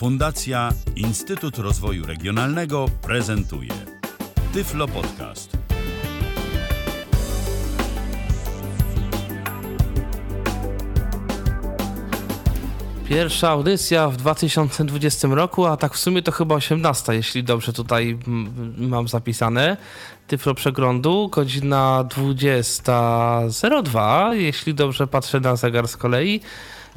Fundacja Instytut Rozwoju Regionalnego prezentuje Tyflo Podcast. Pierwsza audycja w 2020 roku, a tak w sumie to chyba 18, jeśli dobrze tutaj mam zapisane. Tyflo Przeglądu, godzina 20.02, jeśli dobrze patrzę na zegar z kolei.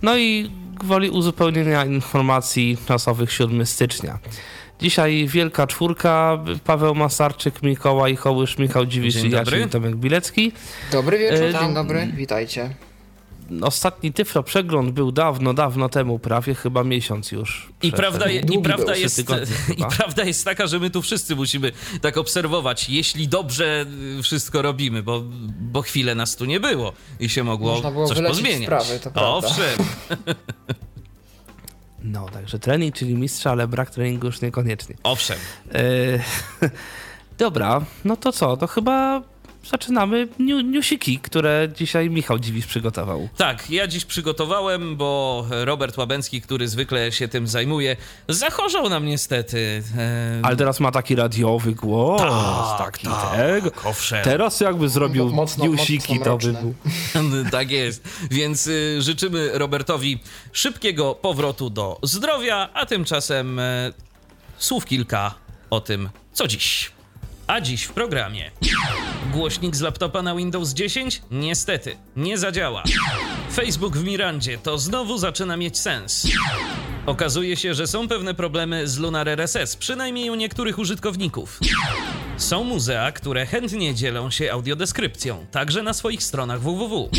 No i gwoli uzupełnienia informacji czasowych 7 stycznia. Dzisiaj wielka czwórka, Paweł Masarczyk, Mikołaj Hołysz, Michał Dziwisz i Jacek Tomek Bilecki. Dobry wieczór, e, dzień dobry, witajcie ostatni Tyflo przegląd był dawno, dawno temu, prawie chyba miesiąc już. I prawda, je, i, prawda jest, I prawda jest taka, że my tu wszyscy musimy tak obserwować, jeśli dobrze wszystko robimy, bo, bo chwilę nas tu nie było i się mogło Można było coś pozmieniać. Sprawy, to prawda. Owszem. No, także trening, czyli mistrza, ale brak treningu już niekoniecznie. Owszem. E, dobra, no to co? To chyba zaczynamy newsiki, które dzisiaj Michał Dziwisz przygotował. Tak, ja dziś przygotowałem, bo Robert Łabęcki, który zwykle się tym zajmuje, zachorzał nam niestety. E... Ale teraz ma taki radiowy głos, tak, taki tak, tego. Owszem. Teraz jakby zrobił mocno, newsiki, mocno to by był. tak jest. Więc y, życzymy Robertowi szybkiego powrotu do zdrowia, a tymczasem y, słów kilka o tym, co dziś. A dziś w programie. Głośnik z laptopa na Windows 10? Niestety, nie zadziała. Facebook w Mirandzie to znowu zaczyna mieć sens. Okazuje się, że są pewne problemy z Lunar RSS, przynajmniej u niektórych użytkowników. Są muzea, które chętnie dzielą się audiodeskrypcją, także na swoich stronach www.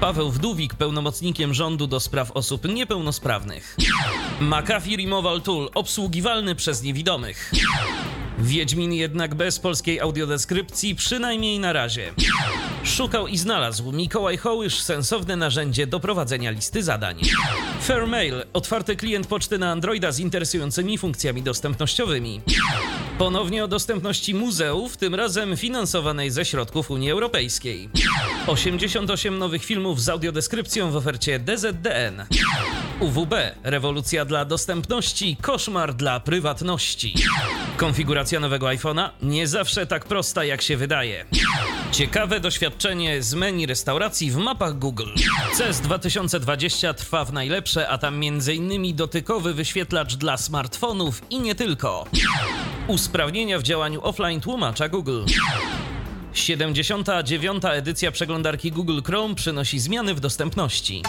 Paweł Wdówik, pełnomocnikiem rządu do spraw osób niepełnosprawnych. McAfee Removal Tool, obsługiwalny przez niewidomych. Wiedźmin jednak bez polskiej audiodeskrypcji, przynajmniej na razie. Szukał i znalazł Mikołaj Hołysz sensowne narzędzie do prowadzenia listy zadań. Fairmail, otwarty klient poczty na Androida z interesującymi funkcjami dostępnościowymi. Ponownie o dostępności muzeów, tym razem finansowanej ze środków Unii Europejskiej. 88 nowych filmów z audiodeskrypcją w ofercie DZDN. UWB, rewolucja dla dostępności, koszmar dla prywatności. Konfiguracja nowego iPhone'a nie zawsze tak prosta jak się wydaje. Ciekawe doświadczenie z menu restauracji w mapach Google. CES 2020 trwa w najlepsze, a tam m.in. dotykowy wyświetlacz dla smartfonów i nie tylko. Usprawnienia w działaniu offline tłumacza Google. 79. edycja przeglądarki Google Chrome przynosi zmiany w dostępności.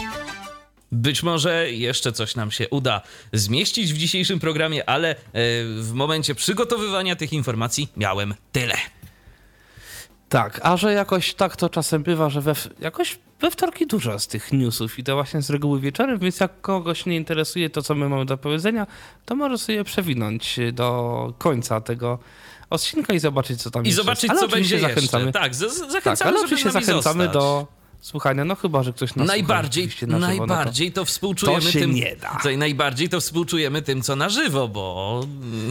Być może jeszcze coś nam się uda zmieścić w dzisiejszym programie, ale e, w momencie przygotowywania tych informacji miałem tyle. Tak, a że jakoś tak to czasem bywa, że we, jakoś we wtorki dużo z tych newsów i to właśnie z reguły wieczorem, więc jak kogoś nie interesuje to, co my mamy do powiedzenia, to może sobie przewinąć do końca tego odcinka i zobaczyć, co tam I jest. zobaczyć, co będzie zachęcamy. jeszcze. Tak, zachęcamy, tak, ale oczywiście zachęcamy zostać. do słuchania, no chyba, że ktoś nas Najbardziej, słucha, na żywo, najbardziej no to, to współczujemy to się tym. Nie da. To, najbardziej to współczujemy tym, co na żywo, bo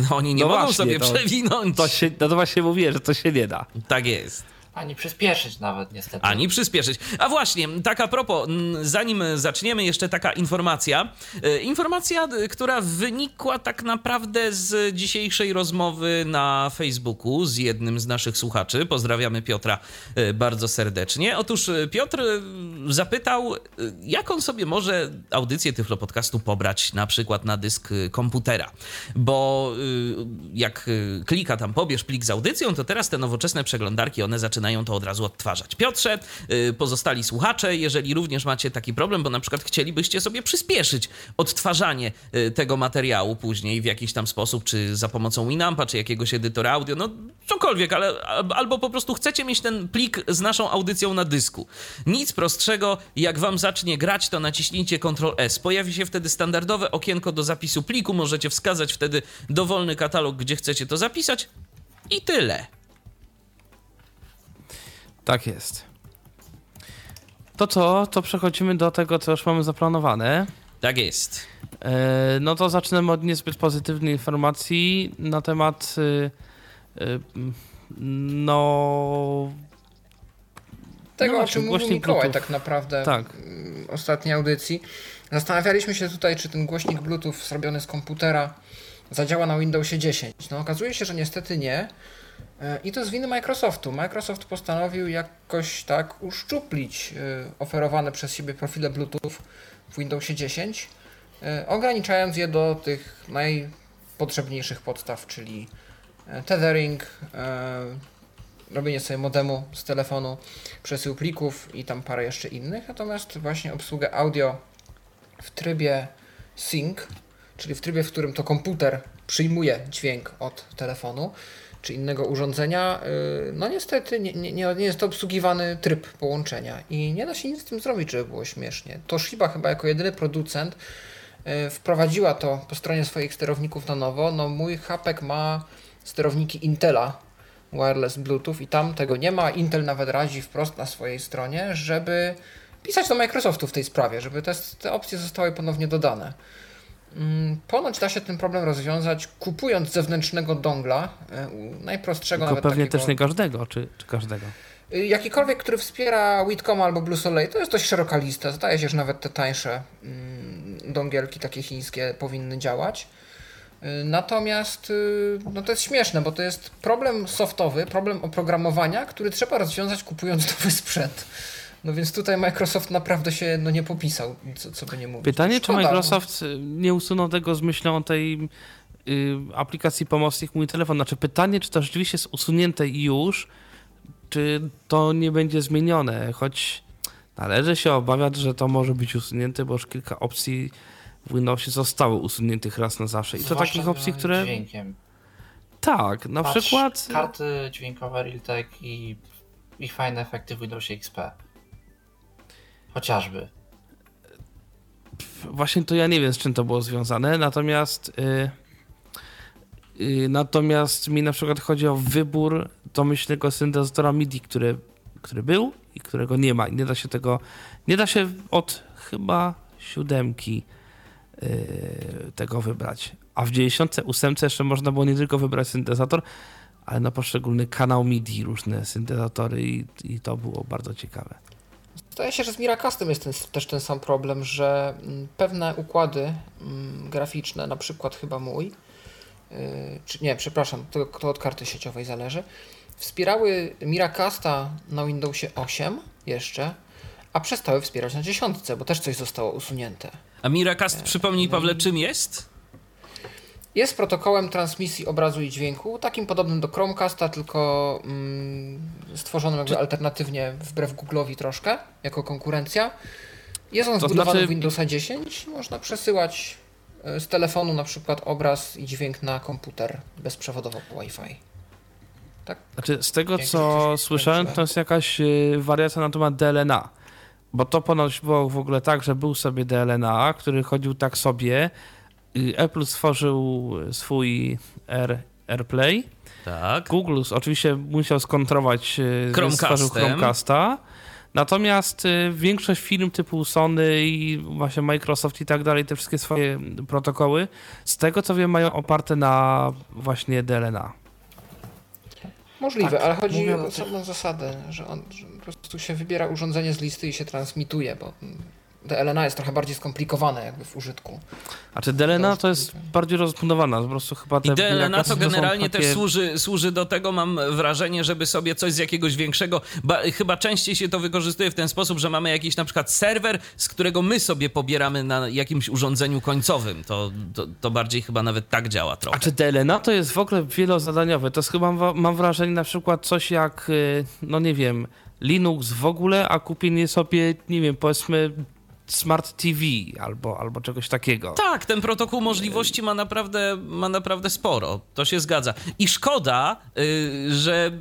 oni nie no mogą właśnie, sobie to, przewinąć. To się, no to właśnie mówię, że to się nie da. Tak jest. Ani przyspieszyć nawet, niestety. Ani przyspieszyć. A właśnie, tak a propos, zanim zaczniemy, jeszcze taka informacja. E, informacja, która wynikła tak naprawdę z dzisiejszej rozmowy na Facebooku z jednym z naszych słuchaczy. Pozdrawiamy Piotra e, bardzo serdecznie. Otóż e, Piotr zapytał, jak on sobie może audycję Tyflo Podcastu pobrać na przykład na dysk komputera. Bo jak klika tam pobierz plik z audycją, to teraz te nowoczesne przeglądarki, one zaczynają zaczynają to od razu odtwarzać. Piotrze, y, pozostali słuchacze, jeżeli również macie taki problem, bo na przykład chcielibyście sobie przyspieszyć odtwarzanie y, tego materiału później w jakiś tam sposób, czy za pomocą Winampa, czy jakiegoś edytora audio, no cokolwiek, ale albo po prostu chcecie mieć ten plik z naszą audycją na dysku. Nic prostszego, jak wam zacznie grać, to naciśnijcie Ctrl S. Pojawi się wtedy standardowe okienko do zapisu pliku, możecie wskazać wtedy dowolny katalog, gdzie chcecie to zapisać i tyle. Tak jest. To co? To przechodzimy do tego, co już mamy zaplanowane. Tak jest. E, no to zaczynamy od niezbyt pozytywnej informacji na temat e, e, no tego, no o czym mówił Mikołaj Bluetooth. tak naprawdę tak. w ostatniej audycji. Zastanawialiśmy się tutaj, czy ten głośnik Bluetooth zrobiony z komputera zadziała na Windowsie 10. No okazuje się, że niestety nie. E, I to z winy Microsoftu. Microsoft postanowił jakoś tak uszczuplić e, oferowane przez siebie profile Bluetooth w Windowsie 10, e, ograniczając je do tych najpotrzebniejszych podstaw, czyli tethering, robienie sobie modemu z telefonu, przesył plików i tam parę jeszcze innych. Natomiast właśnie obsługę audio w trybie sync, czyli w trybie, w którym to komputer przyjmuje dźwięk od telefonu czy innego urządzenia, y, no niestety nie, nie, nie jest to obsługiwany tryb połączenia i nie da się nic z tym zrobić, żeby było śmiesznie. Toshiba chyba jako jedyny producent y, wprowadziła to po stronie swoich sterowników na nowo. No mój hapek ma sterowniki Intela wireless Bluetooth i tam tego nie ma. Intel nawet radzi wprost na swojej stronie, żeby pisać do Microsoftu w tej sprawie, żeby te, te opcje zostały ponownie dodane. Mm, ponoć da się ten problem rozwiązać kupując zewnętrznego dongla, e, najprostszego Tylko pewnie takiego, też nie każdego, czy, czy każdego? Y, jakikolwiek, który wspiera Witcom albo Blue Soleil, to jest dość szeroka lista. Zdaje się, że nawet te tańsze mm, dongielki takie chińskie powinny działać. Y, natomiast y, no to jest śmieszne, bo to jest problem softowy, problem oprogramowania, który trzeba rozwiązać kupując nowy sprzęt. No więc tutaj Microsoft naprawdę się no, nie popisał, co, co by nie mówić. Pytanie, Szkoda, czy Microsoft no. nie usunął tego z myślą tej y, aplikacji pomocnik Mój Telefon. Znaczy pytanie, czy to rzeczywiście jest usunięte już, czy to nie będzie zmienione, choć należy się obawiać, że to może być usunięte, bo już kilka opcji w Windowsie zostało usuniętych raz na zawsze. I to Zwłaszcza takich opcji, które... dźwiękiem. Tak, na Patrz, przykład... Karty dźwiękowe Realtek i ich fajne efekty w Windowsie XP. Chociażby. Właśnie to ja nie wiem, z czym to było związane, natomiast yy, yy, natomiast mi na przykład chodzi o wybór domyślnego syntezatora MIDI, który, który był i którego nie ma. Nie da się tego, nie da się od chyba siódemki yy, tego wybrać. A w 98 jeszcze można było nie tylko wybrać syntezator, ale na poszczególny kanał MIDI różne syntezatory i, i to było bardzo ciekawe. Zdaje się, że z Miracastem jest ten, też ten sam problem, że mm, pewne układy mm, graficzne, na przykład chyba mój, yy, czy nie, przepraszam, to, to od karty sieciowej zależy, wspierały Miracasta na Windowsie 8 jeszcze, a przestały wspierać na dziesiątce, bo też coś zostało usunięte. A Miracast, e, przypomnij no Pawle, czym jest? Jest protokołem transmisji obrazu i dźwięku, takim podobnym do Chromecasta, tylko mm, stworzonym jakby Czy... alternatywnie wbrew Google'owi troszkę, jako konkurencja. Jest on to zbudowany znaczy... w Windowsa 10. Można przesyłać e, z telefonu na przykład obraz i dźwięk na komputer bezprzewodowo po Wi-Fi. Tak? Znaczy, z tego co słyszałem, to jest jakaś e, wariacja na temat DLNA. Bo to ponoć było w ogóle tak, że był sobie DLNA, który chodził tak sobie, Apple stworzył swój Air, AirPlay. Tak. Google oczywiście musiał skontrować, e, stworzył Chromecasta. Natomiast e, większość firm typu Sony i właśnie Microsoft i tak dalej, te wszystkie swoje protokoły, z tego co wiem, mają oparte na właśnie DLNA. Możliwe, tak, ale chodzi o osobną zasadę, że on że po prostu się wybiera urządzenie z listy i się transmituje, bo DLNA jest trochę bardziej skomplikowane jakby w użytku. A czy DLNA to jest bardziej rozbudowana, po prostu chyba te I DLNA to generalnie takie... też służy, służy do tego, mam wrażenie, żeby sobie coś z jakiegoś większego, ba, chyba częściej się to wykorzystuje w ten sposób, że mamy jakiś na przykład serwer, z którego my sobie pobieramy na jakimś urządzeniu końcowym. To, to, to bardziej chyba nawet tak działa trochę. A czy DLNA to jest w ogóle wielozadaniowe? To jest chyba, mam wrażenie, na przykład coś jak, y, no nie wiem, Linux w ogóle, a kupienie sobie, nie wiem, powiedzmy Smart TV albo, albo czegoś takiego. Tak, ten protokół możliwości ma naprawdę, ma naprawdę sporo. To się zgadza. I szkoda, yy, że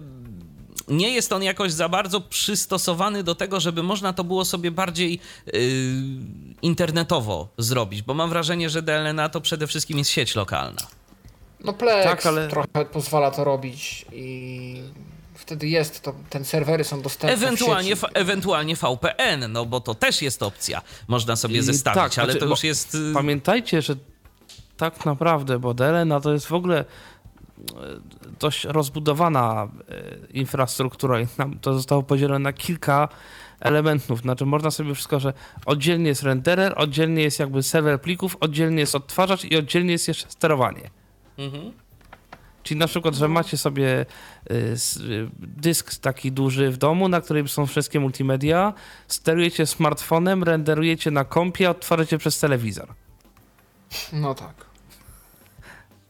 nie jest on jakoś za bardzo przystosowany do tego, żeby można to było sobie bardziej yy, internetowo zrobić, bo mam wrażenie, że DLNA to przede wszystkim jest sieć lokalna. No Plex tak, ale... trochę pozwala to robić i wtedy jest, to ten serwery są dostępne ewentualnie, w ewentualnie VPN, no bo to też jest opcja, można sobie I zestawić, tak, ale znaczy, to już jest... Y, pamiętajcie, że tak naprawdę, bo DLNA to jest w ogóle dość rozbudowana infrastruktura i to zostało podzielone na kilka elementów. Znaczy można sobie wszystko, że oddzielnie jest renderer, oddzielnie jest jakby serwer plików, oddzielnie jest odtwarzacz i oddzielnie jest jeszcze sterowanie. Mhm. Czyli na przykład, że macie sobie y, y, dysk taki duży w domu, na którym są wszystkie multimedia, sterujecie smartfonem, renderujecie na kompie, odtwarzacie przez telewizor. No tak.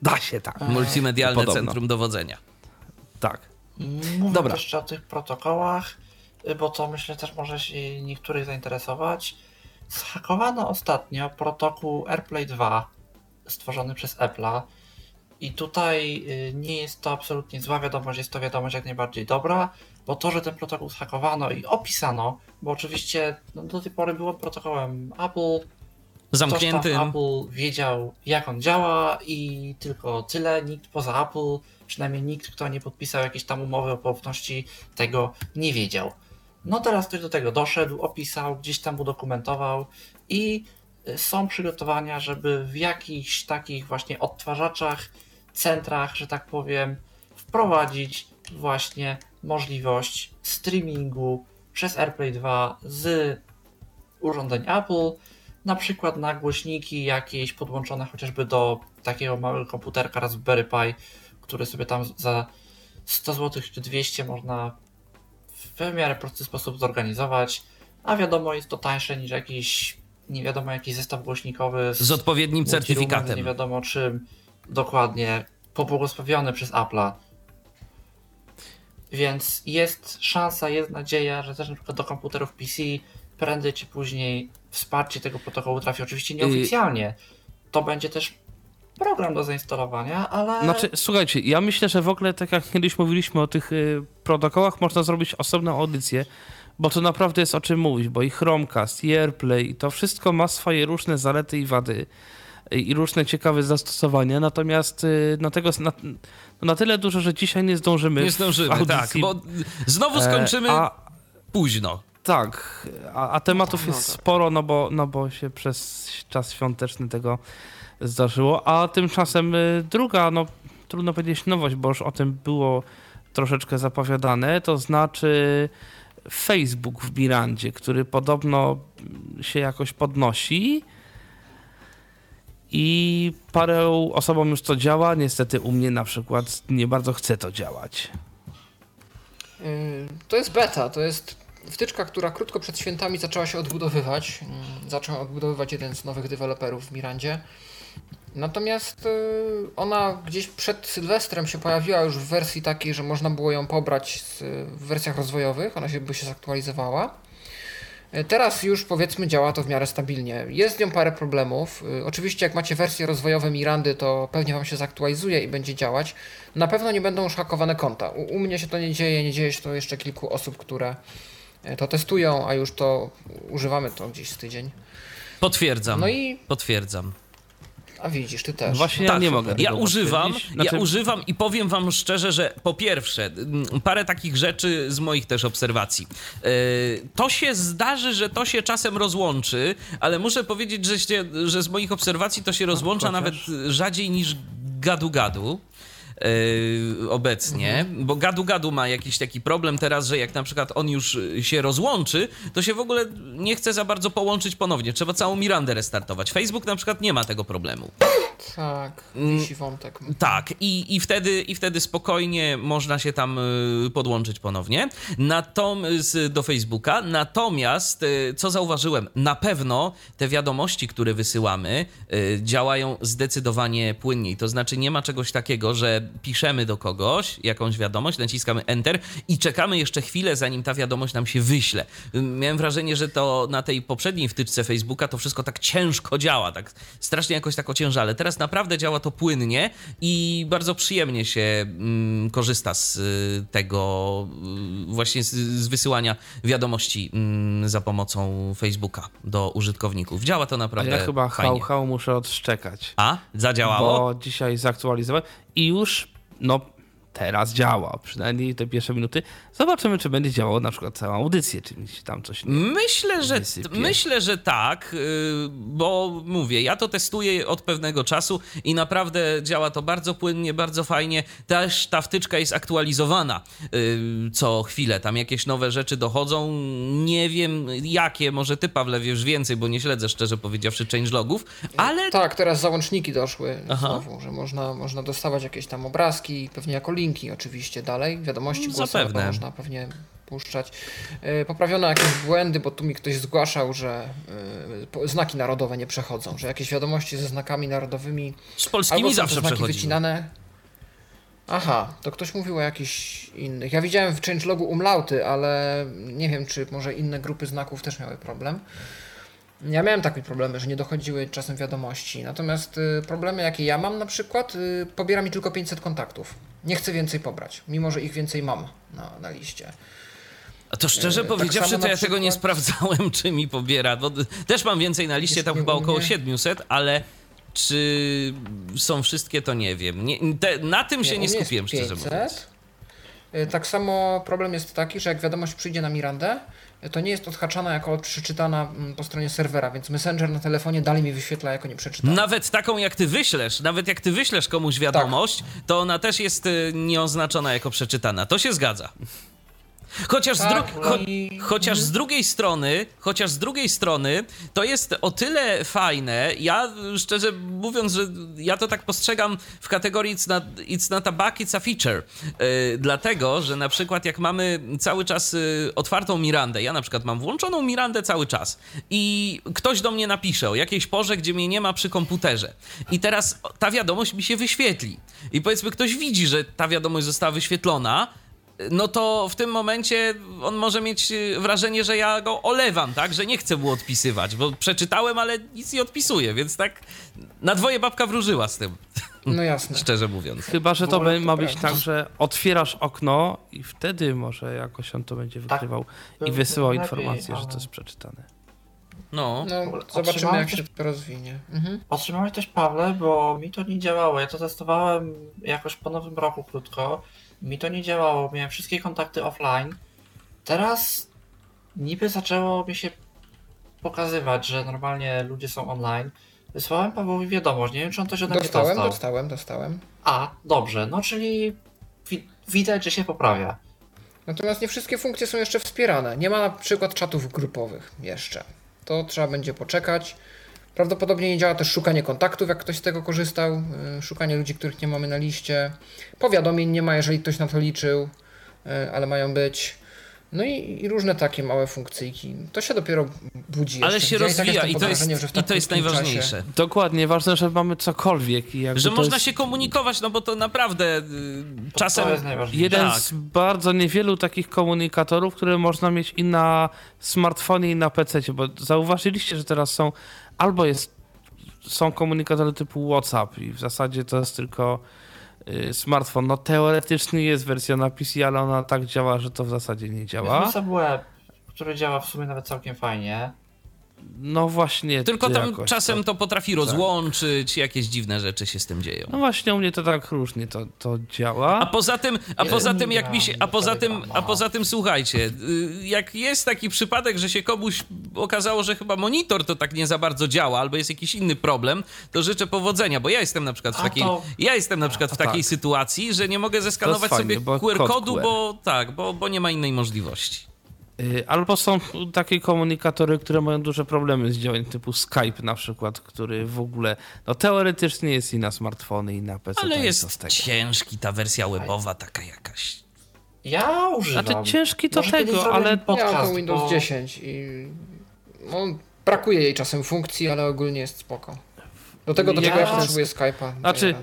Da się tak. Multimedialne Podobno. centrum dowodzenia. Tak. Mówię Dobra. jeszcze o tych protokołach, bo to myślę też może się niektórych zainteresować. Zhakowano ostatnio protokół AirPlay 2 stworzony przez Apple'a i tutaj y, nie jest to absolutnie zła wiadomość, jest to wiadomość jak najbardziej dobra, bo to, że ten protokół zhakowano i opisano, bo oczywiście no, do tej pory było protokołem Apple, zamkniętym. Apple wiedział jak on działa i tylko tyle, nikt poza Apple, przynajmniej nikt, kto nie podpisał jakiejś tam umowy o poufności, tego nie wiedział. No teraz ktoś do tego doszedł, opisał, gdzieś tam udokumentował i y, są przygotowania, żeby w jakichś takich właśnie odtwarzaczach centrach, że tak powiem, wprowadzić właśnie możliwość streamingu przez AirPlay 2 z urządzeń Apple, na przykład na głośniki jakieś podłączone chociażby do takiego małego komputerka Raspberry Pi, który sobie tam za 100 zł czy 200 można w miarę prosty sposób zorganizować, a wiadomo jest to tańsze niż jakiś nie wiadomo jaki zestaw głośnikowy z, z odpowiednim certyfikatem. Nie wiadomo czym dokładnie pobłogosławiony przez Apple'a. Więc jest szansa, jest nadzieja, że też na przykład do komputerów PC prędzej czy później wsparcie tego protokołu trafi. Oczywiście nieoficjalnie. To będzie też program do zainstalowania, ale. Znaczy, słuchajcie, ja myślę, że w ogóle, tak jak kiedyś mówiliśmy o tych y, protokołach, można zrobić osobną audycję, bo to naprawdę jest o czym mówić, bo i Chromecast, i AirPlay, i to wszystko ma swoje różne zalety i wady i różne ciekawe zastosowania, natomiast y, na tego na, na tyle dużo, że dzisiaj nie zdążymy. Nie zdążymy, tak, bo znowu e, skończymy a, późno. Tak, a, a tematów jest sporo, no bo, no bo się przez czas świąteczny tego zdarzyło, a tymczasem y, druga, no trudno powiedzieć nowość, bo już o tym było troszeczkę zapowiadane, to znaczy Facebook w Mirandzie, który podobno się jakoś podnosi i parę osobom już to działa. Niestety u mnie na przykład nie bardzo chce to działać. Yy, to jest beta, to jest wtyczka, która krótko przed świętami zaczęła się odbudowywać. Yy, zaczął odbudowywać jeden z nowych deweloperów w Mirandzie. Natomiast yy, ona gdzieś przed Sylwestrem się pojawiła już w wersji takiej, że można było ją pobrać w wersjach rozwojowych. Ona się by się zaktualizowała. E, teraz już powiedzmy działa to w miarę stabilnie. Jest z nią parę problemów. E, oczywiście jak macie wersje rozwojowe Mirandy, to pewnie Wam się zaktualizuje i będzie działać. Na pewno nie będą już hakowane konta. U, u mnie się to nie dzieje, nie dzieje się to jeszcze kilku osób, które e, to testują, a już to używamy to gdzieś z tydzień. Potwierdzam. No i potwierdzam. A widzisz, ty też. Właśnie tak, ja nie mogę. Ja używam, znaczy... ja używam i powiem wam szczerze, że po pierwsze, parę takich rzeczy z moich też obserwacji. Yy, to się zdarzy, że to się czasem rozłączy, ale muszę powiedzieć, że, się, że z moich obserwacji to się rozłącza nawet rzadziej niż gadu-gadu. Yy, obecnie, mhm. bo Gadu Gadu ma jakiś taki problem teraz, że jak na przykład on już się rozłączy, to się w ogóle nie chce za bardzo połączyć ponownie. Trzeba całą Mirandę restartować. Facebook na przykład nie ma tego problemu. Tak, mm, wisi wątek. Tak, i, i, wtedy, i wtedy spokojnie można się tam y, podłączyć ponownie Natomiast, do Facebooka. Natomiast, y, co zauważyłem, na pewno te wiadomości, które wysyłamy, y, działają zdecydowanie płynniej. To znaczy, nie ma czegoś takiego, że piszemy do kogoś jakąś wiadomość, naciskamy Enter i czekamy jeszcze chwilę, zanim ta wiadomość nam się wyśle. Miałem wrażenie, że to na tej poprzedniej wtyczce Facebooka to wszystko tak ciężko działa, tak strasznie jakoś tak ociężale. Teraz naprawdę działa to płynnie i bardzo przyjemnie się mm, korzysta z y, tego, y, właśnie z, z, wysyłania wiadomości mm, za pomocą Facebooka do użytkowników. Działa to naprawdę. A ja chyba hał, hał muszę odszczekać. A? Zadziałało? Bo dzisiaj zaktualizowałem i już no teraz działa, przynajmniej te pierwsze minuty. Zobaczymy, czy będzie działało na przykład całą audycję, czy tam coś nie Myślę, że wysypie. myślę, że tak, y, bo mówię, ja to testuję od pewnego czasu i naprawdę działa to bardzo płynnie, bardzo fajnie. Też ta wtyczka jest aktualizowana y, co chwilę, tam jakieś nowe rzeczy dochodzą. Nie wiem jakie, może ty Pawle wiesz więcej, bo nie śledzę szczerze powiedziawszy changelogów, ale Tak, teraz załączniki doszły Aha. znowu, że można, można dostawać jakieś tam obrazki, pewnie jako linki oczywiście dalej, wiadomości Mm, głosowe zapewne. Można pewnie puszczać. Yy, Poprawiono jakieś błędy, bo tu mi ktoś zgłaszał, że po- znaki narodowe nie przechodzą, że jakieś wiadomości ze znakami narodowymi z polskimi albo są zawsze znaki przechodzi. wycinane. Aha, to ktoś mówił o jakichś innych. Ja widziałem w changelogu umlauty, ale nie wiem, czy może inne grupy znaków też miały problem. Ja miałem takie problemy, że nie dochodziły czasem wiadomości. Natomiast y, problemy, jakie ja mam na przykład, y, pobiera mi tylko 500 kontaktów. Nie chcę więcej pobrać, mimo że ich więcej mam na, na liście. A to szczerze E, tak powiedziawszy, samo to ja tego nie przykład- sprawdzałem, czy mi pobiera. Bo też mam więcej na liście, tam nie chyba około mnie. 700, ale czy są wszystkie, to nie wiem. Nie, te, na tym się nie mnie jest skupiłem, szczerze 500. mówiąc. Y, Tak samo problem jest taki, że jak wiadomość przyjdzie na Mirandę, to nie jest odhaczana jako przeczytana mm, po stronie serwera, więc Messenger na telefonie dalej mi wyświetla jako nieprzeczytana. Nawet taką jak ty wyślesz, nawet jak ty wyślesz komuś wiadomość, to ona też jest y, nieoznaczona jako przeczytana. To się zgadza. Chociaż, z, Tak, dru- cho- i- chociaż z drugiej strony, chociaż z drugiej strony, to jest o tyle fajne, ja szczerze mówiąc, że ja to tak postrzegam w kategorii it's not, it's not a bug, it's a feature. Yy, dlatego, że na przykład jak mamy cały czas y, otwartą Mirandę, ja na przykład mam włączoną Mirandę cały czas i ktoś do mnie napisze o jakiejś porze, gdzie mnie nie ma przy komputerze. I teraz ta wiadomość mi się wyświetli. I powiedzmy ktoś widzi, że ta wiadomość została wyświetlona, no to w tym momencie on może mieć y, wrażenie, że ja go olewam, tak? Że nie chcę mu odpisywać, bo przeczytałem, ale nic nie odpisuję, więc tak na dwoje babka wróżyła z tym, No jasne. szczerze mówiąc. Chyba, że to ma być prawda. tak, że otwierasz okno i wtedy może jakoś on to będzie Tak. wykrywał i Byłoby wysyłał lepiej, informację, że to jest przeczytane. No. No, zobaczymy jak się to rozwinie. Mhm. Otrzymałeś też Pawle, bo mi to nie działało. Ja to testowałem jakoś po nowym roku krótko. Mi to nie działało. Miałem wszystkie kontakty offline. Teraz niby zaczęło mi się pokazywać, że normalnie ludzie są online. Wysłałem Pawłowi wiadomość. Nie wiem, czy on coś ode mnie Dostałem, dostał. dostałem, dostałem. A, dobrze. No czyli wi- widać, że się poprawia. Natomiast nie wszystkie funkcje są jeszcze wspierane. Nie ma na przykład czatów grupowych jeszcze. To trzeba będzie poczekać. Prawdopodobnie nie działa też szukanie kontaktów, jak ktoś z tego korzystał. y, Szukanie ludzi, których nie mamy na liście. Powiadomień nie ma, jeżeli ktoś na to liczył, y, ale mają być. No i, i różne takie małe funkcyjki. To się dopiero budzi. Ale jeszcze. się Ja i tak rozwija i to jest, i to jest krótkim czasie- najważniejsze. Dokładnie, ważne, że mamy cokolwiek. I Że to można jest się komunikować, no bo to naprawdę y, czasem... To jest najważniejsze. Jeden Tak. z bardzo niewielu takich komunikatorów, które można mieć i na smartfonie, i na PC, bo zauważyliście, że teraz są albo jest, są komunikatory typu WhatsApp i w zasadzie to jest tylko y, smartfon. No teoretycznie jest wersja na PC, ale ona tak działa, że to w zasadzie nie Jest działa. WhatsApp Web, który działa w sumie nawet całkiem fajnie. No właśnie. Tylko tam czasem to- to potrafi rozłączyć, jakieś dziwne rzeczy się z tym dzieją. No właśnie u mnie to tak różnie to, to działa. A poza tym, a poza tym jak mi się, a poza tym, a poza tym słuchajcie, y, jak jest taki przypadek, że się komuś okazało, że chyba monitor to tak nie za bardzo działa, albo jest jakiś inny problem, to życzę powodzenia, bo ja jestem na przykład w takiej, to- ja jestem na przykład w takiej tak. sytuacji, że nie mogę zeskanować fajnie, sobie QR kod kodu, QR. bo tak, bo, bo nie ma innej możliwości. Y, Albo są takie komunikatory, które mają duże problemy z działaniem, typu Skype na przykład, który w ogóle, no teoretycznie jest i na smartfony, i na PC. Ale to jest ciężki ta wersja webowa, taka jakaś. Ja używam. Znaczy ciężki to Może tego, ale Ja podcast, mam to Windows bo... 10 i no, brakuje jej czasem funkcji, ale ogólnie jest spoko. Do tego, do Ja- czego ja potrzebuję Skype'a. Znaczy,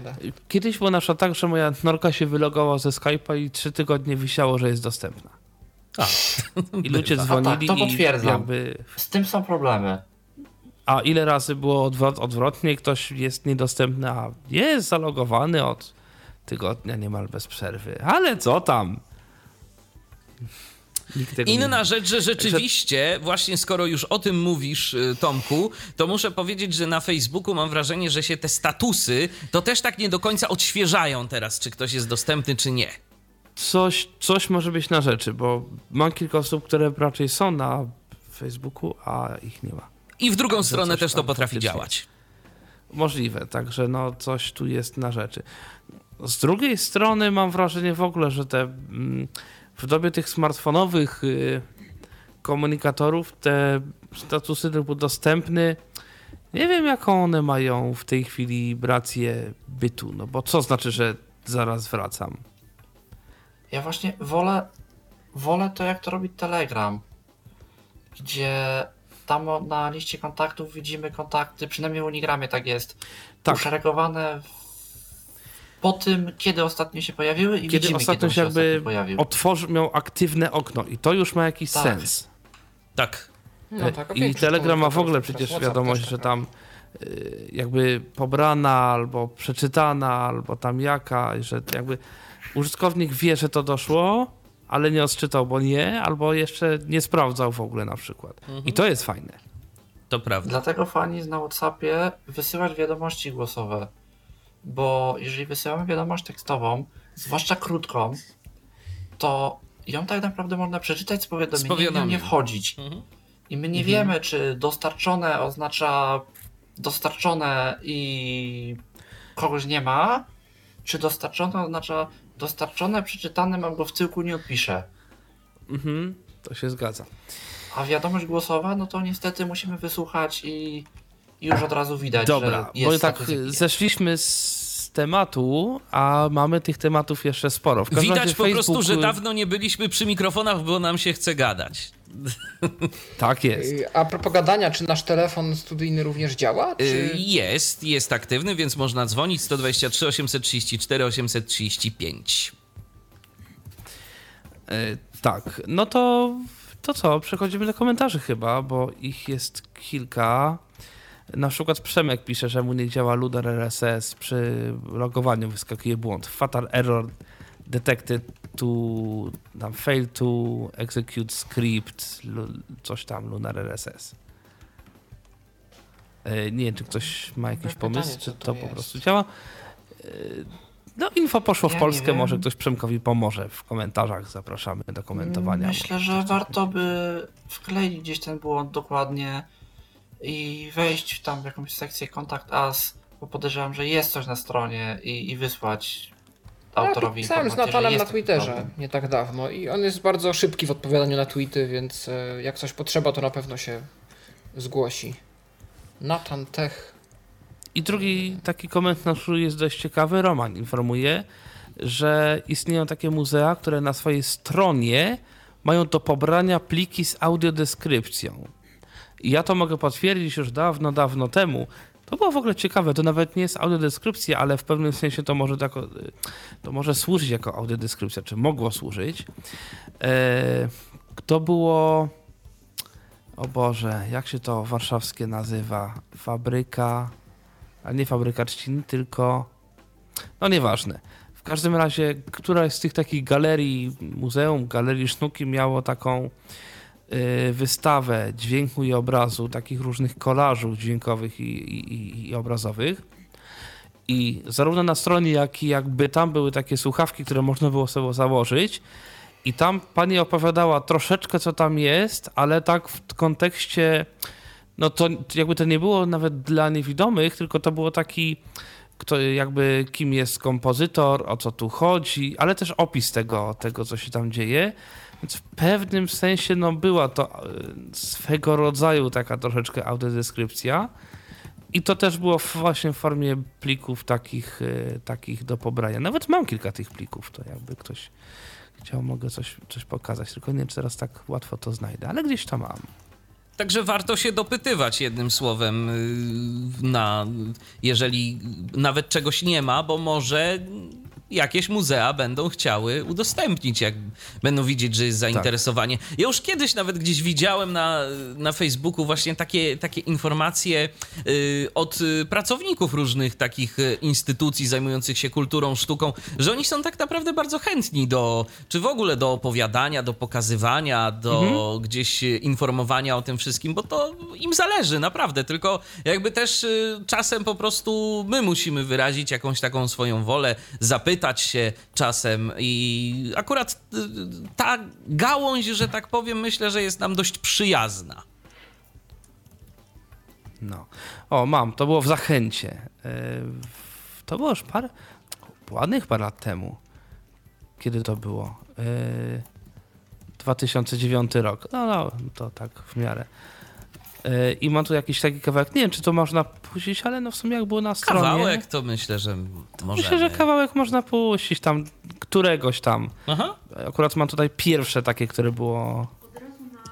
kiedyś było na przykład tak, że moja norka się wylogowała ze Skype'a i trzy tygodnie wisiało, że jest dostępna. A, I ludzie bywa. dzwonili A tak, to potwierdzam. i jakby... Z tym są problemy. A ile razy było odwrot, odwrotnie, ktoś jest niedostępny, a jest zalogowany od tygodnia niemal bez przerwy. Ale co tam? Inna rzecz, że rzeczywiście, Także... właśnie skoro już o tym mówisz, y, Tomku, to muszę powiedzieć, że na Facebooku mam wrażenie, że się te statusy to też tak nie do końca odświeżają teraz, czy ktoś jest dostępny, czy nie. Coś, coś może być na rzeczy, bo mam kilka osób, które raczej są na Facebooku, a ich nie ma. I w drugą stronę też to potrafi działać. Możliwe, także no coś tu jest na rzeczy. Z drugiej strony mam wrażenie w ogóle, że te mm, w dobie tych smartfonowych y, komunikatorów te statusy typu dostępny nie wiem jaką one mają w tej chwili rację bytu, no bo co znaczy, że zaraz wracam? Ja właśnie wolę wolę to jak to robi Telegram, gdzie tam na liście kontaktów widzimy kontakty, przynajmniej w Unigramie tak jest, tak. uszeregowane po tym, kiedy ostatnio się pojawiły i kiedy widzimy, ostatnio kiedy się jakby otworzył, miał aktywne okno i to już ma jakiś tak. sens. Tak. No, tak okay, I Telegram ma w ogóle przecież wiadomość, że tam y, jakby pobrana, albo przeczytana, albo tam jaka, że jakby użytkownik wie, że to doszło, ale nie odczytał, bo nie, albo jeszcze nie sprawdzał w ogóle na przykład. Mhm. I to jest fajne. To prawda. Dlatego fani na WhatsAppie wysyłać wiadomości głosowe, bo jeżeli wysyłamy wiadomość tekstową, zwłaszcza krótką, to ją tak naprawdę można przeczytać z powiadomieniem i nie wchodzić. Mhm. I my nie mhm. wiemy, czy dostarczone oznacza dostarczone i kogoś nie ma, czy dostarczone oznacza dostarczone, przeczytane, mam go w tyłku, nie odpiszę. Mhm, to się zgadza. A wiadomość głosowa, no to niestety musimy wysłuchać i, i już od razu widać, Dobra, że jest bo tak zeszliśmy z tematu, a mamy tych tematów jeszcze sporo. Widać po Facebook... prostu, że dawno nie byliśmy przy mikrofonach, bo nam się chce gadać. Tak jest. A propos gadania, czy nasz telefon studyjny również działa? Czy... Y, jest, jest aktywny, więc można dzwonić 123 834 835. tak, no to, to co? Przechodzimy do komentarzy chyba, bo ich jest kilka. Na przykład Przemek pisze, że mu nie działa Luder RSS przy logowaniu wyskakuje błąd. Fatal error detected to tam fail to execute script, coś tam, Lunar RSS. E, nie wiem, czy ktoś ma jakiś pomysł, pytanie, czy to, to po prostu działa. E, no, info poszło ja w Polskę, może ktoś Przemkowi pomoże w komentarzach. Zapraszamy do komentowania. Myślę, że warto by wkleić gdzieś ten błąd dokładnie i wejść tam w jakąś sekcję Contact Us, bo podejrzewam, że jest coś na stronie i, i wysłać autorowi ja Sam z Natanem na Twitterze problem. nie tak dawno i on jest bardzo szybki w odpowiadaniu na tweety, więc e, jak coś potrzeba, to na pewno się zgłosi. Natan Tech. I drugi taki komentarz, jest dość ciekawy. Roman informuje, że istnieją takie muzea, które na swojej stronie mają do pobrania pliki z audiodeskrypcją. I ja to mogę potwierdzić już dawno, dawno temu, to było w ogóle ciekawe, to nawet nie jest audiodeskrypcja, ale w pewnym sensie to może, jako, to może służyć jako audiodeskrypcja, czy mogło służyć. E, to było, o Boże, jak się to warszawskie nazywa? Fabryka, a nie fabryka trzcin, tylko, no nieważne. W każdym razie, któraś z tych takich galerii, muzeum, galerii sztuki miało taką Y, wystawę dźwięku i obrazu, takich różnych kolażów dźwiękowych i, i, i, obrazowych. I zarówno na stronie, jak i jakby tam były takie słuchawki, które można było sobie założyć. I tam pani opowiadała troszeczkę, co tam jest, ale tak w kontekście, no to jakby to nie było nawet dla niewidomych, tylko to było taki, kto, jakby kim jest kompozytor, o co tu chodzi, ale też opis tego, tego co się tam dzieje. Więc w pewnym sensie no, była to e, swego rodzaju taka troszeczkę audiodeskrypcja. I to też było właśnie w formie plików takich, e, takich do pobrania. Nawet mam kilka tych plików, to jakby ktoś chciał, mogę coś, coś pokazać. Tylko nie wiem, czy teraz tak łatwo to znajdę, ale gdzieś to mam. Także warto się dopytywać jednym słowem, y, na, jeżeli nawet czegoś nie ma, bo może jakieś muzea będą chciały udostępnić, jak będą widzieć, że jest zainteresowanie. Tak. Ja już kiedyś nawet gdzieś widziałem na, na Facebooku właśnie takie, takie informacje y, od pracowników różnych takich y, instytucji zajmujących się kulturą, sztuką, że oni są tak naprawdę bardzo chętni do, czy w ogóle do opowiadania, do pokazywania, do mhm. gdzieś informowania o tym wszystkim, bo to im zależy, naprawdę, tylko jakby też y, czasem po prostu my musimy wyrazić jakąś taką swoją wolę, zapytać się czasem i akurat y, ta gałąź, że tak powiem, myślę, że jest nam dość przyjazna. No. O, mam, to było w Zachęcie. E, to było już parę, ładnych parę lat temu. Kiedy to było? 2009 e, rok. No, no, to tak w miarę. E, I mam tu jakiś taki kawałek. Nie wiem, czy to można puścić, ale no w sumie jak było na stronie. Kawałek to myślę, że możemy. Myślę, że kawałek można puścić tam, któregoś tam. Aha. Akurat mam tutaj pierwsze takie, które było.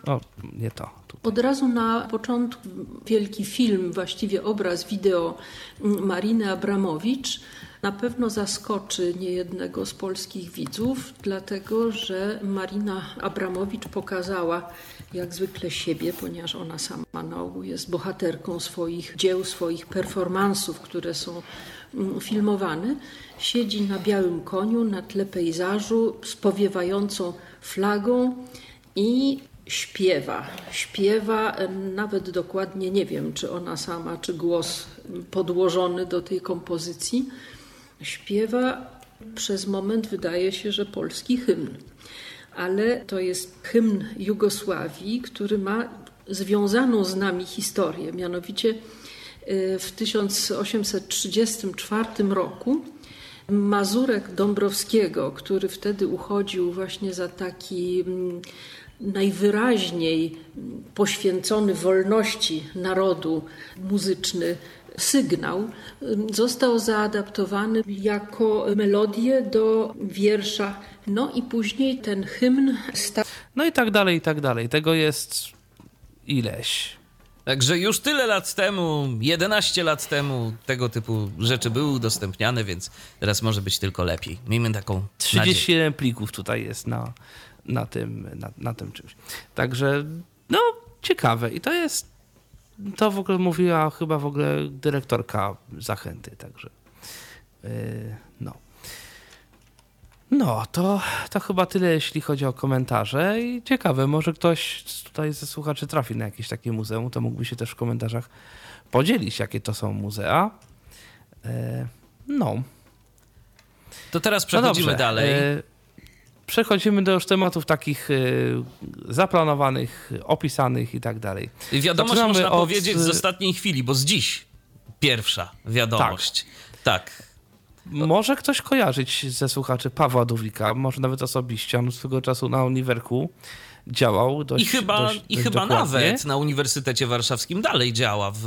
O, nie to. Tutaj. Od razu na początku wielki film, właściwie obraz wideo Mariny Abramowicz na pewno zaskoczy niejednego z polskich widzów, dlatego że Marina Abramowicz pokazała jak zwykle siebie, ponieważ ona sama na ogół jest bohaterką swoich dzieł, swoich performansów, które są mm, filmowane. Siedzi na białym koniu na tle pejzażu z powiewającą flagą i śpiewa. Śpiewa, nawet dokładnie nie wiem, czy ona sama, czy głos podłożony do tej kompozycji. Śpiewa przez moment, wydaje się, że polski hymn ale to jest hymn Jugosławii, który ma związaną z nami historię. Mianowicie y, w 1834 roku Mazurek Dąbrowskiego, który wtedy uchodził właśnie za taki mm, najwyraźniej poświęcony wolności narodu muzyczny sygnał, został zaadaptowany jako melodię do wiersza no i później ten hymn stał. No i tak dalej, i tak dalej. Tego jest ileś. Także już tyle lat temu, 11 lat temu, tego typu rzeczy były udostępniane, więc teraz może być tylko lepiej. Miejmy taką 31 nadzieję. plików tutaj jest na, na, tym, na, na tym czymś. Także, no, ciekawe. I to jest, to w ogóle mówiła chyba w ogóle dyrektorka Zachęty, także, yy, no. No, to, to chyba tyle, jeśli chodzi o komentarze. I ciekawe, może ktoś tutaj ze słuchaczy trafi na jakieś takie muzeum, to mógłby się też w komentarzach podzielić, jakie to są muzea. E, no. To teraz no przechodzimy no dalej. E, przechodzimy do już tematów takich e, zaplanowanych, opisanych i tak dalej. Wiadomość Zaczynamy można od... powiedzieć z ostatniej chwili, bo z dziś pierwsza wiadomość. Tak. tak. Może ktoś kojarzyć ze słuchaczy Pawła Duwika, może nawet osobiście. On swego czasu na Uniwerku działał dość I chyba, dość, i chyba nawet na Uniwersytecie Warszawskim dalej działa w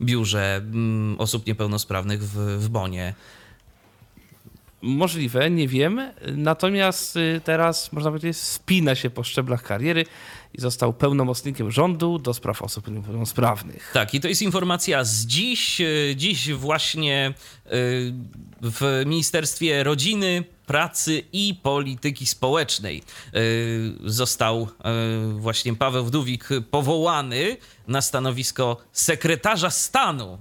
biurze mm, osób niepełnosprawnych w, w Bonie. Możliwe, nie wiem. Natomiast y, teraz, można powiedzieć, spina się po szczeblach kariery i został pełnomocnikiem rządu do spraw osób niepełnosprawnych. Tak, i to jest informacja z dziś. Y, dziś właśnie y, w Ministerstwie Rodziny, Pracy i Polityki Społecznej został właśnie Paweł Wdówik powołany na stanowisko sekretarza stanu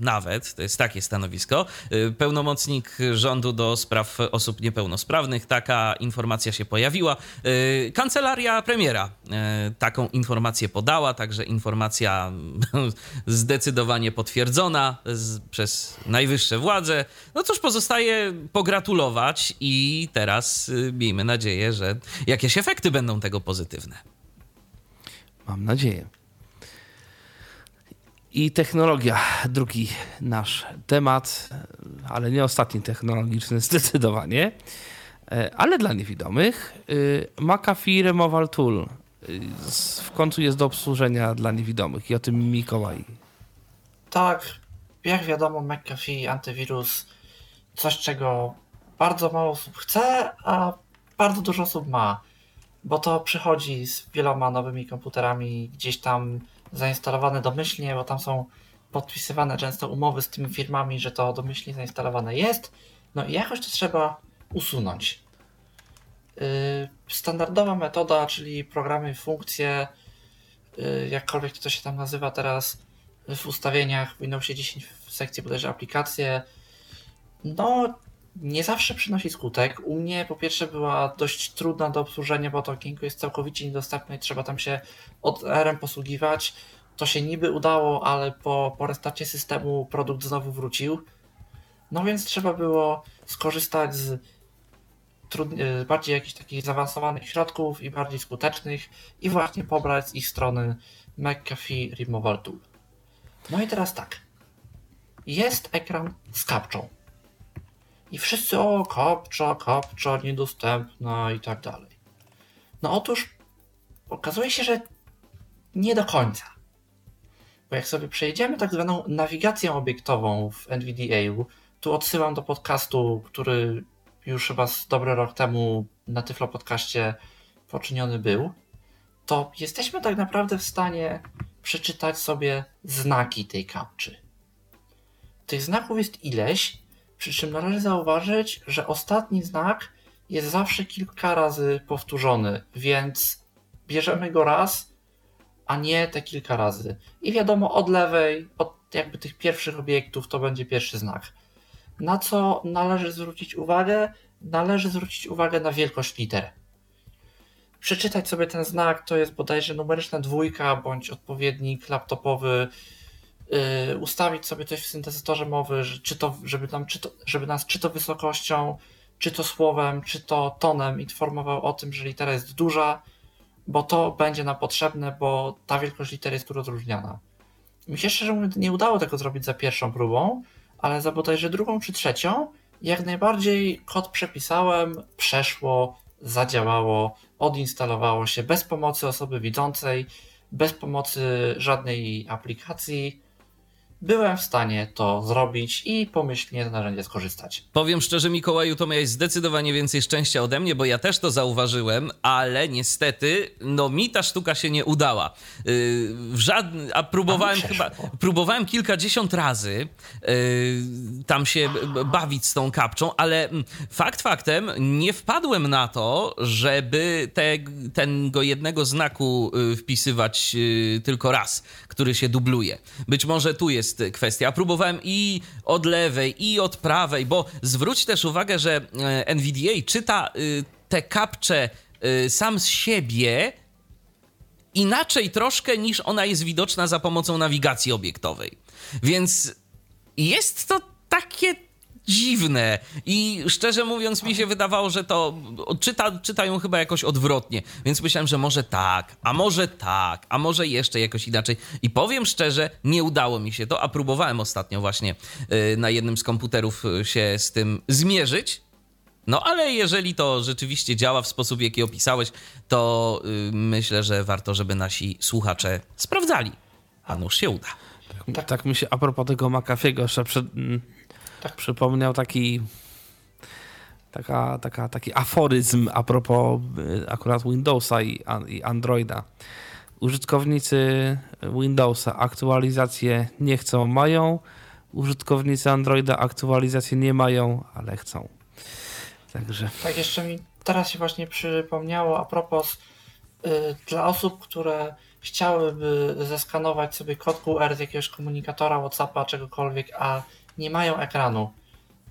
nawet, to jest takie stanowisko, e, pełnomocnik rządu do spraw osób niepełnosprawnych. Taka informacja się pojawiła. E, kancelaria premiera taką informację podała, także informacja zdecydowanie potwierdzona przez najwyższe władze. No cóż, pozostaje pogratulować i teraz miejmy nadzieję, że jakieś efekty będą tego pozytywne. Mam nadzieję. I technologia, drugi nasz temat, ale nie ostatni technologiczny zdecydowanie, e, ale dla niewidomych. E, McAfee Removal Tool e, w końcu jest do obsłużenia dla niewidomych i o tym Mikołaj. Tak, jak wiadomo McAfee antywirus coś, czego bardzo mało osób chce, a bardzo dużo osób ma, bo to przychodzi z wieloma nowymi komputerami gdzieś tam zainstalowane domyślnie, bo tam są podpisywane często umowy z tymi firmami, że to domyślnie zainstalowane jest No i jakoś to trzeba usunąć. Yy, standardowa metoda, czyli programy, funkcje, yy, jakkolwiek to się tam nazywa teraz w ustawieniach w Windowsie 10 w sekcji bodajże aplikacje, no nie zawsze przynosi skutek. U mnie po pierwsze była dość trudna do obsłużenia, bo to okienko jest całkowicie niedostępne i trzeba tam się od RM posługiwać. To się niby udało, ale po, po restarcie systemu produkt znowu wrócił. No więc trzeba było skorzystać z y, bardziej jakichś takich zaawansowanych środków i bardziej skutecznych i właśnie pobrać z ich strony McAfee Removal Tool. No i teraz tak. Jest ekran z kapczą. I wszyscy, o, kapcza, kapcza, niedostępna i tak dalej. No otóż okazuje się, że nie do końca. Bo jak sobie przejdziemy tak zwaną nawigacją obiektową w NVDA, tu odsyłam do podcastu, który już chyba z dobry rok temu na Tyflo Podcaście poczyniony był, to jesteśmy tak naprawdę w stanie przeczytać sobie znaki tej kapczy. Tych znaków jest ileś, przy czym należy zauważyć, że ostatni znak jest zawsze kilka razy powtórzony, więc bierzemy go raz, a nie te kilka razy. I wiadomo, od lewej, od jakby tych pierwszych obiektów, to będzie pierwszy znak. Na co należy zwrócić uwagę? Należy zwrócić uwagę na wielkość liter. Przeczytać sobie ten znak to jest bodajże numeryczna dwójka bądź odpowiednik laptopowy ustawić sobie coś w syntezatorze mowy, czy to, żeby, nam, czy to, żeby nas czy to wysokością, czy to słowem, czy to tonem informował o tym, że litera jest duża, bo to będzie nam potrzebne, bo ta wielkość litery jest tu rozróżniana. Mi się szczerze mówiąc nie udało tego zrobić za pierwszą próbą, ale za bodajże drugą czy trzecią jak najbardziej kod przepisałem, przeszło, zadziałało, odinstalowało się bez pomocy osoby widzącej, bez pomocy żadnej aplikacji byłem w stanie to zrobić i pomyślnie z narzędzia skorzystać. Powiem szczerze, Mikołaju, to miałeś zdecydowanie więcej szczęścia ode mnie, bo ja też to zauważyłem, ale niestety, no mi ta sztuka się nie udała. Yy, żadny, a próbowałem a chyba, próbowałem kilkadziesiąt razy yy, tam się bawić z tą kapczą, ale mm, fakt faktem nie wpadłem na to, żeby te, tego jednego znaku yy, wpisywać yy, tylko raz, który się dubluje. Być może tu jest jest kwestia. Próbowałem i od lewej, i od prawej, bo zwróć też uwagę, że e, NVDA czyta y, te kapcze y, sam z siebie inaczej troszkę niż ona jest widoczna za pomocą nawigacji obiektowej. Więc jest to takie dziwne. I szczerze mówiąc mi się wydawało, że to czyta, czytają chyba jakoś odwrotnie, więc myślałem, że może tak, a może tak, a może jeszcze jakoś inaczej. I powiem szczerze, nie udało mi się to, a próbowałem ostatnio właśnie y, na jednym z komputerów y, się z tym zmierzyć, no ale jeżeli to rzeczywiście działa w sposób, jaki opisałeś, to y, myślę, że warto, żeby nasi słuchacze sprawdzali, a nuż się uda. Tak, tak mi się a propos tego McAfee'ego jeszcze przed, tak przypomniał taki taka, taka, taki aforyzm a propos y, akurat Windowsa i, i Androida. Użytkownicy Windowsa aktualizacje nie chcą, mają. Użytkownicy Androida aktualizacje nie mają, ale chcą. Także. Tak, jeszcze mi teraz się właśnie przypomniało a propos yy, dla osób, które chciałyby zeskanować sobie kod QR z jakiegoś komunikatora, WhatsAppa, czegokolwiek, a nie mają ekranu.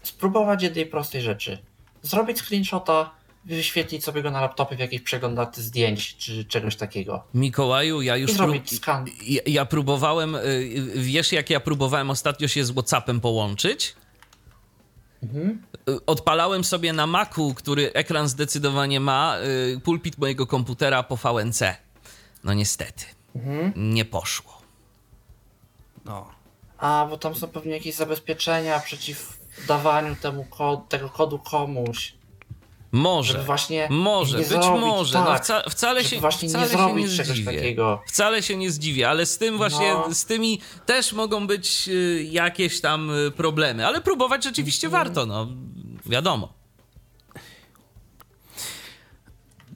Spróbować jednej prostej rzeczy. Zrobić screenshota, wyświetlić sobie go na laptopie w jakiejś przeglądarce zdjęć czy czegoś takiego. Mikołaju, ja już. I zrobić skan. Ja, ja, próbowałem. Y, wiesz, jak ja próbowałem ostatnio się z WhatsAppem połączyć? Mhm. Y, odpalałem sobie na Macu, który ekran zdecydowanie ma, y, pulpit mojego komputera po VNC. No niestety. Mhm. Nie poszło. No. A, bo tam są pewnie jakieś zabezpieczenia przeciw dawaniu temu kod, tego kodu komuś. Może, właśnie może, być zrobić, może. No tak, no wca, wcale się, właśnie wcale nie zrobić się nie czegoś zdziwię. takiego. Wcale się nie zdziwię, ale z tym właśnie, no. z tymi też mogą być y, jakieś tam y, problemy, ale próbować rzeczywiście mm. warto, no wiadomo.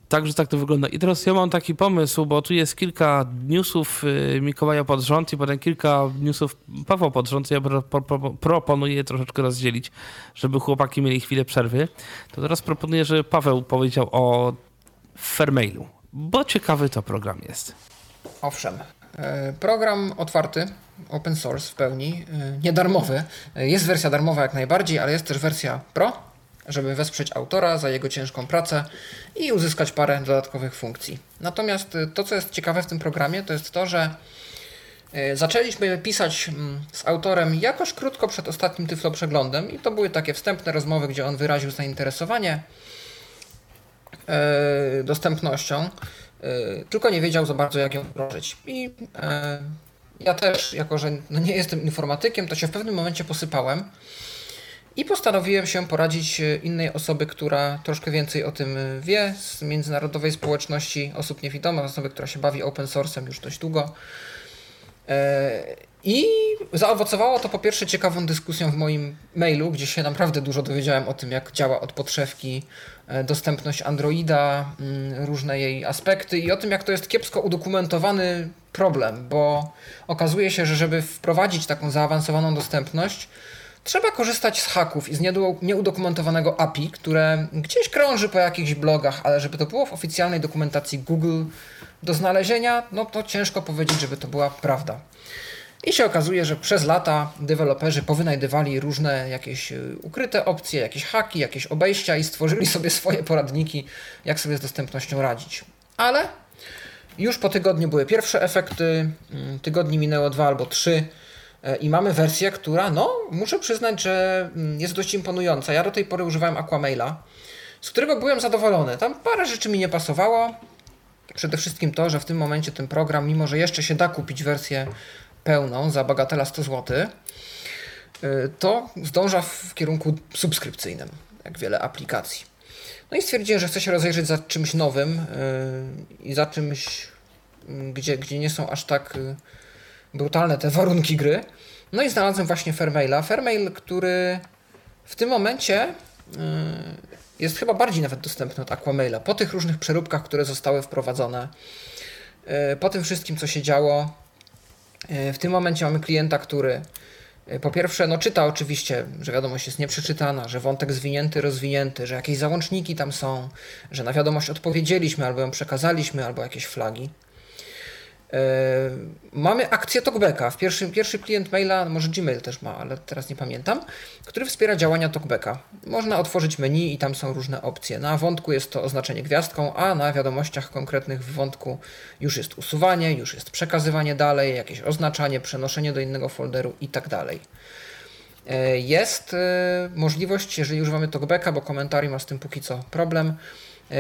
Także tak to wygląda. I teraz ja mam taki pomysł, bo tu jest kilka newsów y, Mikołaja pod rząd i potem kilka newsów Pawła pod rząd. Ja pro, pro, proponuję troszeczkę rozdzielić, żeby chłopaki mieli chwilę przerwy. To teraz proponuję, żeby Paweł powiedział o Fairmailu, bo ciekawy to program jest. Owszem. E, program otwarty, open source w pełni, e, niedarmowy. E, jest wersja darmowa jak najbardziej, ale jest też wersja pro, żeby wesprzeć autora za jego ciężką pracę i uzyskać parę dodatkowych funkcji. Natomiast to, co jest ciekawe w tym programie, to jest to, że zaczęliśmy pisać mm, z autorem jakoś krótko przed ostatnim Tyflo przeglądem i to były takie wstępne rozmowy, gdzie on wyraził zainteresowanie dostępnością. Y, tylko nie wiedział za bardzo, jak ją wdrożyć. I ja też, jako że no nie jestem informatykiem, to się w pewnym momencie posypałem i postanowiłem się poradzić e, innej osoby, która troszkę więcej o tym e, wie, z międzynarodowej społeczności osób niewidomych, osoby, która się bawi open source'em już dość długo. I zaowocowało to po pierwsze ciekawą dyskusją w moim mailu, gdzie się naprawdę dużo dowiedziałem o tym, jak działa od podszewki e, dostępność Androida, mm, różne jej aspekty i o tym, jak to jest kiepsko udokumentowany problem, bo okazuje się, że żeby wprowadzić taką zaawansowaną dostępność, trzeba korzystać z haków i z nieudokumentowanego API, które gdzieś krąży po jakichś blogach, ale żeby to było w oficjalnej dokumentacji Google do znalezienia, no to ciężko powiedzieć, żeby to była prawda. I się okazuje, że przez lata deweloperzy powynajdywali różne jakieś y, ukryte opcje, jakieś haki, jakieś obejścia i stworzyli sobie swoje poradniki, jak sobie z dostępnością radzić. Ale już po tygodniu były pierwsze efekty, mm, tygodni minęło dwa albo trzy i mamy wersję, która, no, muszę przyznać, że mm, jest dość imponująca. Ja do tej pory używałem Aquamaila, z którego byłem zadowolony. Tam parę rzeczy mi nie pasowało. Przede wszystkim to, że w tym momencie ten program, mimo że jeszcze się da kupić wersję pełną za bagatela 100 zł, y, to zdąża w kierunku subskrypcyjnym, jak wiele aplikacji. No i stwierdziłem, że chcę się rozejrzeć za czymś nowym y, i za czymś, y, gdzie, gdzie nie są aż tak brutalne te warunki gry. No i znalazłem właśnie Fairmaila. Fairmail, który w tym momencie jest chyba bardziej nawet dostępny od Aquamaila. Po tych różnych przeróbkach, które zostały wprowadzone, po tym wszystkim, co się działo, E, w tym momencie mamy klienta, który po pierwsze, no czyta oczywiście, że wiadomość jest nieprzeczytana, że wątek zwinięty, rozwinięty, że jakieś załączniki tam są, że na wiadomość odpowiedzieliśmy, albo ją przekazaliśmy, albo jakieś flagi. E, mamy akcję Talkbacka. W pierwszym, pierwszy klient maila, może Gmail też ma, ale teraz nie pamiętam, który wspiera działania Talkbacka. Można otworzyć menu i tam są różne opcje. Na wątku jest to oznaczenie gwiazdką, a na wiadomościach konkretnych w wątku już jest usuwanie, już jest przekazywanie dalej, jakieś oznaczanie, przenoszenie do innego folderu i tak dalej. E, jest e, możliwość, jeżeli używamy Talkbacka, bo komentarzy ma z tym póki co problem,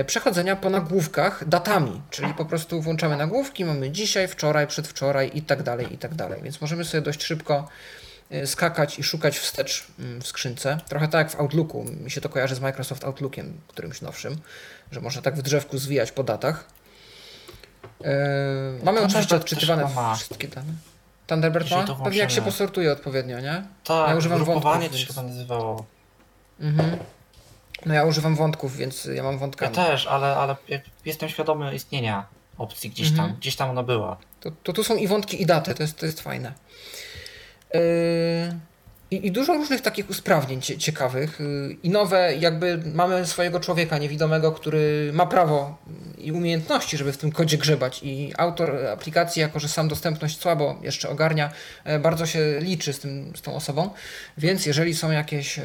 przechodzenia po nagłówkach datami, czyli po prostu włączamy nagłówki, mamy dzisiaj, wczoraj, przedwczoraj i tak dalej, i tak dalej. Więc możemy sobie dość szybko e, skakać i szukać wstecz mm, w skrzynce. Trochę tak jak w Outlooku. Mi się to kojarzy z Microsoft Outlookiem, którymś nowszym, że można tak w drzewku zwijać po datach. Yy, mamy oczywiście odczytywane wszystkie dane. Thunderbird ma? Pewnie jak się posortuje odpowiednio, nie? Tak, ja używam wątków, to się chyba nazywało. Mhm. No ja używam wątków, więc ja mam wątkami. Ja też, ale, ale jestem świadomy istnienia opcji gdzieś tam, mhm. gdzieś tam ona była. To, to tu są i wątki i daty, to jest, to jest fajne. Yy, i, I, dużo różnych takich usprawnień ciekawych yy, i nowe, jakby mamy swojego człowieka niewidomego, który ma prawo i umiejętności, żeby w tym kodzie grzebać i autor aplikacji, jako że sam dostępność słabo jeszcze ogarnia, yy, bardzo się liczy z, tym, z tą osobą, więc jeżeli są jakieś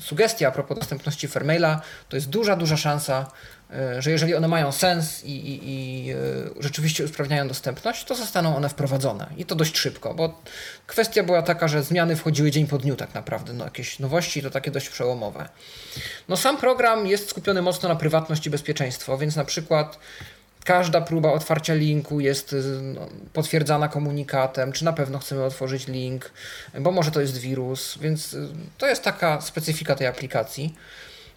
sugestia a propos dostępności Fairmaila, to jest duża, duża szansa, e, że jeżeli one mają sens i, i, i, e, rzeczywiście usprawniają dostępność, to zostaną one wprowadzone i to dość szybko, bo kwestia była taka, że zmiany wchodziły dzień po dniu tak naprawdę, no jakieś nowości to takie dość przełomowe. No sam program jest skupiony mocno na prywatność i bezpieczeństwo, więc na przykład każda próba otwarcia linku jest y, no, potwierdzana komunikatem, czy na pewno chcemy otworzyć link, bo może to jest wirus, więc y, to jest taka specyfika tej aplikacji.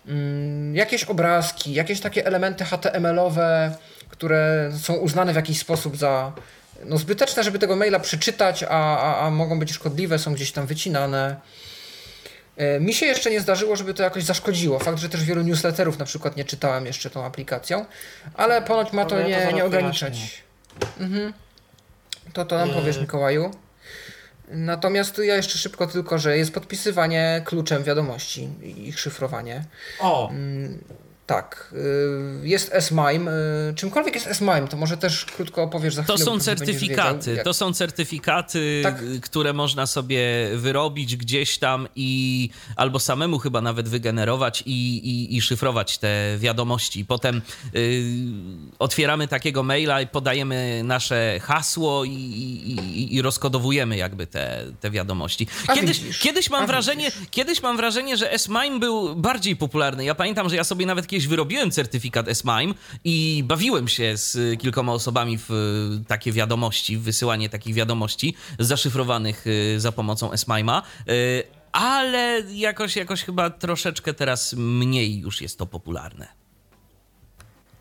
Mm, jakieś obrazki, jakieś takie elementy HTML-owe, które są uznane w jakiś sposób za no, zbyteczne, żeby tego maila przeczytać, a, a, a mogą być szkodliwe, są gdzieś tam wycinane. E, mi się jeszcze nie zdarzyło, żeby to jakoś zaszkodziło. Fakt, że też wielu newsletterów na przykład nie czytałem jeszcze tą aplikacją, ale ponoć ma to nie, nie ograniczać. Mhm. To to nam yy. powiesz, Mikołaju. Natomiast ja jeszcze szybko tylko, że jest podpisywanie kluczem wiadomości i ich szyfrowanie. O! Tak, y, jest S-MIME. Y, czymkolwiek jest S-MIME, to może też krótko opowiesz za chwilę. To są certyfikaty, to są certyfikaty, tak. które można sobie wyrobić gdzieś tam i albo samemu chyba nawet wygenerować i, i, i szyfrować te wiadomości. Potem y, otwieramy takiego maila i podajemy nasze hasło i, i, i rozkodowujemy jakby te, te wiadomości. Kiedyś, kiedyś, mam wrażenie, kiedyś mam wrażenie, że S-MIME był bardziej popularny. Ja pamiętam, że ja sobie nawet kiedyś wyrobiłem certyfikat S-MIME i bawiłem się z kilkoma osobami w takie wiadomości, w wysyłanie takich wiadomości zaszyfrowanych y, za pomocą S-MIME'a y, ale jakoś, jakoś chyba troszeczkę teraz mniej już jest to popularne.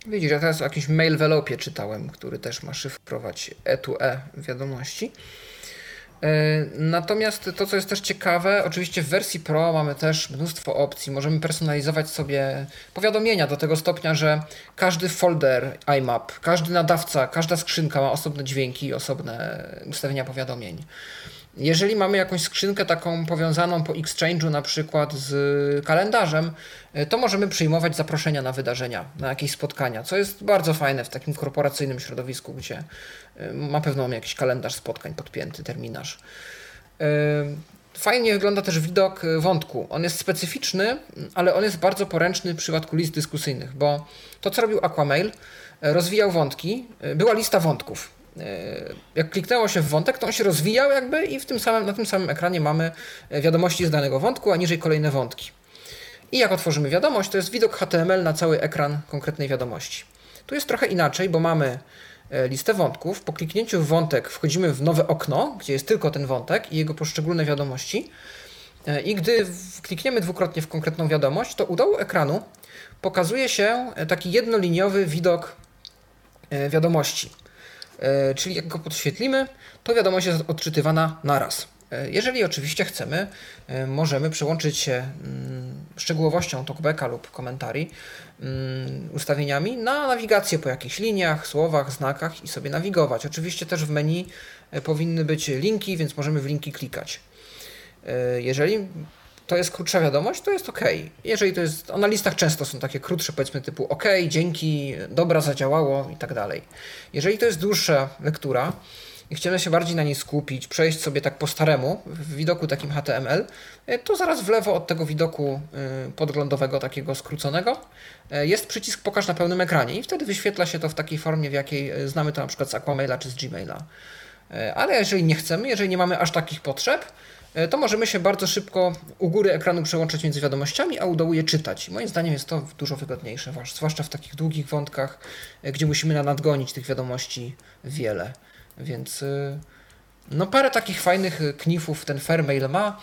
Widzisz, ja teraz o jakimś mail velopie czytałem, który też ma szyfrować E to E wiadomości. E, natomiast to, co jest też ciekawe, oczywiście w wersji Pro mamy też mnóstwo opcji. Możemy personalizować sobie powiadomienia do tego stopnia, że każdy folder IMAP, każdy nadawca, każda skrzynka ma osobne dźwięki i osobne ustawienia powiadomień. Jeżeli mamy jakąś skrzynkę taką powiązaną po Exchange'u na przykład z kalendarzem, e, to możemy przyjmować zaproszenia na wydarzenia, na jakieś spotkania, co jest bardzo fajne w takim korporacyjnym środowisku, gdzie e, ma pewno jakiś kalendarz spotkań podpięty, terminarz. E, fajnie wygląda też widok wątku. On jest specyficzny, ale on jest bardzo poręczny w przypadku list dyskusyjnych, bo to, co robił Aquamail, rozwijał wątki, była lista wątków E, jak kliknęło się w wątek, to on się rozwijał jakby i w tym samym, na tym samym ekranie mamy e, wiadomości z danego wątku, a niżej kolejne wątki. I jak otworzymy wiadomość, to jest widok HTML na cały ekran konkretnej wiadomości. Tu jest trochę inaczej, bo mamy e, listę wątków. Po kliknięciu w wątek wchodzimy w nowe okno, gdzie jest tylko ten wątek i jego poszczególne wiadomości. I gdy klikniemy dwukrotnie w konkretną wiadomość, to u dołu ekranu pokazuje się taki jednoliniowy widok wiadomości. E, czyli jak go podświetlimy, to wiadomość jest odczytywana naraz. E, jeżeli oczywiście chcemy, e, możemy przełączyć się mm, szczegółowością talkbacka lub komentarii, mm, ustawieniami na nawigację po jakichś liniach, słowach, znakach i sobie nawigować. Oczywiście też w menu powinny być linki, więc możemy w linki klikać. Jeżeli to jest krótsza wiadomość, to jest ok. Jeżeli to jest, na listach często są takie krótsze, powiedzmy typu ok, dzięki, dobra, zadziałało i tak dalej. Jeżeli to jest dłuższa lektura i chcemy się bardziej na niej skupić, przejść sobie tak po staremu w widoku takim HTML, e, to zaraz w lewo od tego widoku e, podglądowego, takiego skróconego, e, jest przycisk pokaż na pełnym ekranie i wtedy wyświetla się to w takiej formie, w jakiej znamy to na przykład z Aquamaila czy z Gmaila. Ale jeżeli nie chcemy, jeżeli nie mamy aż takich potrzeb, E, to możemy się bardzo szybko u góry ekranu przełączyć między wiadomościami, a u dołu je czytać. Moim zdaniem jest to dużo wygodniejsze, zwłaszcza w takich długich wątkach, e, gdzie musimy nadgonić tych wiadomości wiele. Więc e, no parę takich fajnych knifów ten Fairmail ma.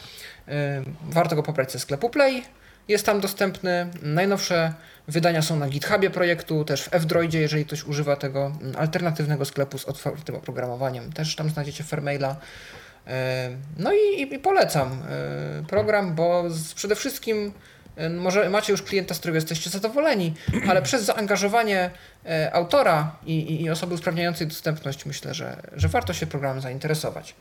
Warto go pobrać ze sklepu Play. Jest tam dostępny. Najnowsze wydania są na GitHubie projektu, też w F-Droidzie, jeżeli ktoś używa tego alternatywnego sklepu z otwartym oprogramowaniem. Też tam znajdziecie Fairmaila. No i, i polecam program, bo przede wszystkim może macie już klienta, z którego jesteście zadowoleni, ale przez zaangażowanie autora i, i osoby usprawniającej dostępność myślę, że, że warto się programem zainteresować.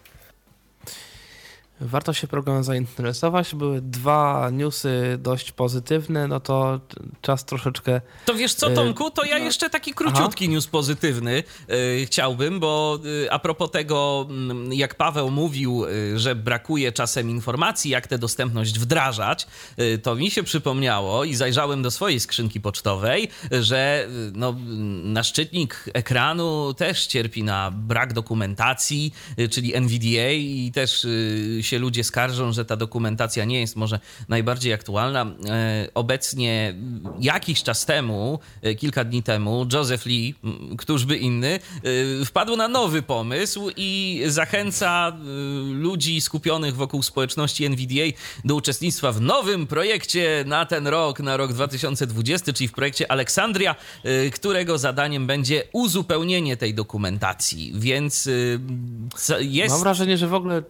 Warto się programem zainteresować. Były dwa newsy dość pozytywne, no to czas troszeczkę. To wiesz co, Tomku, to ja no. jeszcze taki króciutki Aha. news pozytywny yy, chciałbym, bo yy, a propos tego, yy, jak Paweł mówił, y, że brakuje czasem informacji, jak tę dostępność wdrażać, to mi się przypomniało i zajrzałem do swojej skrzynki pocztowej, że no, nasz ekranu też cierpi na brak dokumentacji, czyli NVDA i też się ludzie skarżą, że ta dokumentacja nie jest może najbardziej aktualna. E, obecnie, jakiś czas temu, e, kilka dni temu, Joseph Lee, któż by inny, e, wpadł na nowy pomysł i zachęca ludzi skupionych wokół społeczności NVDA do uczestnictwa w nowym projekcie na ten rok, na rok 2020, czyli w projekcie Aleksandria, którego zadaniem będzie uzupełnienie tej dokumentacji. Więc jest. Mam wrażenie, że w ogóle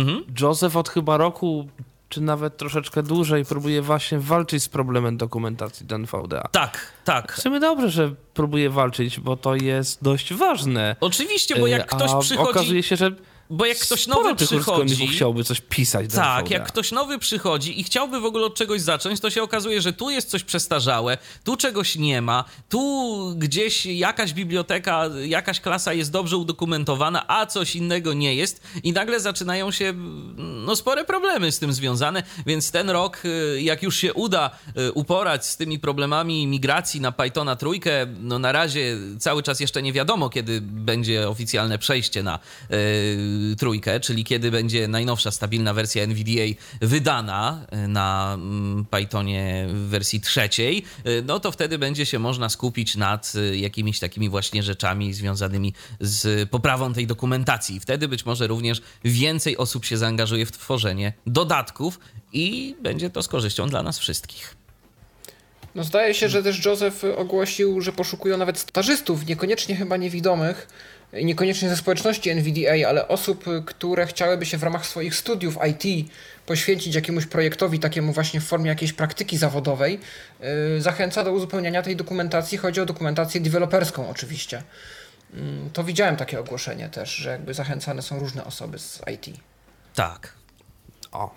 Mhm. Joseph od chyba roku czy nawet troszeczkę dłużej próbuje właśnie walczyć z problemem dokumentacji do NVDA. Tak, tak. W sumie dobrze, że próbuje walczyć, bo to jest dość ważne. Oczywiście, bo jak ktoś A przychodzi... okazuje się, że bo jak ktoś nowy przychodzi. chciałby coś pisać. Tak, jak ktoś nowy przychodzi i chciałby w ogóle od czegoś zacząć, to się okazuje, że tu jest coś przestarzałe, tu czegoś nie ma, tu gdzieś jakaś biblioteka, jakaś klasa jest dobrze udokumentowana, a coś innego nie jest, i nagle zaczynają się no, spore problemy z tym związane. Więc ten rok, y, jak już się uda y, uporać z tymi problemami migracji na Pythona trójkę, no na razie cały czas jeszcze nie wiadomo, kiedy będzie oficjalne przejście na. Yy, trójkę, czyli kiedy będzie najnowsza stabilna wersja NVDA wydana e, na mm, Pythonie w wersji trzeciej, e, no to wtedy będzie się można skupić nad e, jakimiś takimi właśnie rzeczami związanymi z poprawą tej dokumentacji. Wtedy być może również więcej osób się zaangażuje w tworzenie dodatków i będzie to z korzyścią dla nas wszystkich. No zdaje się, że też Joseph ogłosił, że poszukują nawet stażystów, niekoniecznie chyba niewidomych, niekoniecznie ze społeczności NVDA, ale osób, które chciałyby się w ramach swoich studiów IT poświęcić jakiemuś projektowi, takiemu właśnie w formie jakiejś praktyki zawodowej, yy, zachęca do uzupełniania tej dokumentacji. Chodzi o dokumentację deweloperską oczywiście. Yy, to widziałem takie ogłoszenie też, że jakby zachęcane są różne osoby z IT. Tak. O.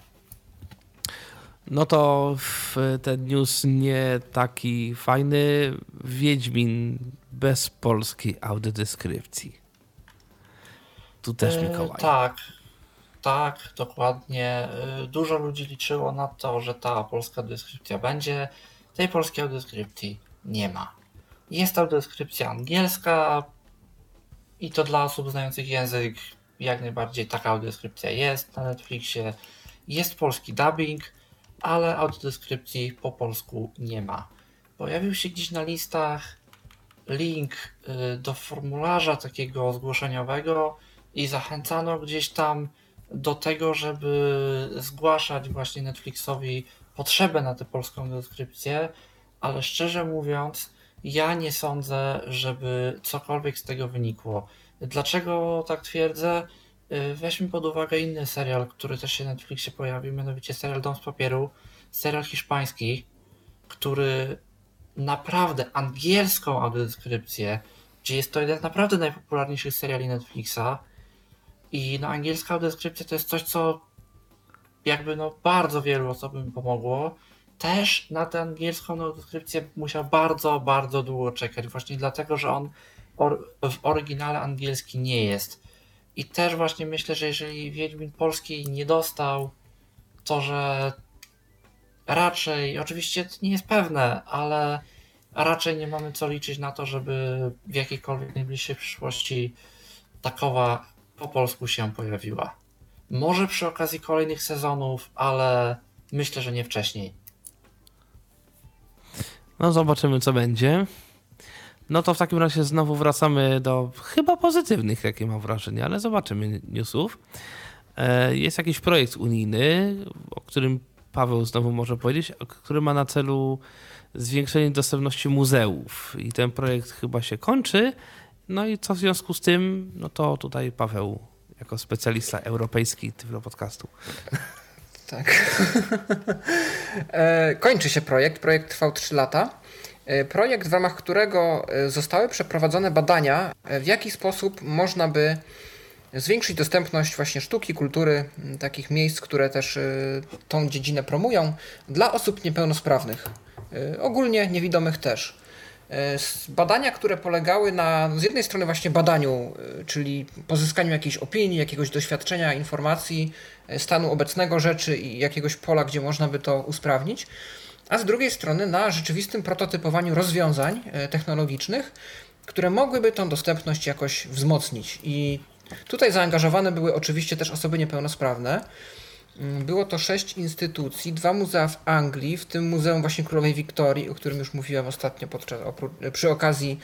No to ten news nie taki fajny. Wiedźmin bez polskiej audiodeskrypcji. Tu też e, Mikołaj. tak, tak, dokładnie. E, dużo ludzi liczyło na to, że ta polska deskrypcja będzie. Tej polskiej audiodeskrypcji nie ma. Jest audiodeskrypcja angielska i to dla osób znających język jak najbardziej taka audiodeskrypcja jest na Netflixie. Jest polski dubbing, ale audiodeskrypcji po polsku nie ma. Pojawił się gdzieś na listach link y, do formularza takiego zgłoszeniowego, i zachęcano gdzieś tam do tego, żeby zgłaszać właśnie Netflixowi potrzebę na tę polską deskrypcję, ale szczerze mówiąc, ja nie sądzę, żeby cokolwiek z tego wynikło. Dlaczego tak twierdzę? Y, weźmy pod uwagę inny serial, który też się na Netflixie pojawił, mianowicie serial Dom z Papieru, serial hiszpański, który naprawdę angielską audiodeskrypcję, gdzie jest to jeden z naprawdę najpopularniejszych seriali Netflixa, i no, angielska audiodeskrypcja to jest coś, co jakby no bardzo wielu osobom pomogło. Też na tę angielską audiodeskrypcję musiał bardzo, bardzo długo czekać, właśnie dlatego, że on or w oryginale angielski nie jest. I też właśnie myślę, że jeżeli Wiedźmin polski nie dostał, to że raczej, oczywiście to nie jest pewne, ale raczej nie mamy co liczyć na to, żeby w jakiejkolwiek najbliższej przyszłości takowa po polsku się pojawiła. Może przy okazji kolejnych sezonów, ale myślę, że nie wcześniej. No zobaczymy, co będzie. No to w takim razie znowu wracamy do chyba pozytywnych, jakie mam wrażenie, ale zobaczymy newsów. E, jest jakiś projekt unijny, o którym Paweł znowu może powiedzieć, który ma na celu zwiększenie dostępności muzeów. I ten projekt chyba się kończy, no i co w związku z tym, no to tutaj Paweł, jako specjalista europejski tego podcastu. Tak. E, kończy się projekt. Projekt trwał 3 lata. E, projekt, w ramach którego e, zostały przeprowadzone badania, w jaki sposób można by zwiększyć dostępność właśnie sztuki, kultury, takich miejsc, które też tą dziedzinę promują, dla osób niepełnosprawnych. Ogólnie niewidomych też. E, badania, które polegały na z jednej strony właśnie badaniu, e, czyli pozyskaniu jakiejś opinii, jakiegoś doświadczenia, informacji, e, stanu obecnego rzeczy i jakiegoś pola, gdzie można by to usprawnić, a z drugiej strony na rzeczywistym prototypowaniu rozwiązań technologicznych, które mogłyby tą dostępność jakoś wzmocnić. I tutaj zaangażowane były oczywiście też osoby niepełnosprawne. Mm, było to sześć instytucji, dwa muzea w Anglii, w tym Muzeum właśnie Królowej Wiktorii, o którym już mówiłem ostatnio podczas, przy okazji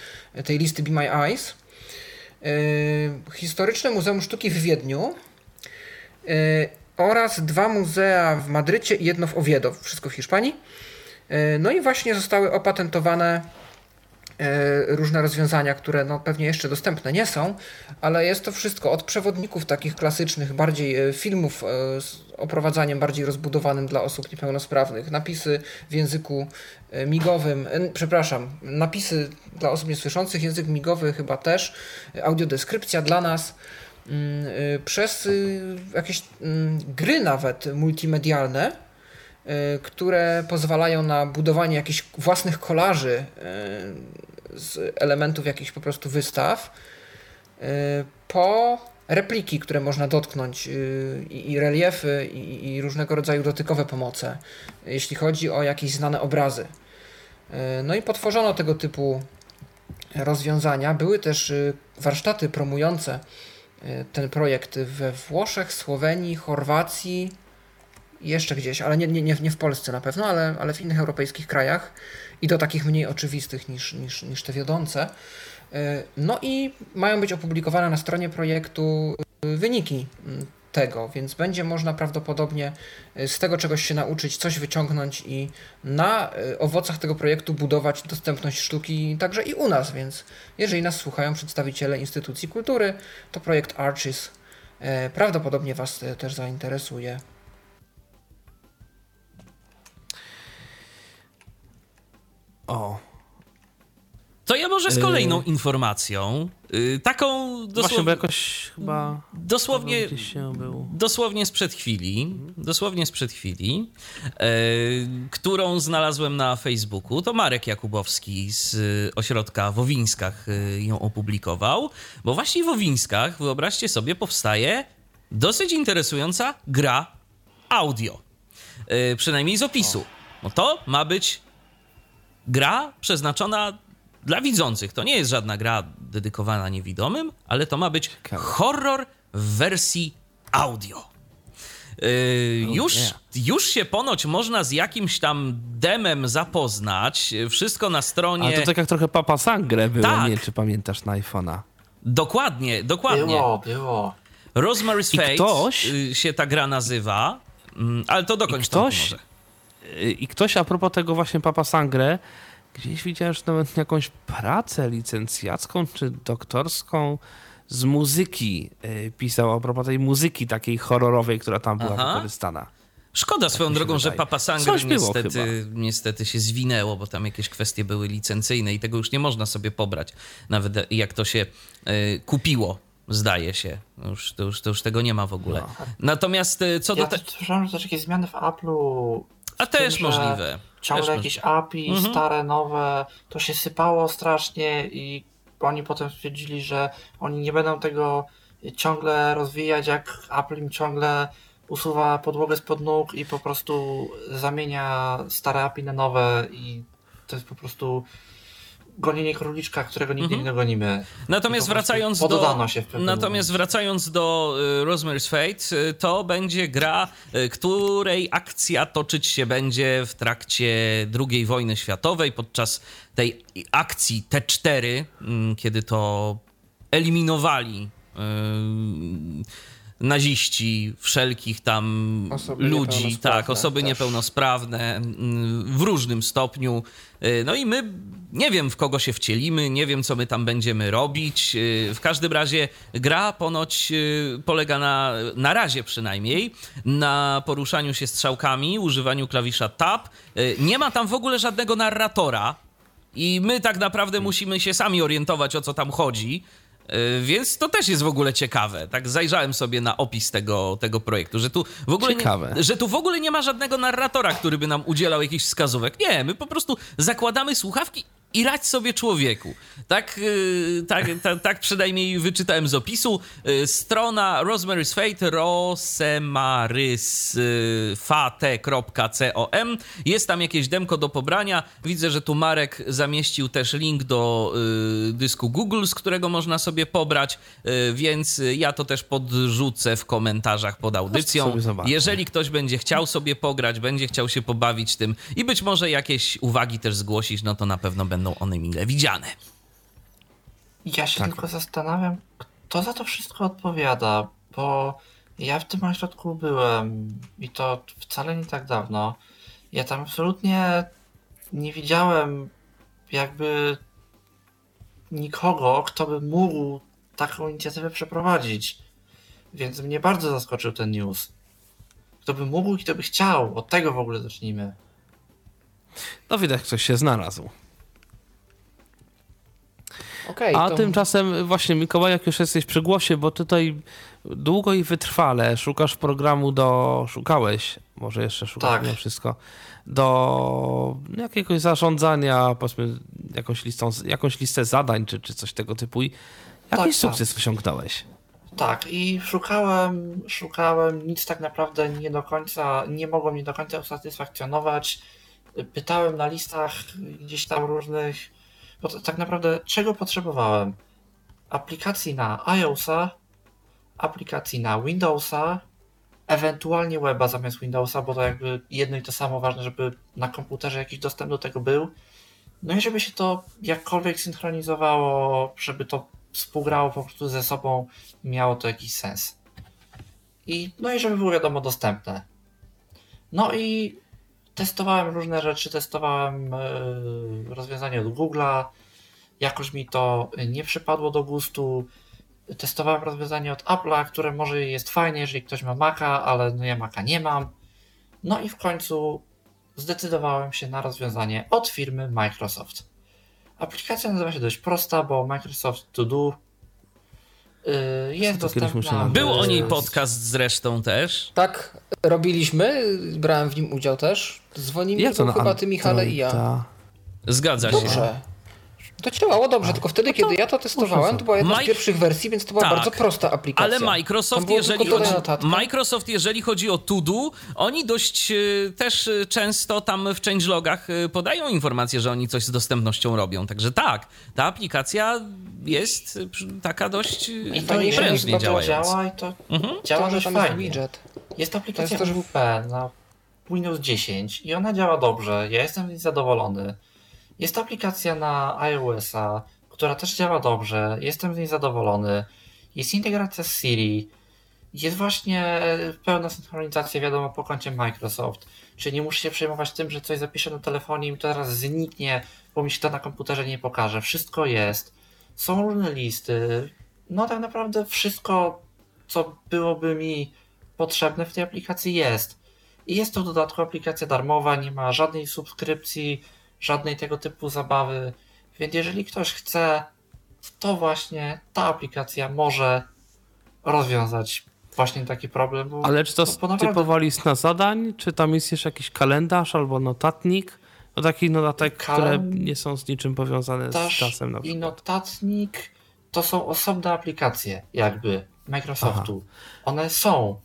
tej listy Be My Eyes. Yy, historyczne Muzeum Sztuki w Wiedniu oraz dwa muzea w Madrycie i jedno w Oviedo, wszystko w Hiszpanii. No i właśnie zostały opatentowane E, różne rozwiązania, które no pewnie jeszcze dostępne nie są, ale jest to wszystko od przewodników takich klasycznych, bardziej e, filmów e, z oprowadzaniem bardziej rozbudowanym dla osób niepełnosprawnych, napisy w języku migowym, przepraszam, napisy dla osób niesłyszących, język migowy chyba też, audiodeskrypcja dla nas, mm, przez jakieś mm, gry nawet multimedialne, które pozwalają na budowanie jakichś własnych kolaży z elementów jakichś po prostu wystaw, y, po repliki, które można dotknąć i, reliefy i, różnego rodzaju dotykowe pomoce, jeśli chodzi o jakieś znane obrazy. No i potworzono tego typu rozwiązania. Były też warsztaty promujące ten projekt we Włoszech, Słowenii, Chorwacji, jeszcze gdzieś, ale nie, nie, nie w Polsce na pewno, ale, ale w innych europejskich krajach i do takich mniej oczywistych niż, niż, niż te wiodące. E, no i mają być opublikowane na stronie projektu e, wyniki tego, więc będzie można prawdopodobnie z tego czegoś się nauczyć, coś wyciągnąć i na owocach tego projektu budować dostępność sztuki także i u nas, więc jeżeli nas słuchają przedstawiciele instytucji kultury, to projekt Arches prawdopodobnie Was też zainteresuje. O. To ja może z y. kolejną informacją. Yy, taką dosłownie. Właśnie, bo jakoś chyba. Dosłownie. Dosłownie sprzed chwili. Dosłownie sprzed chwili. Yy, którą znalazłem na Facebooku. To Marek Jakubowski z ośrodka w Owińskach yy, ją opublikował. Bo właśnie w Owińskach, wyobraźcie sobie, powstaje dosyć interesująca gra audio. Yy, przynajmniej z opisu. No to ma być gra przeznaczona dla widzących. To nie jest żadna gra dedykowana niewidomym, ale to ma być horror w wersji audio. Yy, już, już się ponoć można z jakimś tam demem zapoznać. Wszystko na stronie. Ale to tak jak trochę Papa Sangre było, tak. nie czy pamiętasz na iPhone'a. Dokładnie, dokładnie. Było, było. Rosemary's Fate ktoś... Y, się ta gra nazywa, mm, ale to dokończ I ktoś, to może. I ktoś a propos tego właśnie Papa Sangre, gdzieś widziałem, że nawet jakąś pracę licencjacką czy doktorską z muzyki y, pisał a propos tej muzyki takiej horrorowej, która tam była Aha. wykorzystana. Szkoda tak swoją drogą, że Papa Sangre niestety, niestety się zwinęło, bo tam jakieś kwestie były licencyjne i tego już nie można sobie pobrać, nawet jak to się y, kupiło zdaje się. Już, to, już, to już tego nie ma w ogóle. No. Natomiast co ja do... Ja słyszałem, że też jakieś zmiany w Apple'u a też tym, możliwe. Ciągle też jakieś możliwe. API, mhm. stare, nowe, to się sypało strasznie i oni potem stwierdzili, że oni nie będą tego ciągle rozwijać, jak Apple im ciągle usuwa podłogę spod nóg i po prostu zamienia stare API na nowe i to jest po prostu gonienie króliczka, którego nigdy mhm. nie dogonimy. Natomiast wracając do, natomiast wracając do y, Rosemary's Fate, y, to będzie gra, y, której akcja toczyć się będzie w trakcie II wojny światowej, podczas tej akcji T4, mm, kiedy to eliminowali naziści, wszelkich tam osoby ludzi, tak, osoby też. niepełnosprawne mm, w różnym stopniu. No i my nie wiem, w kogo się wcielimy, nie wiem, co my tam będziemy robić. Y, w każdym razie gra ponoć y, polega na, na razie przynajmniej, na poruszaniu się strzałkami, używaniu klawisza tab. Nie ma tam w ogóle żadnego narratora. I my tak naprawdę musimy się sami orientować, o co tam chodzi. Y, więc to też jest w ogóle ciekawe. Tak zajrzałem sobie na opis tego, tego projektu, że tu w ogóle nie, że tu w ogóle nie ma żadnego narratora, który by nam udzielał jakichś wskazówek. Nie, my po prostu zakładamy słuchawki i radź sobie człowieku. Tak, y, tak, tak, tak przynajmniej wyczytałem z opisu. Y, strona Rosemary's Fate, rosemarysfate.com. Jest tam jakieś demko do pobrania. Widzę, że tu Marek zamieścił też link do y, dysku Google, z którego można sobie pobrać, więc ja to też podrzucę w komentarzach pod audycją. Jeżeli ktoś będzie chciał sobie pograć, będzie chciał się pobawić tym i być może jakieś uwagi też zgłosić, no to na pewno będę będą one mile widziane. Ja się tak. tylko zastanawiam, kto za to wszystko odpowiada, bo ja w tym ośrodku byłem i to wcale nie tak dawno. Ja tam absolutnie nie widziałem jakby nikogo, kto by mógł taką inicjatywę przeprowadzić. Więc mnie bardzo zaskoczył ten news. Kto by mógł i kto by chciał. Od tego w ogóle zacznijmy. No widać, ktoś się znalazł. Okay, A to... tymczasem właśnie Mikołaj, jak już jesteś przy głosie, bo tutaj długo i wytrwale szukasz programu do... Szukałeś, może jeszcze szukasz tak. mimo wszystko, do jakiegoś zarządzania, powiedzmy, jakąś, listą, jakąś listę zadań, czy, czy coś tego typu. I jakiś tak, sukces tak. osiągnąłeś. Tak, i szukałem, szukałem, nic tak naprawdę nie do końca, nie mogło mnie do końca usatysfakcjonować. Pytałem na listach gdzieś tam różnych, bo tak naprawdę czego potrzebowałem? Aplikacji na iOSa, aplikacji na Windowsa, ewentualnie weba zamiast Windowsa, bo to jakby jedno i to samo ważne, żeby na komputerze jakiś dostęp do tego był. No i żeby się to jakkolwiek synchronizowało, żeby to współgrało po prostu ze sobą, miało to jakiś sens. I, no i żeby było wiadomo dostępne. No i testowałem różne rzeczy, testowałem yy, rozwiązanie od Google'a, jakoś mi to nie przypadło do gustu. Testowałem rozwiązanie od Apple'a, które może jest fajne, jeżeli ktoś ma Maca, ale no ja Maca nie mam. No i w końcu zdecydowałem się na rozwiązanie od firmy Microsoft. Aplikacja nazywa się dość prosta, bo Microsoft To Do jest dostępna. Był o niej podcast zresztą też. Tak, robiliśmy, brałem w nim udział też. Dzwonimy ja chyba ty Michale i ja. Zgadza się. Dobrze. To działało dobrze, tylko wtedy, no kiedy ja to testowałem, to była jedna Mike... z pierwszych wersji, więc to była tak, bardzo prosta aplikacja. Ale Microsoft, jeżeli chodzi, Microsoft, jeżeli chodzi o Todo, oni dość e, też e, często tam w changelogach e, podają informacje, że oni coś z dostępnością robią. Także tak, ta aplikacja jest taka dość I to prężnie działająca. działa i to mhm. działa to, dość fajnie. Widget. Jest aplikacja to jest WP na Windows 10 i ona działa dobrze. Ja jestem zadowolony. Jest aplikacja na iOS-a, która też działa dobrze, jestem z niej zadowolony. Jest integracja z Siri, jest właśnie pełna synchronizacja, wiadomo, po koncie Microsoft. Czyli nie muszę się przejmować tym, że coś zapiszę na telefonie i mi to teraz zniknie, bo mi się to na komputerze nie pokaże. Wszystko jest. Są różne listy. No tak naprawdę wszystko, co byłoby mi potrzebne w tej aplikacji jest. I jest to w dodatku aplikacja darmowa, nie ma żadnej subskrypcji, żadnej tego typu zabawy. Więc jeżeli ktoś chce, to właśnie ta aplikacja może rozwiązać właśnie taki problem. Ale czy to, to naprawdę... typowa lista zadań, czy tam jest jeszcze jakiś kalendarz albo notatnik? No taki notatek, które nie są z niczym powiązane z czasem na przykład. I notatnik to są osobne aplikacje jakby Microsoftu. Aha. One są.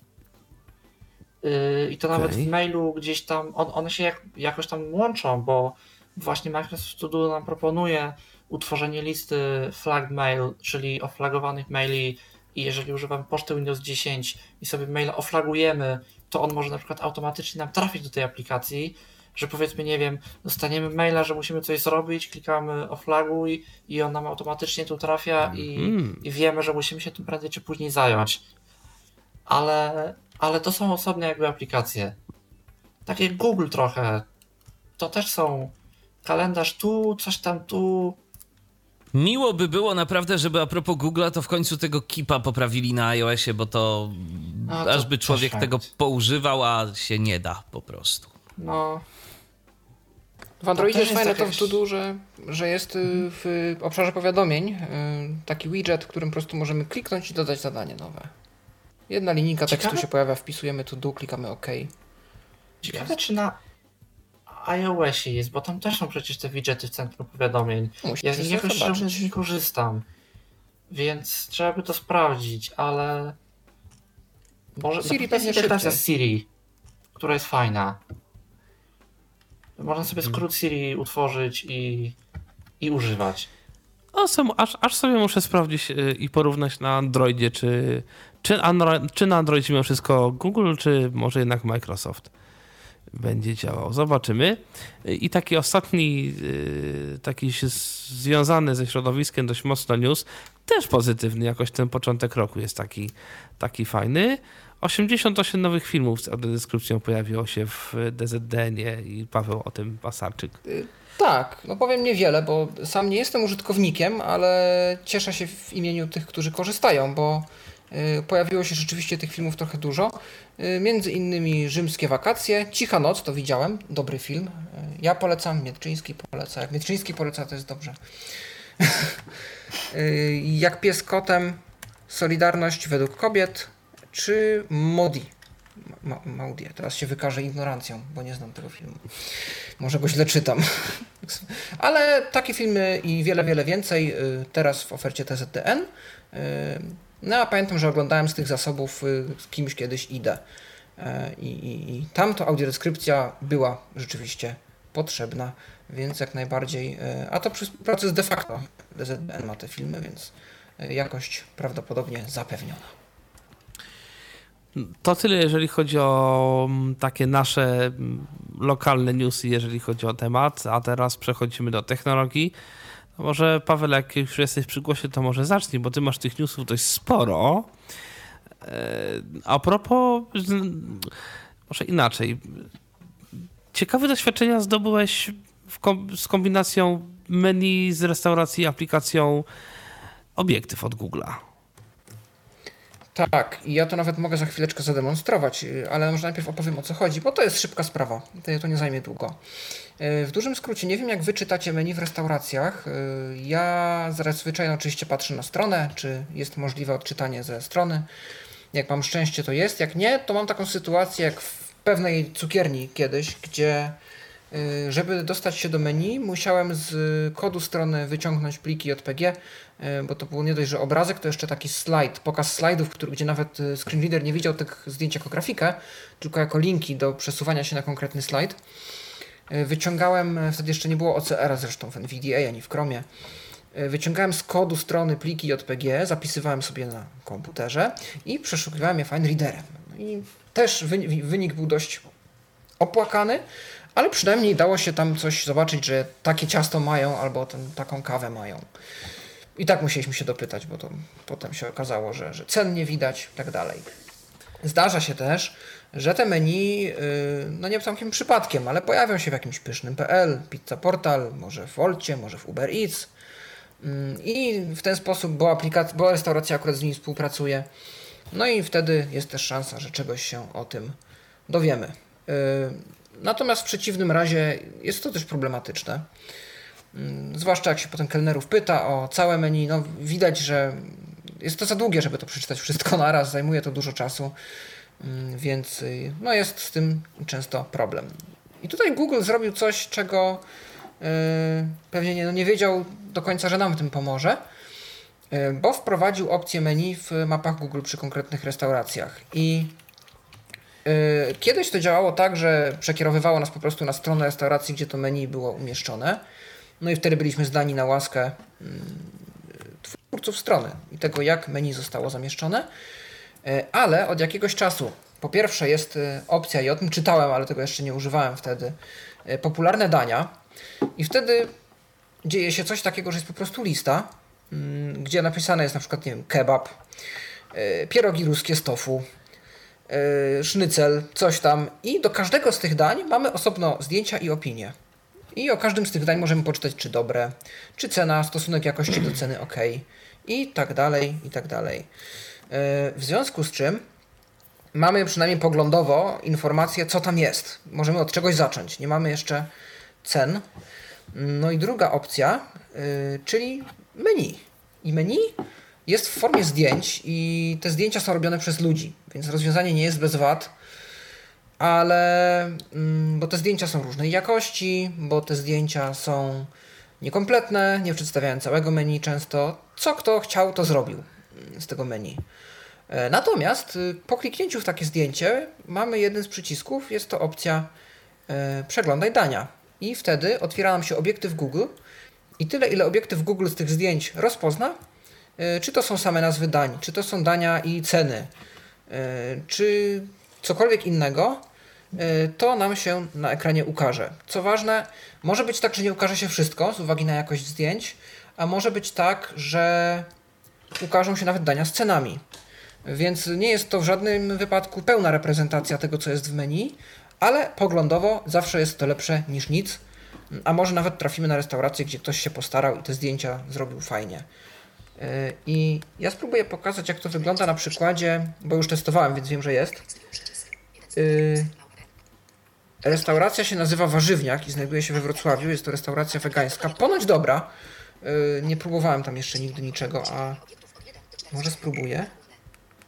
Yy, I to okay. nawet w mailu gdzieś tam, on, one się jak, jakoś tam łączą, bo właśnie Microsoft Studio nam proponuje utworzenie listy flag mail, czyli oflagowanych maili i jeżeli używamy poczty Windows 10 i sobie maila oflagujemy, to on może na przykład automatycznie nam trafić do tej aplikacji, że powiedzmy, nie wiem, dostaniemy maila, że musimy coś zrobić, klikamy oflaguj i on nam automatycznie tu trafia i, mm. i wiemy, że musimy się tym prędzej czy później zająć. Ale, ale to są osobne jakby aplikacje. Tak jak Google trochę. To też są kalendarz tu, coś tam tu. Miło by było naprawdę, żeby a propos Google'a, to w końcu tego Keepa poprawili na iOSie, bo to, no, to aż by człowiek tego poużywał, a się nie da po prostu. No. W Androidzie jest fajne to w Tudu, że, że jest y, w obszarze powiadomień y, taki widget, w którym po prostu możemy kliknąć i dodać zadanie nowe. Jedna linijka Ciekawe? tekstu się pojawia, wpisujemy to klikamy OK. Ciekawe, czy na iOSie jest, bo tam też są przecież te widgety w centrum powiadomień. Musisz ja z nich jakoś nie korzystam. Więc trzeba by to sprawdzić, ale może Siri pewnie integracja z Siri, która jest fajna. Można sobie mhm. skrót Siri utworzyć i, i używać. O, sam, aż, aż sobie muszę sprawdzić y, i porównać na Androidzie, czy, czy, Andro, czy na Androidzie mimo wszystko Google, czy może jednak Microsoft. Będzie działał. Zobaczymy. I taki ostatni, taki związany ze środowiskiem dość mocno news, też pozytywny, jakoś ten początek roku jest taki, taki fajny. 88 nowych filmów z audiodeskrypcją pojawiło się w DZDN-ie i Paweł o tym Pasarczyk. Y, tak, no powiem niewiele, bo sam nie jestem użytkownikiem, ale cieszę się w imieniu tych, którzy korzystają, bo y, pojawiło się rzeczywiście tych filmów trochę dużo. Y, między innymi Rzymskie wakacje, Cicha noc, to widziałem, dobry film. Ja polecam, Mietczyński poleca. Jak Mietczyński poleca, to jest dobrze. Jak pies kotem, Solidarność według kobiet, czy Modi? Ma Maudie. Teraz się wykażę ignorancją, bo nie znam tego filmu. Może go źle czytam. Ale takie filmy i wiele, wiele więcej y, teraz w ofercie TZDN. No a pamiętam, że oglądałem z tych zasobów y, z kimś kiedyś idę. I, i, I tam to audiodeskrypcja była rzeczywiście potrzebna, więc jak najbardziej. A to przy współpracy z de facto DZDN ma te filmy, więc jakość prawdopodobnie zapewniona. To tyle, jeżeli chodzi o mm, takie nasze mm, lokalne newsy, jeżeli chodzi o temat, a teraz przechodzimy do technologii. No może Paweł, jak już jesteś przy głosie, to może zacznij, bo ty masz tych newsów dość sporo. E, a propos, może inaczej. Ciekawe doświadczenia zdobyłeś kom z kombinacją menu z restauracji aplikacją obiektyw od Google'a. Tak, i ja to nawet mogę za chwileczkę zademonstrować, y, ale może najpierw opowiem o co chodzi, bo to jest szybka sprawa, to nie zajmie długo. Y, w dużym skrócie, nie wiem jak wy czytacie menu w restauracjach. Y, ja zazwyczaj oczywiście patrzę na stronę, czy jest możliwe odczytanie ze strony. Jak mam szczęście, to jest. Jak nie, to mam taką sytuację jak w pewnej cukierni kiedyś, gdzie Y, żeby dostać się do menu, musiałem z kodu strony wyciągnąć pliki JPG, bo to było nie dość, że obrazek, to jeszcze taki slajd, pokaz slajdów, który, gdzie nawet screenreader nie widział tych zdjęć jako grafikę, tylko jako linki do przesuwania się na konkretny slajd. Wyciągałem, wtedy jeszcze nie było OCR zresztą w NVDA ani w Chromie. Wyciągałem z kodu strony pliki JPG, zapisywałem sobie na komputerze i przeszukiwałem je fine readerem. No I też wynik był dość opłakany, ale przynajmniej dało się tam coś zobaczyć, że takie ciasto mają albo ten, taką kawę mają. I tak musieliśmy się dopytać, bo to potem się okazało, że, że cen nie widać i tak dalej. Zdarza się też, że te menu, yy, no nie całkiem przypadkiem, ale pojawią się w jakimś pysznym PL, Pizza Portal, może w Volcie, może w Uber Eats. Yy, I w ten sposób, bo, aplikacja, bo restauracja akurat z nimi współpracuje, no i wtedy jest też szansa, że czegoś się o tym dowiemy. Yy, Natomiast w przeciwnym razie jest to też problematyczne. Mm, zwłaszcza jak się potem kelnerów pyta o całe menu, no widać, że jest to za długie, żeby to przeczytać wszystko naraz, zajmuje to dużo czasu, mm, więc y, no jest z tym często problem. I tutaj Google zrobił coś, czego yy, pewnie nie, no nie wiedział do końca, że nam w tym pomoże, yy, bo wprowadził opcję menu w mapach Google przy konkretnych restauracjach. I Y, kiedyś to działało tak, że przekierowywało nas po prostu na stronę restauracji, gdzie to menu było umieszczone. No i wtedy byliśmy zdani na łaskę mm, twórców strony i tego, jak menu zostało zamieszczone. Y, ale od jakiegoś czasu, po pierwsze jest y, opcja, i o tym czytałem, ale tego jeszcze nie używałem wtedy, popularne dania. I wtedy dzieje się coś takiego, że jest po prostu lista, mm, gdzie napisane jest na przykład, nie wiem, kebab, pierogi ruskie z tofu, sznycel, coś tam. I do każdego z tych dań mamy osobno zdjęcia i opinie. I o każdym z tych dań możemy poczytać, czy dobre, czy cena, stosunek jakości do ceny ok, i tak dalej, i tak dalej. Yy, w związku z czym mamy przynajmniej poglądowo informację, co tam jest. Możemy od czegoś zacząć. Nie mamy jeszcze cen. No i druga opcja, yy, czyli menu. I menu jest w formie zdjęć i te zdjęcia są robione przez ludzi, więc rozwiązanie nie jest bez wad, ale mm, bo te zdjęcia są różnej jakości, bo te zdjęcia są niekompletne, nie przedstawiają całego menu często. Co kto chciał, to zrobił z tego menu. E, natomiast y, po kliknięciu w takie zdjęcie mamy jeden z przycisków, jest to opcja e, przeglądaj dania. I wtedy otwiera nam się obiektyw Google i tyle ile obiektyw Google z tych zdjęć rozpozna, E, czy to są same nazwy dań, czy to są dania i ceny, czy cokolwiek innego, to nam się na ekranie ukaże. Co ważne, może być tak, że nie ukaże się wszystko z uwagi na jakość zdjęć, a może być tak, że ukażą się nawet dania z cenami. Więc nie jest to w żadnym wypadku pełna reprezentacja tego, co jest w menu, ale poglądowo zawsze jest to lepsze niż nic. A może nawet trafimy na restaurację, gdzie ktoś się postarał i te zdjęcia zrobił fajnie. E, I ja spróbuję pokazać, jak to wygląda na przykładzie, bo już testowałem, więc wiem, że jest. E, restauracja się nazywa Warzywniak i znajduje się we Wrocławiu. Jest to restauracja wegańska, ponoć dobra. E, nie próbowałem tam jeszcze nigdy niczego, a może spróbuję.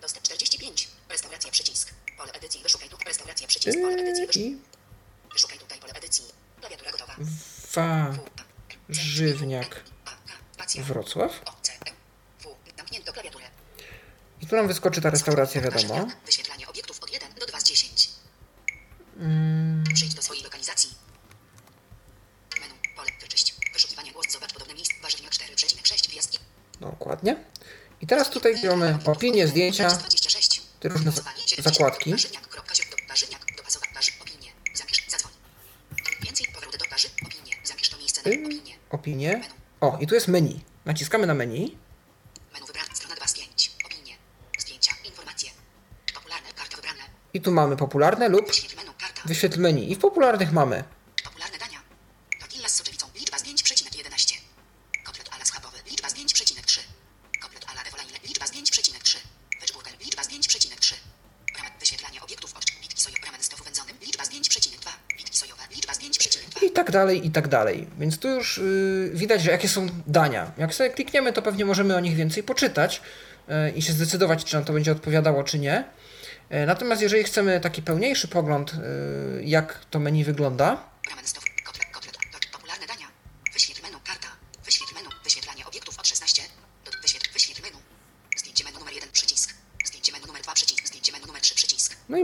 Dostęp 45. Restauracja przycisk. Pole edycji. Wyszukaj tu. Restauracja przycisk. Pole edycji. I... Wyszukaj tutaj pole edycji. Klawiatura gotowa. Warzywniak. Wrocław. I tu nam wyskoczy ta restauracja, wiadomo. Wyświetlanie obiektów od 1 do 2 z 10. Mm. Przyjdź do swojej lokalizacji. Menu, pole, wyczyść. Wyszukiwanie głos, zobacz podobne miejsce. Warzywniak 4,6 gwiazdki. Dokładnie. I teraz tutaj mamy opinie, zdjęcia, te różne zakładki. Opinie. O, i tu jest menu. Naciskamy na menu. I tu mamy popularne lub wyświetl menu. I w popularnych mamy popularne dania. Tortilla z soczewicą. Liczba zdjęć przecinek 11. Kotlet ala schabowy. Liczba zdjęć przecinek 3. Kotlet ala rewolaile. Liczba zdjęć przecinek 3. Vegburger. Liczba zdjęć przecinek 3. Ramen wyświetlanie obiektów od bitki sojowe. Ramen z tofu wędzonym. Liczba zdjęć przecinek 2. Bitki sojowe. Liczba zdjęć przecinek 2. I tak dalej, i tak dalej. Więc tu już yy, widać, że jakie są dania. Jak sobie klikniemy, to pewnie możemy o nich więcej poczytać yy, i się zdecydować, czy nam to będzie odpowiadało, czy nie. E, natomiast jeżeli chcemy taki pełniejszy pogląd, jak to menu wygląda,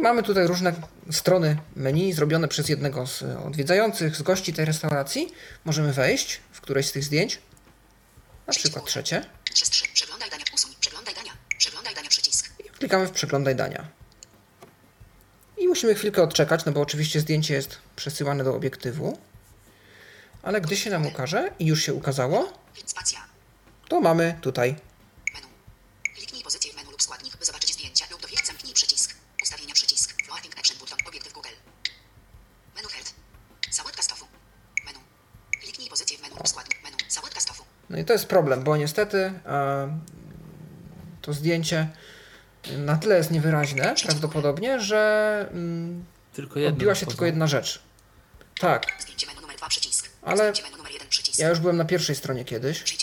mamy tutaj różne strony menu zrobione przez jednego z odwiedzających, z gości tej restauracji. Możemy wejść w któreś z tych zdjęć, na przykład trzecie. Przeglądaj dania, usuń, przeglądaj dania, przeglądaj dania, przycisk. I klikamy w przeglądaj dania. I musimy chwilkę odczekać, no bo oczywiście zdjęcie jest przesyłane do obiektywu. Ale gdy się nam ukaże i już się ukazało, to mamy tutaj menu. Kliknij pozycję w menu lub składnik, by zobaczyć zdjęcia lub dowiedzieć zamknij przycisk. Ustawienia przycisk. Floating action button. Obiektyw Google. Menu head. Sałatka stofu. Menu. Kliknij pozycję w menu lub składnik. Menu. Sałatka stofu. No i to jest problem, bo niestety e, to zdjęcie na tyle jest niewyraźne prawdopodobnie, że mm, tylko odbiła się tylko jedna rzecz. Tak. Ale ja już byłem na pierwszej stronie kiedyś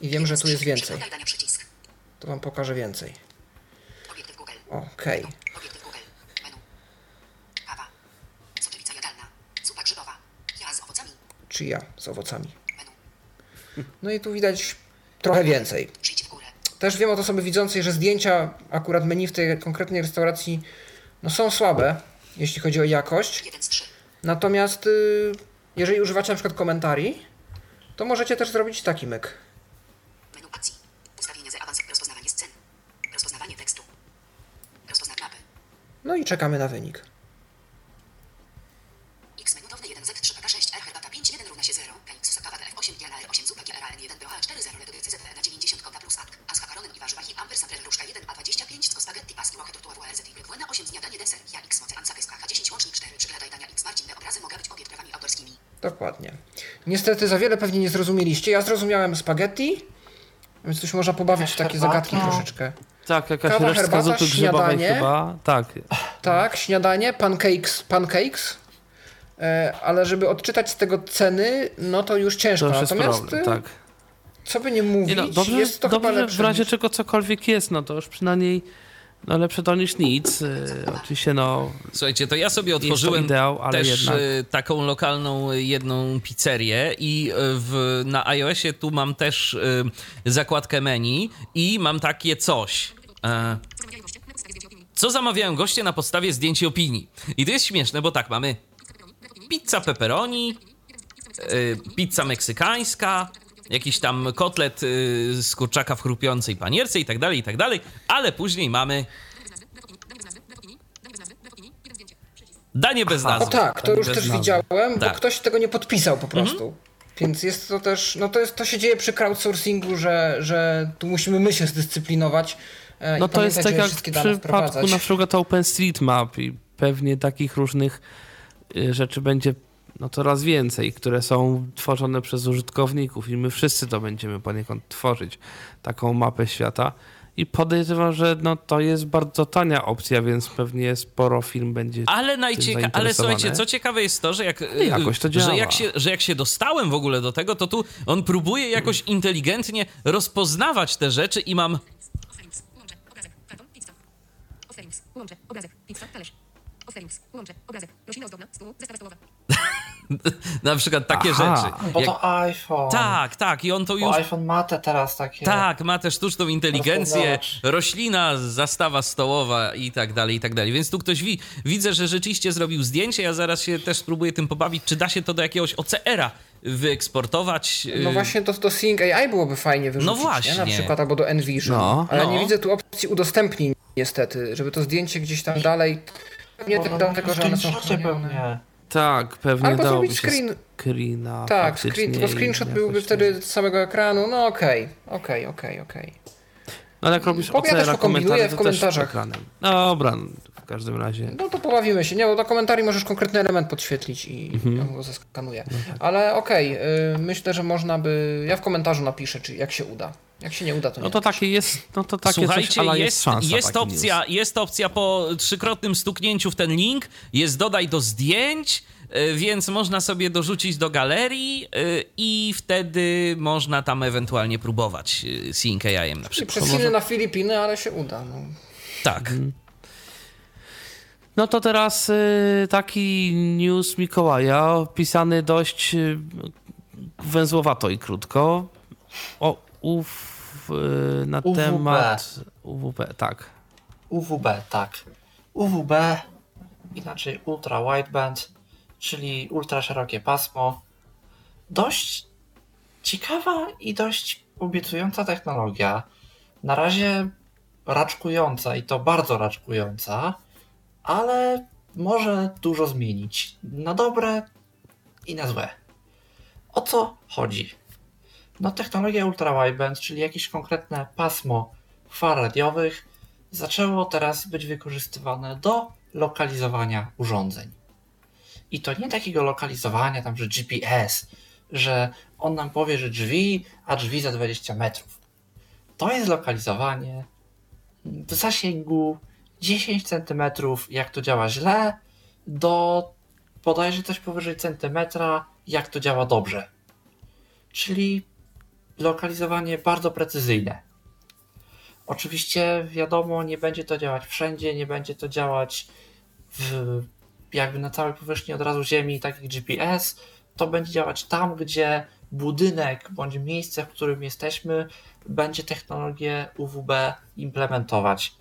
i wiem, że tu jest więcej. To wam pokażę więcej. Okej. Okay. Czy ja z owocami. No i tu widać trochę więcej. Też wiem od osoby widzącej, że zdjęcia akurat menu w tej konkretnej restauracji no, są słabe, jeśli chodzi o jakość. Natomiast y, jeżeli używacie na przykład komentarii, to możecie też zrobić taki myk. Menu akcji. Rozpoznawanie scen. Rozpoznawanie tekstu. Mapy. No i czekamy na wynik. Dokładnie. Niestety za wiele pewnie nie zrozumieliście. Ja zrozumiałem spaghetti, więc tu się można pobawić w takie zagadki troszeczkę. Tak, jakaś Kawa, resztka herbata, zupy grzybowej chyba. Tak. Tak, śniadanie, pancakes, pancakes. E, ale żeby odczytać z tego ceny, no to już ciężko. To już Natomiast problem, e, tak. co by nie mówić, nie no, dobrze, jest to dobrze, chyba lepsze. w razie niż... czego cokolwiek jest, no to już przynajmniej no lepsze to niż nic. Yy, oczywiście no... Słuchajcie, to ja sobie otworzyłem ideał, też jednak. taką lokalną jedną pizzerię i w, na iOSie tu mam też y, zakładkę menu i mam takie coś. E, co zamawiają goście na podstawie zdjęć i opinii. I to jest śmieszne, bo tak, mamy pizza pepperoni, y, pizza meksykańska, jakiś tam kotlet y, z kurczaka w chrupiącej panierce i tak dalej, i tak dalej, ale później mamy Danie bez nazwy. O tak, to już bez też nazwy. widziałem, Tak. bo ktoś tego nie podpisał po prostu. Więc jest to też, no to, jest, to się dzieje przy crowdsourcingu, że, że tu musimy my się zdyscyplinować. e, No i to jest tak jak w wszystkie dane przypadku wprowadzać. na przykład OpenStreetMap i pewnie takich różnych y, rzeczy będzie no coraz więcej, które są tworzone przez użytkowników i my wszyscy to będziemy poniekąd tworzyć, taką mapę świata. I podejrzewam, że no, to jest bardzo tania opcja, więc pewnie sporo film będzie. Ale, najcieka- ale słuchajcie, co ciekawe jest to, że jak, y, jakoś to że, działa. jak się, że jak się dostałem w ogóle do tego, to tu on próbuje jakoś inteligentnie rozpoznawać te rzeczy i mam Offerings. Łączę. Obrazek. Karton. Pizza. Offerings. Łączę. Obrazek. Pizza. Talerz. Offerings. Łączę. Obrazek. Roślina ozdobna. Stół. Zestaw stołowa. na przykład takie Aha. rzeczy. Bo Jak, to iPhone. tak, tak, i on to Bo już iPhone ma te teraz takie. Tak, ma też sztuczną inteligencję, roślina, zastawa stołowa i tak dalej, i tak dalej. Więc tu ktoś wi- widzę, że rzeczywiście zrobił zdjęcie. Ja zaraz się też spróbuję tym pobawić, czy da się to do jakiegoś OCR-a wyeksportować. No Y, właśnie to, to Seeing AI byłoby fajnie wyrzucić, No właśnie. Nie? Na przykład albo do Envision. No. Ale No. nie widzę tu opcji udostępnień niestety, żeby to zdjęcie gdzieś tam dalej... Nie robią dlatego, że one są pewnie. Tak, pewnie Albo dałoby zrobić się screen. screena. Tak, screen, tylko screenshot byłby wtedy z samego ekranu. No okej, okej, okej, okej. No ale jak robisz Bo ja pokombinuję komentarze, w to też komentarzach. ekranem. Dobra, no, w każdym razie. No to pobawimy się. Nie, bo do komentarzy możesz konkretny element podświetlić i Mhm. ja go zeskanuję. No tak. Ale okej, y, myślę, że można by... Ja w komentarzu napiszę, czy jak się uda. Jak się nie uda, to nie. No to takie jest, no to takie Słuchajcie, coś, ale jest, jest szansa. jest, opcja, news. jest opcja po trzykrotnym stuknięciu w ten link, jest dodaj do zdjęć, y, więc można sobie dorzucić do galerii y, i wtedy można tam ewentualnie próbować Sync AI na I przykład. przez Chiny na Filipiny, ale się uda. No. Tak. No to teraz taki news Mikołaja, opisany dość węzłowato i krótko. O, y, na UWB. temat UWP, tak. UWB, tak. UWB, inaczej Ultra Wideband, czyli ultra szerokie pasmo. Dość ciekawa i dość obiecująca technologia. Na razie raczkująca i to bardzo raczkująca, ale może dużo zmienić. Na dobre i na złe. O co chodzi? No, technologia Ultra Wideband, czyli jakieś konkretne pasmo fal radiowych, zaczęło teraz być wykorzystywane do lokalizowania urządzeń. I to nie takiego lokalizowania tam, że GPS, że on nam powie, że drzwi, a drzwi za 20 metrów. To jest lokalizowanie w zasięgu 10 cm, jak to działa źle, do bodajże coś powyżej centymetra, jak to działa dobrze. Czyli lokalizowanie bardzo precyzyjne. Oczywiście wiadomo, nie będzie to działać wszędzie, nie będzie to działać w, jakby na całej powierzchni od razu Ziemi, tak jak GPS. To będzie działać tam, gdzie budynek bądź miejsce, w którym jesteśmy, będzie technologię UWB implementować.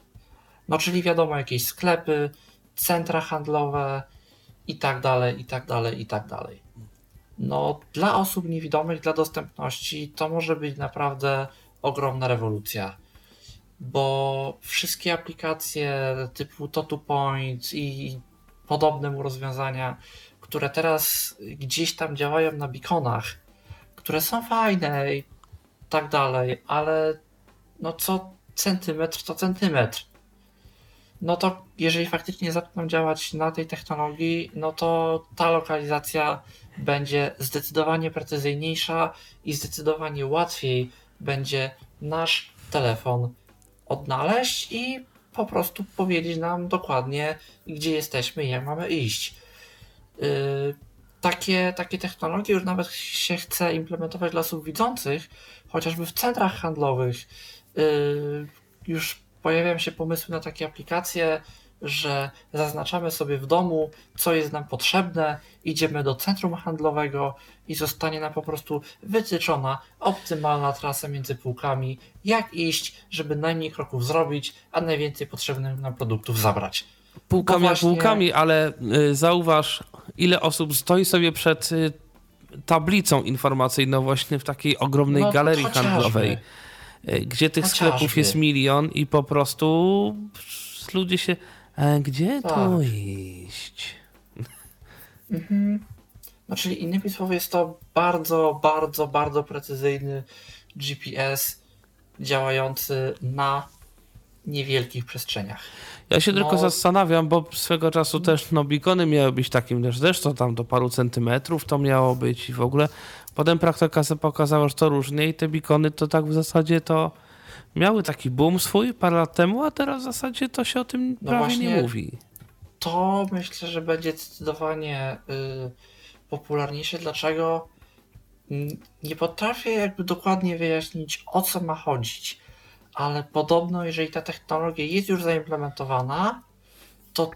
No, czyli wiadomo, jakieś sklepy, centra handlowe i tak dalej, i tak dalej, i tak dalej. No, dla osób niewidomych, dla dostępności, to może być naprawdę ogromna rewolucja bo wszystkie aplikacje typu Totu Point i podobne mu rozwiązania, które teraz gdzieś tam działają na beaconach, które są fajne i tak dalej, ale no co centymetr to centymetr. No to jeżeli faktycznie zaczną działać na tej technologii, no to ta lokalizacja będzie zdecydowanie precyzyjniejsza i zdecydowanie łatwiej będzie nasz telefon odnaleźć i po prostu powiedzieć nam dokładnie, gdzie jesteśmy i jak mamy iść. Yy, takie, takie technologie już nawet się chce implementować dla osób widzących, chociażby w centrach handlowych. Yy, już pojawiają się pomysły na takie aplikacje, że zaznaczamy sobie w domu, co jest nam potrzebne, idziemy do centrum handlowego i zostanie nam po prostu wytyczona optymalna trasa między półkami, jak iść, żeby najmniej kroków zrobić, a najwięcej potrzebnych nam produktów zabrać. Półkami Bo właśnie- półkami, ale y, zauważ, ile osób stoi sobie przed y, tablicą informacyjną właśnie w takiej ogromnej No, galerii handlowej, gdzie tych Chociażby. sklepów jest milion i po prostu ludzie się, e, gdzie Tak. tu iść? Mhm. No, czyli innymi słowy jest to bardzo, bardzo, bardzo precyzyjny GPS działający na niewielkich przestrzeniach. Ja się no. tylko zastanawiam, bo swego czasu też no, bikony miały być takim też zresztą tam do paru centymetrów to miało być i w ogóle potem praktyka pokazała, że to różnie i te bikony to tak w zasadzie to miały taki boom swój parę lat temu, a teraz w zasadzie to się o tym no prawie nie mówi. To myślę, że będzie zdecydowanie y, popularniejsze. Dlaczego? Nie potrafię jakby dokładnie wyjaśnić o co ma chodzić ale podobno, jeżeli ta technologia jest już zaimplementowana, to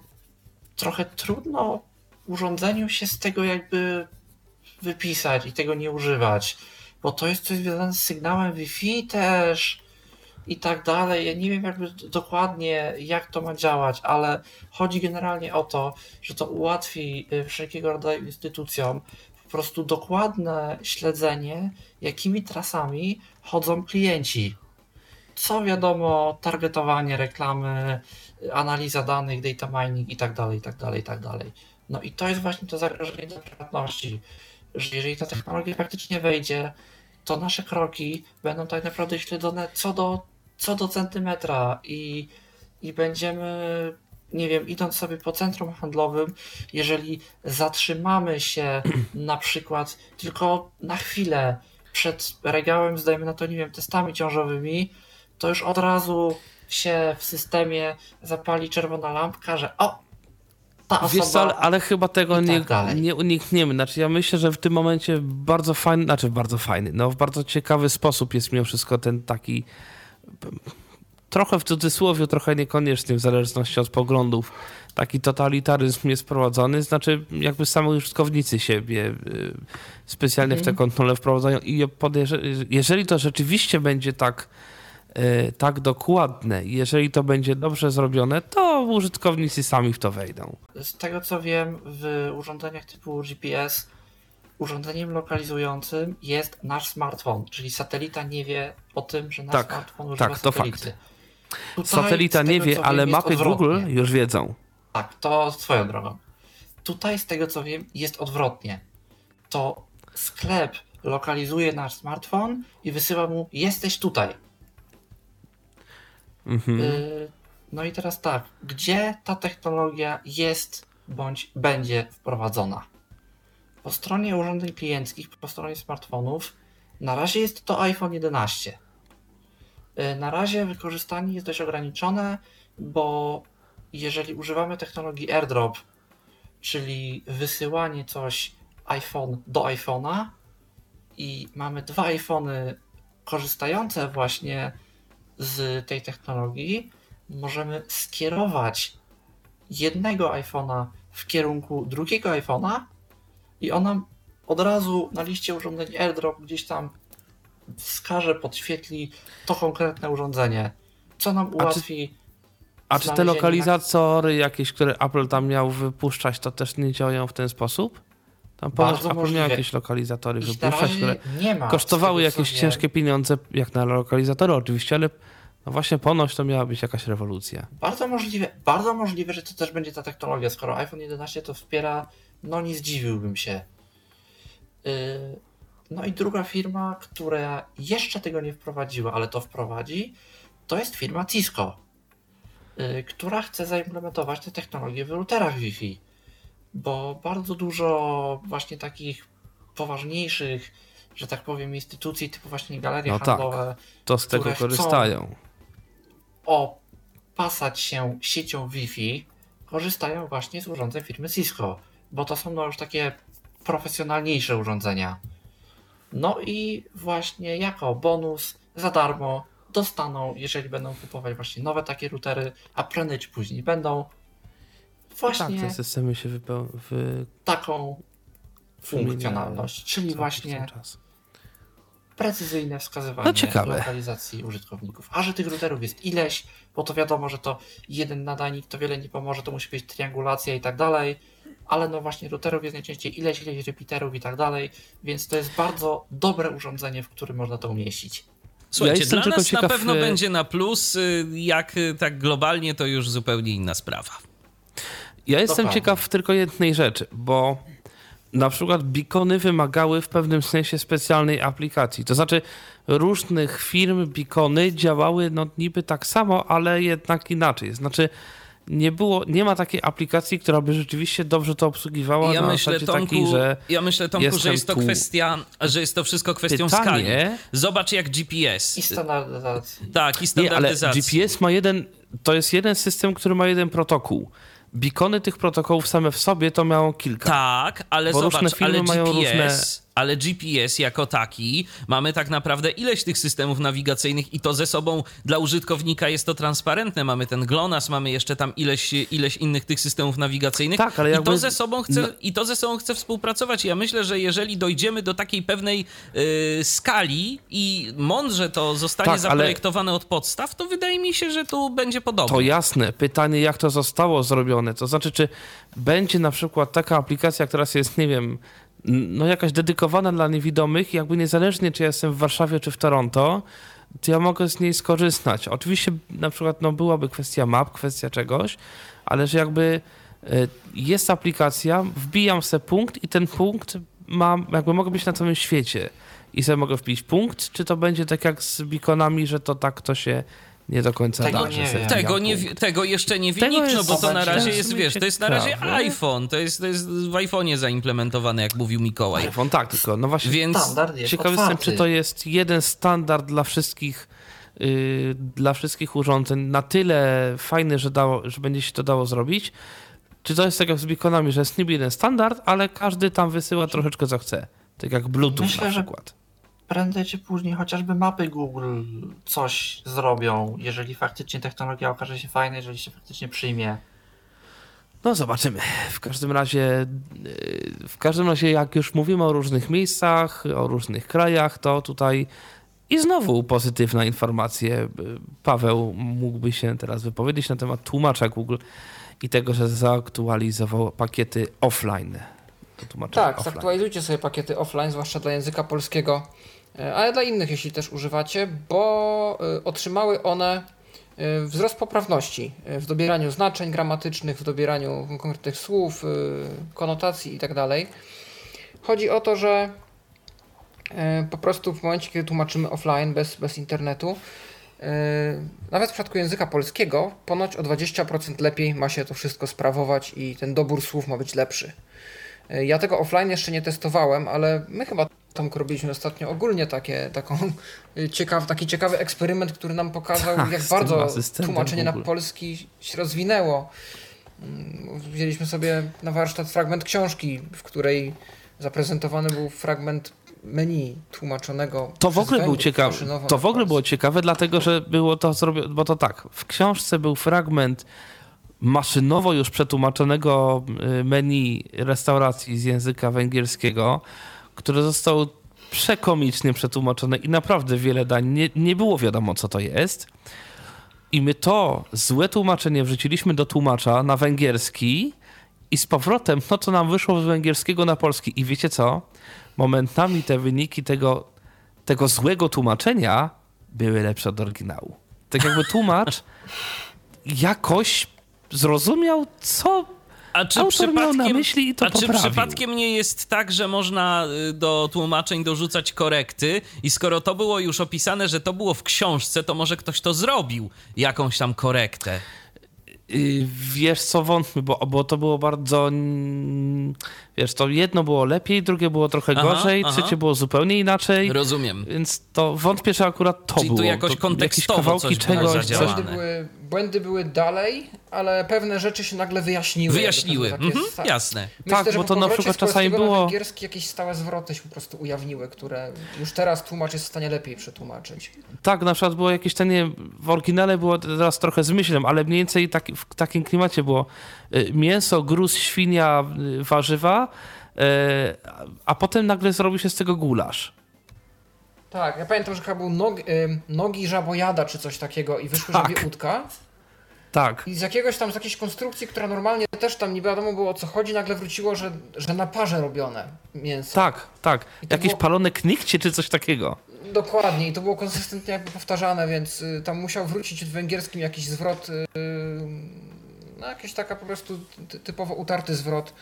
trochę trudno urządzeniu się z tego jakby wypisać i tego nie używać, bo to jest coś związane z sygnałem Wi-Fi też i tak dalej. Ja nie wiem jakby dokładnie jak to ma działać, ale chodzi generalnie o to, że to ułatwi y, wszelkiego rodzaju instytucjom po prostu dokładne śledzenie, jakimi trasami chodzą klienci co wiadomo, targetowanie reklamy, analiza danych, data mining i tak dalej, i tak dalej, i tak dalej. No i to jest właśnie to zagrożenie dla prywatności, że jeżeli ta technologia faktycznie wejdzie, to nasze kroki będą tak naprawdę śledzone co do, co do centymetra i, i będziemy, nie wiem, idąc sobie po centrum handlowym, jeżeli zatrzymamy się na przykład tylko na chwilę przed regałem, zdajemy na to, nie wiem, testami ciążowymi, to już od razu się w systemie zapali czerwona lampka, że o, ta osoba... Wiesz co, ale, chyba tego tak nie, nie unikniemy. Znaczy ja myślę, że w tym momencie bardzo fajny, znaczy bardzo fajny, no w bardzo ciekawy sposób jest mimo wszystko ten taki trochę w cudzysłowie, trochę niekoniecznie w zależności od poglądów taki totalitaryzm jest prowadzony, znaczy jakby sami użytkownicy siebie y, specjalnie mm. w te mhm. kontrole wprowadzają i jeżeli to rzeczywiście będzie tak tak dokładne. Jeżeli to będzie dobrze zrobione, to użytkownicy sami w to wejdą. Z tego co wiem, w urządzeniach typu GPS urządzeniem lokalizującym jest nasz smartfon, czyli satelita nie wie o tym, że nasz tak, smartfon używa tak, to fakt. Tutaj, Satelita nie wie, ale wiem, mapy Google już wiedzą. Tak, to swoją drogą. Tutaj z tego co wiem jest odwrotnie. To sklep lokalizuje nasz smartfon i wysyła mu jesteś tutaj Mhm. Y, no i teraz tak, gdzie ta technologia jest bądź będzie wprowadzona? Po stronie urządzeń klienckich, po stronie smartfonów, na razie jest to iPhone 11. Y, na razie wykorzystanie jest dość ograniczone, bo jeżeli używamy technologii AirDrop, czyli wysyłanie coś iPhone do iPhone'a i mamy dwa iPhony korzystające właśnie z tej technologii możemy skierować jednego iPhone'a w kierunku drugiego iPhone'a i on nam od razu na liście urządzeń AirDrop gdzieś tam wskaże, podświetli to konkretne urządzenie, co nam ułatwi. A czy, a czy te lokalizatory jakieś, które Apple tam miał wypuszczać, to też nie działają w ten sposób? Tam ponoć Apple miał jakieś lokalizatory wypuszczać, które ma, kosztowały jakieś ciężkie pieniądze, jak na lokalizatory oczywiście, ale no właśnie ponoć to miała być jakaś rewolucja. Bardzo możliwe, bardzo możliwe, że to też będzie ta technologia. Skoro iPhone 11 to wspiera, no nie zdziwiłbym się. Yy, no i druga firma, która jeszcze tego nie wprowadziła, ale to wprowadzi, to jest firma Cisco, yy, która chce zaimplementować te technologie w routerach Wi-Fi bo bardzo dużo właśnie takich poważniejszych, że tak powiem, instytucji typu właśnie galerie no tak, handlowe. Tak, to z tego korzystają. Opasać się siecią Wi-Fi, korzystają właśnie z urządzeń firmy Cisco, bo to są no już takie profesjonalniejsze urządzenia. No i właśnie jako bonus za darmo dostaną, jeżeli będą kupować właśnie nowe takie routery, a prędzej czy później będą, właśnie tak, te systemy się wypeł... wy... taką funkcjonalność, czyli właśnie precyzyjne wskazywanie no, lokalizacji użytkowników. A że tych routerów jest ileś, bo to wiadomo, że to jeden nadajnik to wiele nie pomoże, to musi być triangulacja i tak dalej, ale no właśnie routerów jest najczęściej ileś, ileś repeaterów i tak dalej, więc to jest bardzo dobre urządzenie, w którym można to umieścić. Słuchajcie, ja dla nas ciekaw... na pewno będzie na plus, y, jak y, tak globalnie to już zupełnie inna sprawa. Ja jestem ciekaw tylko jednej rzeczy, bo na przykład beacony wymagały w pewnym sensie specjalnej aplikacji. To znaczy różnych firm beacony działały no niby tak samo, ale jednak inaczej. Znaczy nie było, nie ma takiej aplikacji, która by rzeczywiście dobrze to obsługiwała ja na myślę, Tomku, takiej, że Ja myślę, Tomku, że jest to tu. kwestia, że jest to wszystko kwestią Pytanie, skali. Zobacz jak GPS. I standaryzacji. Tak, i Nie, ale. GPS ma jeden, to jest jeden system, który ma jeden protokół. Beacony tych protokołów same w sobie to miało kilka. Tak, ale Bo zobacz, różne ale firmy mają GPS, różne- ale GPS jako taki, mamy tak naprawdę ileś tych systemów nawigacyjnych i to ze sobą dla użytkownika jest to transparentne. Mamy ten GLONASS, mamy jeszcze tam ileś, ileś innych tych systemów nawigacyjnych Tak, ale i, jakby- to ze sobą chce, no- i to ze sobą chce współpracować. Ja myślę, że jeżeli dojdziemy do takiej pewnej y, skali i mądrze to zostanie Tak, ale- zaprojektowane od podstaw, to wydaje mi się, że tu będzie podobnie. To jasne. Pytanie, jak to zostało zrobione. To znaczy, czy będzie na przykład taka aplikacja, która jest, nie wiem, no jakaś dedykowana dla niewidomych, jakby niezależnie, czy ja jestem w Warszawie, czy w Toronto, to ja mogę z niej skorzystać. Oczywiście na przykład no, byłaby kwestia map, kwestia czegoś, ale że jakby y, jest aplikacja, wbijam sobie punkt i ten punkt mam, jakby mogę być na całym świecie i sobie mogę wbić punkt, czy to będzie tak jak z beaconami, że to tak to się nie do końca Tego da. że nie wiem. Tego, nie, tego jeszcze nie wie Tego nikt, no jest bo to na razie jest, wiesz, to jest na razie iPhone, to jest, to jest w iPhone'ie zaimplementowane, jak mówił Mikołaj. iPhone, tak, tylko no właśnie Więc Standard jest ciekawy jestem, czy to jest jeden standard dla wszystkich yy, dla wszystkich urządzeń, na tyle fajny, że, dało, że będzie się to dało zrobić, czy to jest tak jak z beaconami, że jest niby jeden standard, ale każdy tam wysyła troszeczkę co chce. Tak jak Bluetooth Myślę, na że- przykład. Prędzej czy później chociażby mapy Google coś zrobią, jeżeli faktycznie technologia okaże się fajna, jeżeli się faktycznie przyjmie. No zobaczymy. W każdym razie, yy, w każdym razie jak już mówimy o różnych miejscach, o różnych krajach, to tutaj i znowu pozytywna informacja. Yy, Paweł mógłby się teraz wypowiedzieć na temat tłumacza Google i tego, że zaaktualizował pakiety offline. Tak, offline. zaktualizujcie sobie pakiety offline, zwłaszcza dla języka polskiego, ale dla innych, jeśli też używacie, bo e, otrzymały one e, wzrost poprawności e, w dobieraniu znaczeń gramatycznych, w dobieraniu konkretnych słów, e, konotacji itd. Chodzi o to, że e, po prostu w momencie, kiedy tłumaczymy offline, bez, bez internetu, e, nawet w przypadku języka polskiego, ponoć o 20% lepiej ma się to wszystko sprawować i ten dobór słów ma być lepszy. E, Ja tego offline jeszcze nie testowałem, ale my chyba tam robiliśmy ostatnio ogólnie takie, taką ciekaw, taki ciekawy eksperyment, który nam pokazał, Tak, jak bardzo tłumaczenie na polski się rozwinęło. Mm, Wzięliśmy sobie na warsztat fragment książki, w której zaprezentowany był fragment menu tłumaczonego. To w ogóle był maszynowo To w ogóle było ciekawe, dlatego że było to zrobione, bo to tak, w książce był fragment maszynowo już przetłumaczonego y, menu restauracji z języka węgierskiego, które zostało przekomicznie przetłumaczone i naprawdę wiele dań nie, nie było wiadomo, co to jest. I my to złe tłumaczenie wrzuciliśmy do tłumacza na węgierski i z powrotem, no to nam wyszło z węgierskiego na polski. I wiecie co? Momentami te wyniki tego, tego złego tłumaczenia były lepsze od oryginału. Tak jakby tłumacz jakoś zrozumiał, co A czy Autor miał na przypadkiem, myśli i to a czy poprawił. przypadkiem nie jest tak, że można y, do tłumaczeń dorzucać korekty i skoro to było już opisane, że to było w książce, to może ktoś to zrobił, jakąś tam korektę. Yy, Wiesz co, wątpię, bo, bo to było bardzo. Wiesz, to jedno było lepiej, drugie było trochę Aha, gorzej, aha. trzecie było zupełnie inaczej. Rozumiem. Więc to wątpię, że akurat to Czyli tu było. jakoś to kontekstowo jakieś kawałki coś było czegoś, zadziałane. coś, były, błędy były dalej, ale pewne rzeczy się nagle wyjaśniły. Wyjaśniły. Takie Mhm, sta- jasne. Myślę, Tak, bo to na przykład czasami było- węgierski jakieś stałe zwroty się po prostu ujawniły, które już teraz tłumacz jest w stanie lepiej przetłumaczyć. Tak, na przykład było jakieś ten, w oryginale było teraz trochę z myślem, ale mniej więcej tak, w takim klimacie było y, mięso, gruz, świnia, y, warzywa, y, a- potem nagle zrobi się z tego gulasz. Tak, ja pamiętam, że chyba był nog, ym, nogi żabojada czy coś takiego i wyszły Tak. żabie. Tak. I z jakiegoś tam, z jakiejś konstrukcji, która normalnie też tam nie wiadomo było o co chodzi, nagle wróciło, że, że na parze robione mięso. Tak, tak. Jakieś było- palone knikcie czy coś takiego. Dokładnie i to było konsystentnie jakby powtarzane, więc y, tam musiał wrócić w węgierskim jakiś zwrot, y, no jakiś taka po prostu ty, typowo utarty zwrot,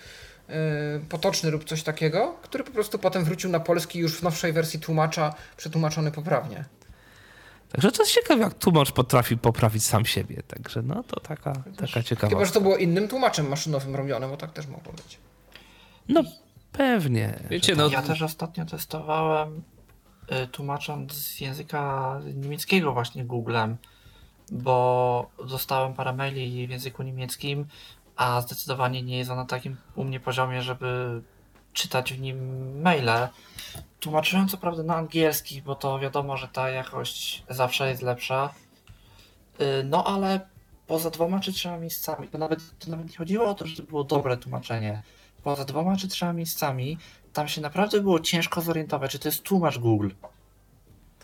potoczny lub coś takiego, który po prostu potem wrócił na polski już w nowszej wersji tłumacza, przetłumaczony poprawnie. Także to jest ciekawe, jak tłumacz potrafi poprawić sam siebie. Także no to taka, taka ciekawa. Chyba, że to było innym tłumaczem maszynowym robionym, bo tak też mogło być. No pewnie. Wiecie, no... Ja też ostatnio testowałem y, tłumacząc z języka niemieckiego właśnie Googlem, bo dostałem parę maili w języku niemieckim, a zdecydowanie nie jest on na takim u mnie poziomie, żeby czytać w nim maile. Tłumaczyłem co prawda na angielski, bo to wiadomo, że ta jakość zawsze jest lepsza. Y, no ale poza dwoma czy trzema miejscami, to nawet, to nawet nie chodziło o to, że to było dobre tłumaczenie. Poza dwoma czy trzema miejscami, tam się naprawdę było ciężko zorientować, czy to jest tłumacz Google.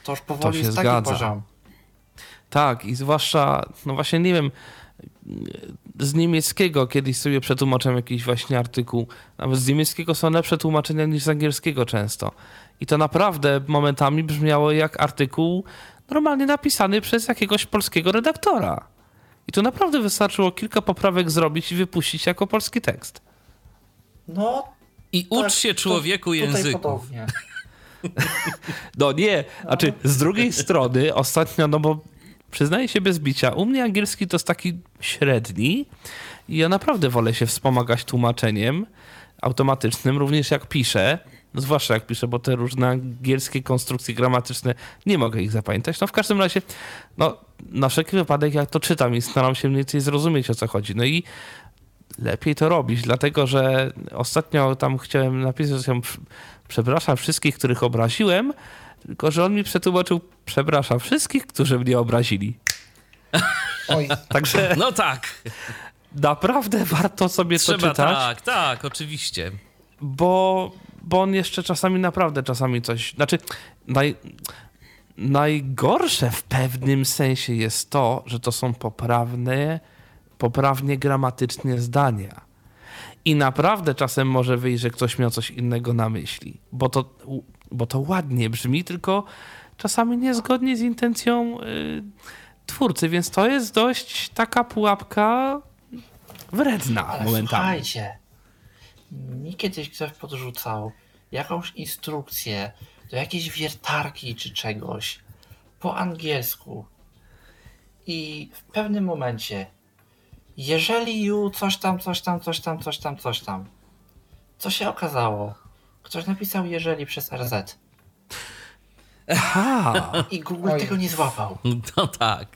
To już powoli To jest taki zgadza. poziom. Tak, i zwłaszcza, no właśnie nie wiem, z niemieckiego kiedyś sobie przetłumaczyłem jakiś właśnie artykuł. Nawet z niemieckiego są lepsze tłumaczenia niż z angielskiego często. I to naprawdę momentami brzmiało jak artykuł normalnie napisany przez jakiegoś polskiego redaktora. I tu naprawdę wystarczyło kilka poprawek zrobić i wypuścić jako polski tekst. No, I tak, ucz się człowieku tutaj języków. podobnie. No nie, znaczy z drugiej strony ostatnio, no bo przyznaję się bez bicia, u mnie angielski to jest taki średni i ja naprawdę wolę się wspomagać tłumaczeniem automatycznym, również jak piszę, no zwłaszcza jak piszę, bo te różne angielskie konstrukcje gramatyczne, nie mogę ich zapamiętać. No w każdym razie, no na wszelki wypadek jak to czytam i staram się mniej więcej zrozumieć o co chodzi. No i lepiej to robić, dlatego że ostatnio tam chciałem napisać, że przepraszam wszystkich, których obraziłem, tylko że on mi przetłumaczył przepraszam wszystkich, którzy mnie obrazili. Oj, Także No tak, naprawdę warto sobie to trzeba czytać, tak, tak, oczywiście. bo, bo on jeszcze czasami naprawdę czasami coś, znaczy naj, najgorsze w pewnym sensie jest to, że to są poprawne, poprawnie gramatycznie zdania. I naprawdę czasem może wyjść, że ktoś miał coś innego na myśli, bo to, bo to ładnie brzmi, tylko czasami niezgodnie z intencją y, twórcy, więc to jest dość taka pułapka wredna Ale momentami. słuchajcie, mi kiedyś ktoś podrzucał jakąś instrukcję do jakiejś wiertarki czy czegoś po angielsku i w pewnym momencie jeżeli you coś tam, coś tam, coś tam, coś tam, coś tam co się okazało? Ktoś napisał jeżeli przez RZ Aha, i Google Oj. tego nie złapał. No tak.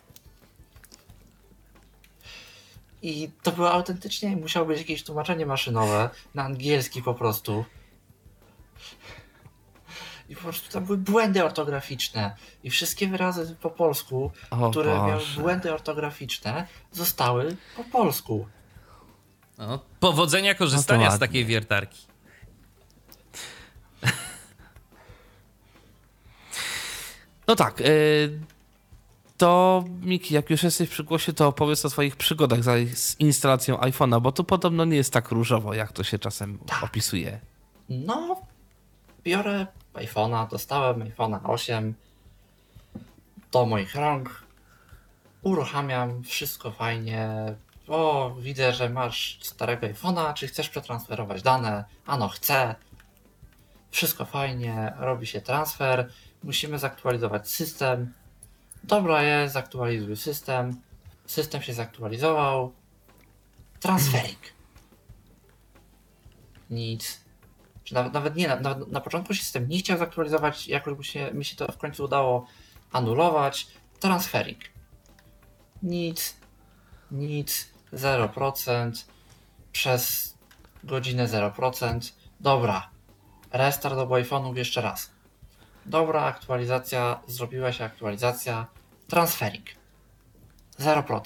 I to było autentycznie, musiało być jakieś tłumaczenie maszynowe na angielski po prostu. I po prostu tam były błędy ortograficzne. I wszystkie wyrazy po polsku, O które miały Boże. błędy ortograficzne, zostały po polsku. No, powodzenia korzystania z ładnie. takiej wiertarki. No tak. y, To Miki, jak już jesteś przy głosie, to opowiedz o swoich przygodach z instalacją iPhone'a, bo tu podobno nie jest tak różowo, jak to się czasem opisuje. No, biorę iPhone'a, dostałem iPhone'a 8 do moich rąk, uruchamiam, wszystko fajnie. O, widzę, że masz starego iPhone'a, czy chcesz przetransferować dane? Ano, chcę. Wszystko fajnie, robi się transfer, musimy zaktualizować system. Dobra jest, zaktualizuj system. System się zaktualizował. Transferring. Nic. Czy nawet, nawet nie, na początku system nie chciał zaktualizować, jakoś mi się, mi się to w końcu udało anulować. Transferring. Nic, nic, 0%, przez godzinę 0%. Dobra, restart do iPhone'ów jeszcze raz. Dobra, aktualizacja, zrobiła się aktualizacja. Transferring. 0%.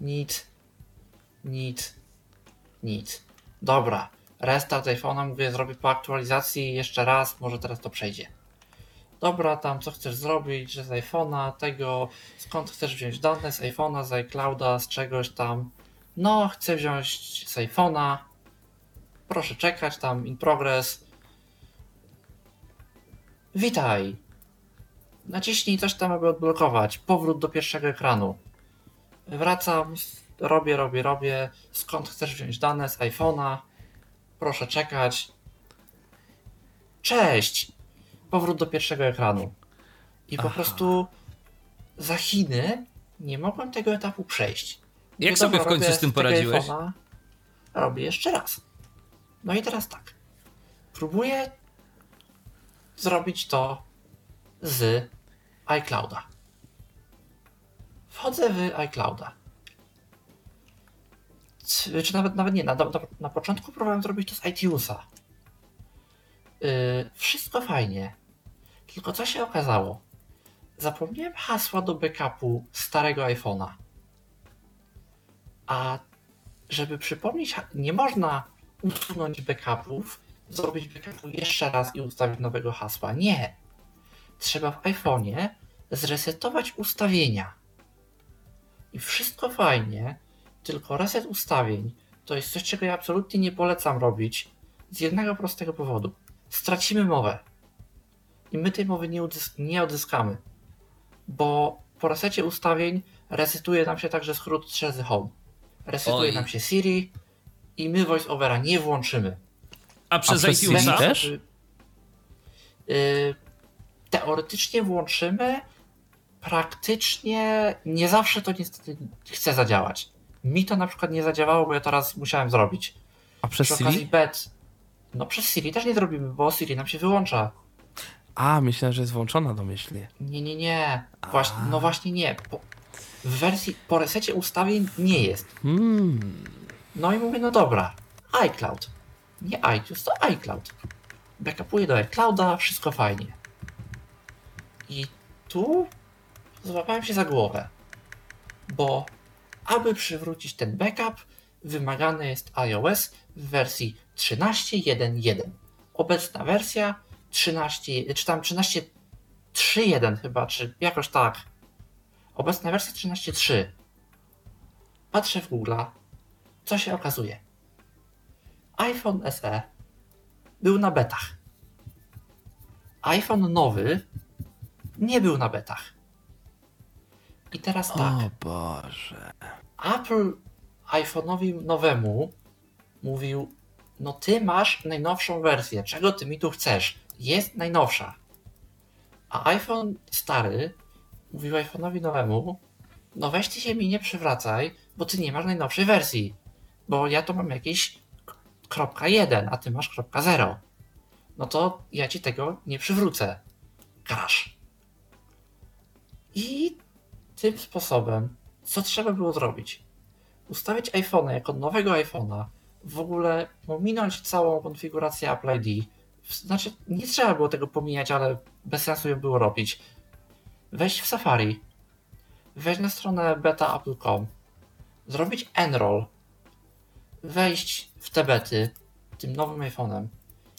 Nic, nic, nic. Dobra, restart iPhone'a, mówię, zrobię po aktualizacji jeszcze raz, może teraz to przejdzie. Dobra, tam co chcesz zrobić, z iPhone'a, tego, skąd chcesz wziąć dane, z iPhone'a, z iClouda, z czegoś tam. No, chcę wziąć z iPhone'a. Proszę czekać, tam in progress. Witaj. Naciśnij coś tam, aby odblokować. Powrót do pierwszego ekranu. Wracam, robię, robię, robię. Skąd chcesz wziąć dane z iPhone'a? proszę czekać. Cześć! Powrót do pierwszego ekranu. I po Aha. prostu za Chiny nie mogłem tego etapu przejść. Jak Mówię, sobie w końcu z tym poradziłeś? iPhone'a, Robię jeszcze raz. No i teraz tak. Próbuję zrobić to z iClouda. Wchodzę w iClouda. Czy nawet, nawet nie, na, na, na początku próbowałem zrobić to z iTunesa. Yy, wszystko fajnie. Tylko co się okazało? Zapomniałem hasła do backupu starego iPhone'a. A żeby przypomnieć, nie można usunąć backupów, zrobić backupu jeszcze raz i ustawić nowego hasła. Nie. Trzeba w iPhone'ie zresetować ustawienia. I wszystko fajnie, tylko reset ustawień to jest coś, czego ja absolutnie nie polecam robić z jednego prostego powodu. Stracimy mowę. I my tej mowy nie, udys- nie odzyskamy. Bo po resecie ustawień resetuje nam się także skrót 3 z Home. Resetuje Oj. nam się Siri i my voiceovera nie włączymy. A przez, przez iTunesa? Siri też? Y, teoretycznie włączymy, praktycznie nie zawsze to niestety chce zadziałać. Mi to na przykład nie zadziałało, bo ja to raz musiałem zrobić. A przez Przy Siri? bet. No przez Siri też nie zrobimy, bo Siri nam się wyłącza. A, myślałem, że jest włączona domyślnie. Nie, nie, nie. Właśnie, no właśnie nie. Po, w wersji po resecie ustawień nie jest. Hmm. No i mówię, no dobra, iCloud. Nie iTunes, to iCloud. Backupuję do iClouda, wszystko fajnie. I tu złapałem się za głowę, bo aby przywrócić ten backup, wymagane jest iOS w wersji 13.1.1. Obecna wersja 13, czy tam 13.3.1 chyba, czy jakoś tak. Obecna wersja 13.3. Patrzę w Google'a, co się okazuje? iPhone SE był na betach. iPhone nowy nie był na betach. I teraz tak. O Boże. Apple iPhone'owi nowemu mówił: No, ty masz najnowszą wersję, czego ty mi tu chcesz? Jest najnowsza. A iPhone stary mówił iPhone'owi nowemu: No, weź ty się mi nie przywracaj, bo ty nie masz najnowszej wersji. Bo ja to mam jakieś kropka 1, a ty masz kropka 0. No to ja ci tego nie przywrócę. Crash. I tym sposobem, co trzeba było zrobić? Ustawić iPhone'a jako nowego iPhone'a, w ogóle pominąć całą konfigurację Apple ID. Znaczy, nie trzeba było tego pomijać, ale bez sensu ją było robić. Wejść w Safari, wejść na stronę betaapple.com, zrobić enroll, wejść w te bety tym nowym iPhone'em,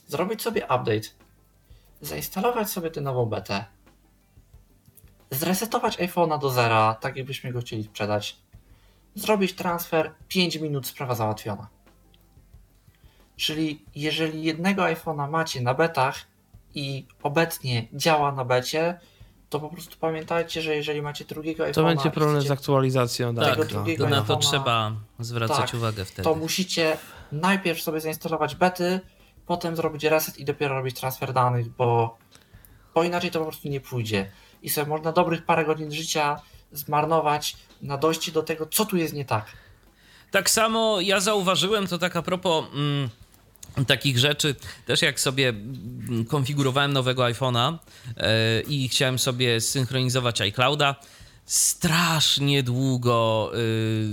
zrobić sobie update, zainstalować sobie tę nową betę, zresetować iPhone'a do zera, tak jakbyśmy go chcieli sprzedać, zrobić transfer, 5 minut sprawa załatwiona. Czyli jeżeli jednego iPhone'a macie na betach i obecnie działa na becie, to po prostu pamiętajcie, że jeżeli macie drugiego iPhone'a To będzie problem z aktualizacją. Tak, Tak, Tego no. drugiego to na to trzeba zwracać Tak, uwagę wtedy. to musicie najpierw sobie zainstalować bety, potem zrobić reset i dopiero robić transfer danych, bo, bo inaczej to po prostu nie pójdzie. I sobie można dobrych parę godzin życia zmarnować na dojście do tego, co tu jest nie tak. Tak samo ja zauważyłem, to tak a propos mm, takich rzeczy, też jak sobie konfigurowałem nowego iPhone'a e, i chciałem sobie synchronizować iClouda, strasznie długo y,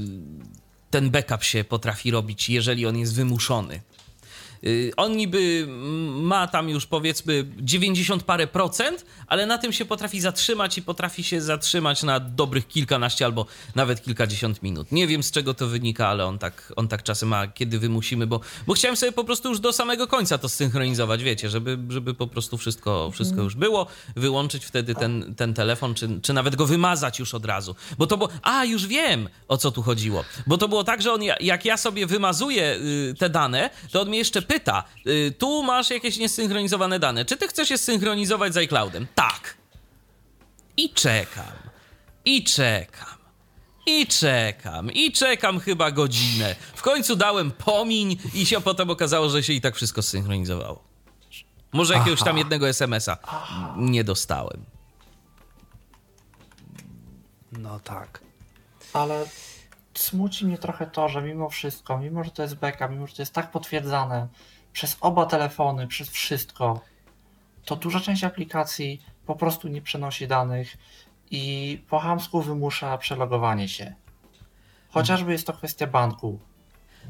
ten backup się potrafi robić, jeżeli on jest wymuszony. Y, On niby ma tam już powiedzmy 90 parę procent, ale na tym się potrafi zatrzymać i potrafi się zatrzymać na dobrych kilkanaście albo nawet kilkadziesiąt minut. Nie wiem z czego to wynika, ale on tak, on tak czasem ma, kiedy wymusimy, bo, bo chciałem sobie po prostu już do samego końca to synchronizować, wiecie, żeby, żeby po prostu wszystko, wszystko już było, wyłączyć wtedy ten, ten telefon, czy, czy nawet go wymazać już od razu. Bo to było, a już wiem o co tu chodziło, bo to było tak, że on, jak ja sobie wymazuję y, te dane, to on mnie jeszcze pyta, y, tu masz jakieś niesynchronizowane dane, czy ty chcesz je synchronizować z iCloudem? Tak. I czekam. I czekam. I czekam, i czekam chyba godzinę. W końcu dałem pomiń i się potem okazało, że się i tak wszystko zsynchronizowało. Może jakiegoś tam jednego SMS-a nie dostałem. No tak. Ale smuci mnie trochę to, że mimo wszystko, mimo że to jest beka, mimo że to jest tak potwierdzane przez oba telefony, przez wszystko, to duża część aplikacji po prostu nie przenosi danych i po hamsku wymusza przelogowanie się. Chociażby jest to kwestia banku.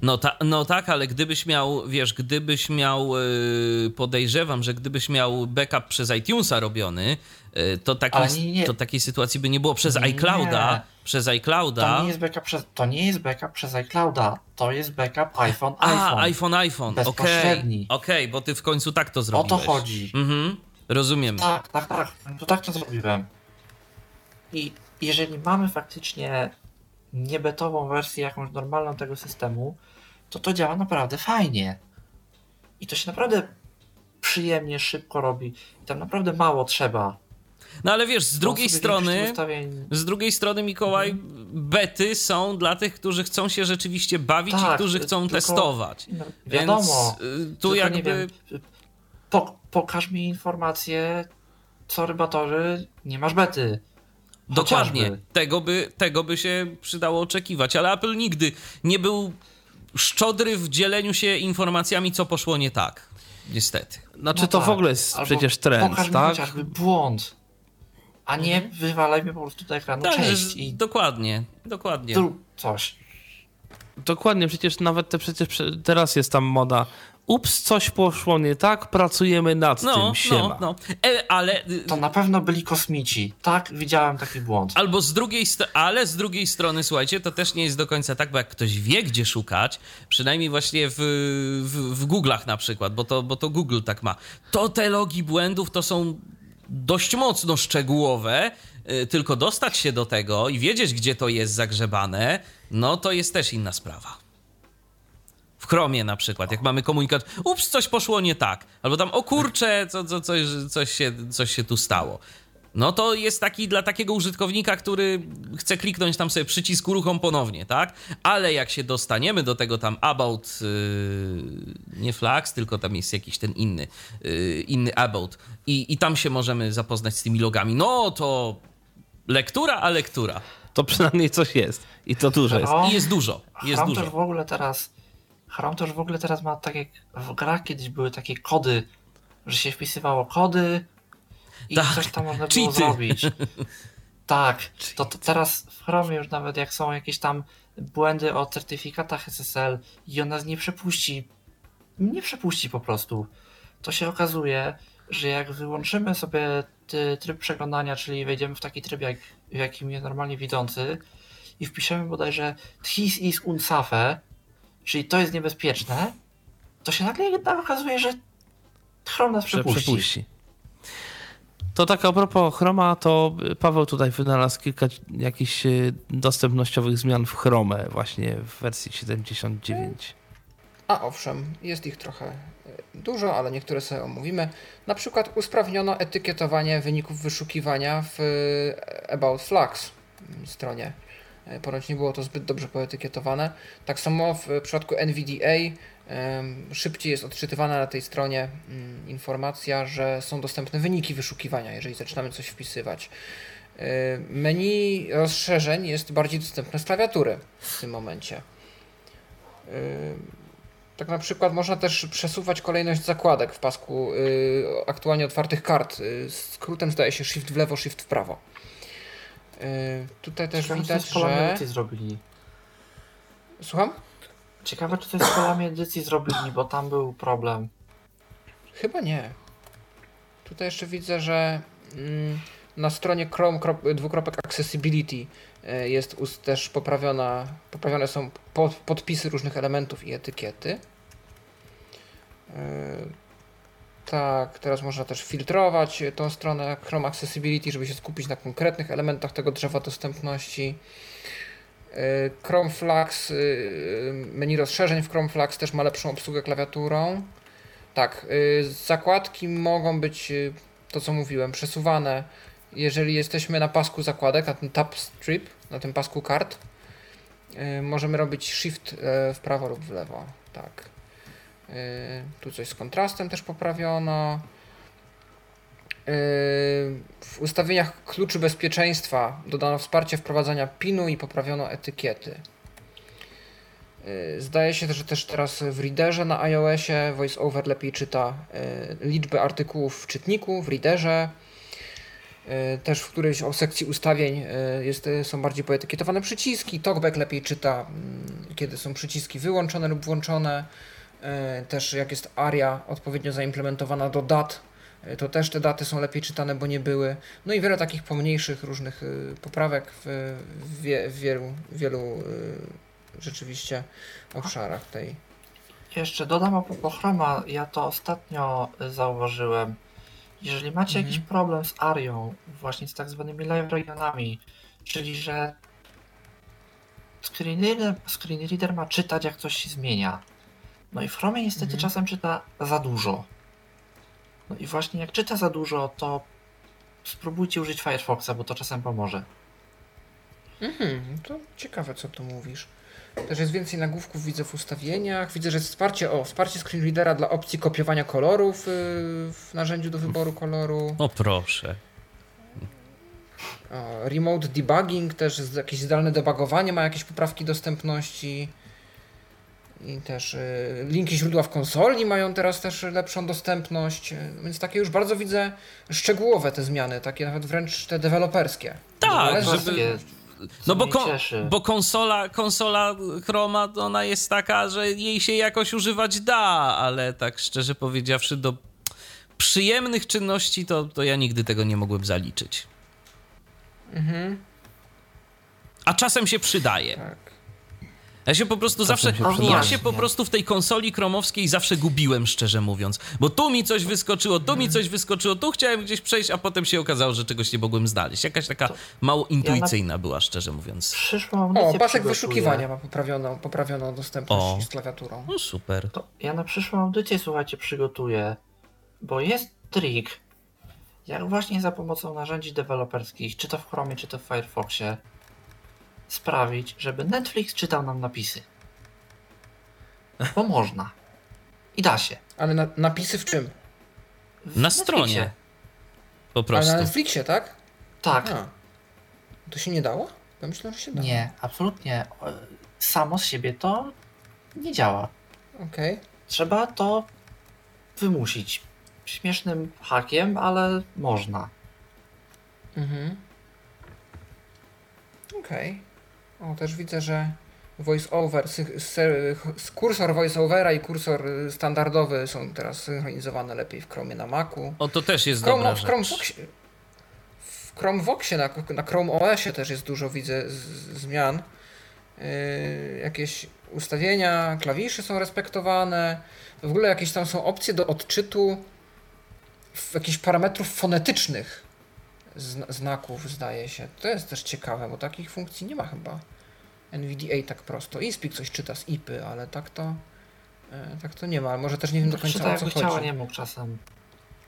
No, ta, no tak, ale gdybyś miał, wiesz, gdybyś miał, yy, podejrzewam, że gdybyś miał backup przez iTunesa robiony, yy, to, taki, nie, nie. to takiej sytuacji by nie było przez iClouda. Nie. Przez iClouda. To nie jest backup przez, to nie jest backup przez iClouda, to jest backup iPhone, A, iPhone. iPhone, iPhone. Okej, okay. okay, bo ty w końcu tak to zrobiłeś. O to chodzi. Mhm, rozumiem. Tak, tak, tak. To tak to zrobiłem. I jeżeli mamy faktycznie niebetową wersję, jakąś normalną tego systemu, to to działa naprawdę fajnie. I to się naprawdę przyjemnie, szybko robi. I tam naprawdę mało trzeba. No ale wiesz, z drugiej strony, ustawień... z drugiej strony Mikołaj, mhm. bety są dla tych, którzy chcą się rzeczywiście bawić tak, i którzy chcą tylko, testować. No, wiadomo. Więc y, tu jakby... Wiem, po, pokaż mi informację, co rybatorzy, nie masz bety. Dokładnie. Tego by, tego by się przydało oczekiwać, ale Apple nigdy nie był szczodry w dzieleniu się informacjami, co poszło nie tak. Niestety. Znaczy no to tak. w ogóle jest Albo przecież trend, pokaż tak? Mi chociażby błąd, a nie mhm. wywalaj mi po prostu do ekranu tak, cześć. I... Dokładnie, dokładnie. Zrób coś. Dokładnie, przecież nawet te, przecież teraz jest tam moda ups, coś poszło nie tak, pracujemy nad no, tym, no, siema. No, no. E, ale... To na pewno byli kosmici. Tak, widziałem taki błąd. Albo z drugiej ale z drugiej strony, słuchajcie, to też nie jest do końca tak, bo jak ktoś wie, gdzie szukać, przynajmniej właśnie w, w, w Google'ach na przykład, bo to, bo to Google tak ma, to te logi błędów to są dość mocno szczegółowe, y, tylko dostać się do tego i wiedzieć, gdzie to jest zagrzebane, no to jest też inna sprawa. Chromie na przykład, jak mamy komunikat, ups, coś poszło nie tak, albo tam, o kurczę, co, co, coś, coś, się, coś się tu stało. No to jest taki dla takiego użytkownika, który chce kliknąć tam sobie przycisk uruchom ponownie, tak? Ale jak się dostaniemy do tego tam about, yy, nie flags, tylko tam jest jakiś ten inny, yy, inny about i, i tam się możemy zapoznać z tymi logami, no to lektura, a lektura. To przynajmniej coś jest i to dużo jest. I jest dużo, jest dużo. w ogóle teraz Chrome też w ogóle teraz ma tak jak w grach kiedyś były takie kody, że się wpisywało kody i tak, coś tam można było zrobić. Tak, to, to, teraz w Chromie już nawet jak są jakieś tam błędy o certyfikatach SSL i on nas nie przepuści, nie przepuści po prostu. To się okazuje, że jak wyłączymy sobie tryb przeglądania, czyli wejdziemy w taki tryb, jak, w jakim jest normalnie widzący i wpiszemy bodajże this is unsafe, czyli to jest niebezpieczne, to się nagle jednak okazuje, że Chrome nas przepuści. przepuści. To tak a propos Chroma, to Paweł tutaj wynalazł kilka jakichś e, dostępnościowych zmian w Chrome właśnie w wersji 79. A owszem, jest ich trochę e, dużo, ale niektóre sobie omówimy. Na przykład usprawniono etykietowanie wyników wyszukiwania w e, About Flux stronie E, ponoć nie było to zbyt dobrze poetykietowane. Tak samo w przypadku NVDA szybciej jest odczytywana na tej stronie mm, informacja, że są dostępne wyniki wyszukiwania, jeżeli zaczynamy coś wpisywać. E, menu rozszerzeń jest bardziej dostępne z klawiatury w tym momencie. E, tak na przykład można też przesuwać kolejność zakładek w pasku aktualnie otwartych kart. Skrótem zdaje się shift w lewo, shift w prawo. Yy, tutaj też Ciekawe, widać, co że... edycji zrobili. Słucham? Ciekawe, czy coś z polami edycji zrobili, bo tam był problem. Chyba nie. Tutaj jeszcze widzę, że mm, na stronie Chrome dwukropek accessibility y, jest też poprawiona, poprawione są podpisy różnych elementów i etykiety. Tak, teraz można też filtrować tą stronę Chrome Accessibility, żeby się skupić na konkretnych elementach tego drzewa dostępności. Y, Chrome Flux, y, menu rozszerzeń w Chrome Flux też ma lepszą obsługę klawiaturą. Tak, y, zakładki mogą być, to co mówiłem, przesuwane jeżeli jesteśmy na pasku zakładek, na tym tab strip, na tym pasku kart, możemy robić shift w prawo lub w lewo. Tak. Yy, tu coś z kontrastem też poprawiono. Yy, w ustawieniach kluczy bezpieczeństwa dodano wsparcie wprowadzania PIN-u i poprawiono etykiety. Yy, zdaje się, że też teraz w Readerze na iOSie VoiceOver lepiej czyta liczbę artykułów w czytniku, w Readerze. Też w którejś o sekcji ustawień jest, są bardziej poetykietowane przyciski. Talkback lepiej czyta, mm, kiedy są przyciski wyłączone lub włączone. Też jak jest ARIA odpowiednio zaimplementowana do dat, to też te daty są lepiej czytane, bo nie były. No i wiele takich pomniejszych różnych poprawek w, w wielu, wielu rzeczywiście obszarach tej. Jeszcze dodam a propos Chroma, ja to ostatnio zauważyłem. Jeżeli macie mhm. jakiś problem z Arią, właśnie z tak zwanymi live regionami, czyli że screen reader, screen reader ma czytać jak coś się zmienia. No i w Chromie niestety mhm. czasem czyta za dużo. No i właśnie jak czyta za dużo, to spróbujcie użyć Firefoxa, bo to czasem pomoże. Mhm, to ciekawe co tu mówisz. Też jest więcej nagłówków, widzę w ustawieniach. Widzę, że jest wsparcie, o, wsparcie screenreadera dla opcji kopiowania kolorów yy, w narzędziu do wyboru koloru. O proszę. O, remote debugging, też jakieś zdalne debugowanie ma jakieś poprawki dostępności. I też y, linki źródła w konsoli mają teraz też lepszą dostępność, więc takie już bardzo widzę szczegółowe te zmiany, takie nawet wręcz te deweloperskie. Tak, żeby, no bo, kon, bo konsola, konsola Chroma, ona jest taka, że jej się jakoś używać da, ale tak szczerze powiedziawszy, do przyjemnych czynności to, to ja nigdy tego nie mogłem zaliczyć. Mhm. A czasem się przydaje. Tak. Ja się po prostu zawsze, się ja się po prostu w tej konsoli kromowskiej zawsze gubiłem, szczerze mówiąc. Bo tu mi coś wyskoczyło, tu mi coś wyskoczyło, tu chciałem gdzieś przejść, a potem się okazało, że czegoś nie mogłem znaleźć. Jakaś taka to mało intuicyjna ja była, szczerze mówiąc. Przyszłą o, pasek wyszukiwania ma poprawioną, poprawioną dostępność o. z klawiaturą. No super. To ja na przyszłą audycję, słuchajcie, przygotuję, bo jest trik, jak właśnie za pomocą narzędzi deweloperskich, czy to w Chromie, czy to w Firefoxie, sprawić, żeby Netflix czytał nam napisy. Bo można. I da się. Ale na, napisy w czym? W na Netflixie. stronie. Po prostu. Ale na Netflixie, tak? Tak. A. To się nie dało? Ja myślę, że się dało. Nie, absolutnie. Samo z siebie to nie działa. Okej. Okay. Trzeba to wymusić. Śmiesznym hakiem, ale można. Mhm. Okej. Okay. O, też widzę, że voiceover, kursor voiceovera i kursor standardowy są teraz synchronizowane lepiej w Chromie na Macu. O, to też jest Chrome, dobra w Chromevoxie, w Chromevoxie na, na Chrome OSie też jest dużo, widzę, z, zmian. Yy, jakieś ustawienia, klawisze są respektowane. W ogóle jakieś tam są opcje do odczytu jakichś parametrów fonetycznych znaków, zdaje się. To jest też ciekawe, bo takich funkcji nie ma chyba. NVDA tak prosto. InSpeak coś czyta z IPy, ale tak to e, tak to nie ma. Może też nie wiem do końca czyta, o co chodzi. chciała, nie mógł czasem.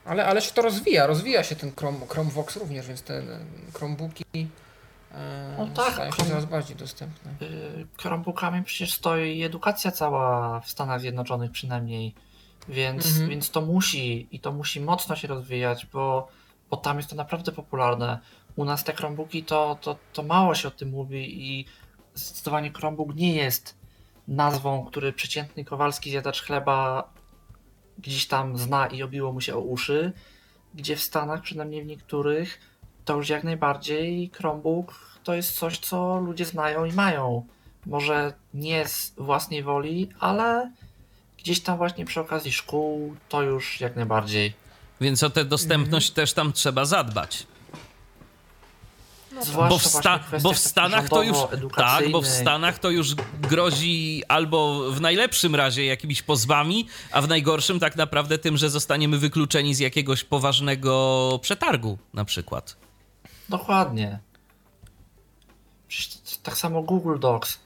Ale, ale się to rozwija, rozwija się ten Chrome, Chromevox również, więc te Chromebooki e, no tak, stają się coraz bardziej dostępne. Chromebookami przecież stoi edukacja cała w Stanach Zjednoczonych przynajmniej, więc, mhm. więc to musi i to musi mocno się rozwijać, bo bo tam jest to naprawdę popularne. U nas te Chromebooki to, to, to mało się o tym mówi i zdecydowanie Chromebook nie jest nazwą, który przeciętny Kowalski zjadacz chleba gdzieś tam zna i obiło mu się o uszy, gdzie w Stanach, przynajmniej w niektórych, to już jak najbardziej Chromebook to jest coś, co ludzie znają i mają. Może nie z własnej woli, ale gdzieś tam właśnie przy okazji szkół to już jak najbardziej. Więc o tę dostępność mhm. też tam trzeba zadbać. No, bo w, sta- bo w Stanach to już tak, bo w Stanach to już grozi albo w najlepszym razie jakimiś pozwami, a w najgorszym tak naprawdę tym, że zostaniemy wykluczeni z jakiegoś poważnego przetargu na przykład. Dokładnie. Przecież tak samo Google Docs.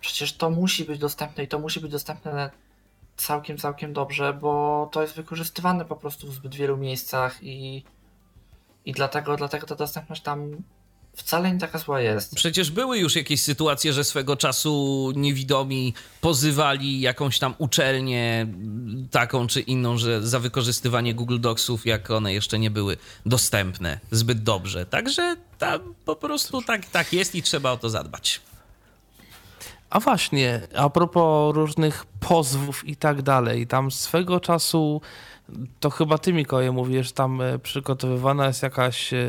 Przecież to musi być dostępne i to musi być dostępne całkiem, całkiem dobrze, bo to jest wykorzystywane po prostu w zbyt wielu miejscach i I dlatego, dlatego ta dostępność tam wcale nie taka zła jest. Przecież były już jakieś sytuacje, że swego czasu niewidomi pozywali jakąś tam uczelnię taką czy inną, że za wykorzystywanie Google Docsów, jak one jeszcze nie były dostępne zbyt dobrze. Także tam po prostu tak, tak jest i trzeba o to zadbać. A właśnie, a propos różnych pozwów i tak dalej, tam swego czasu, to chyba ty Mikołaj mówisz, tam e, przygotowywana jest jakaś e,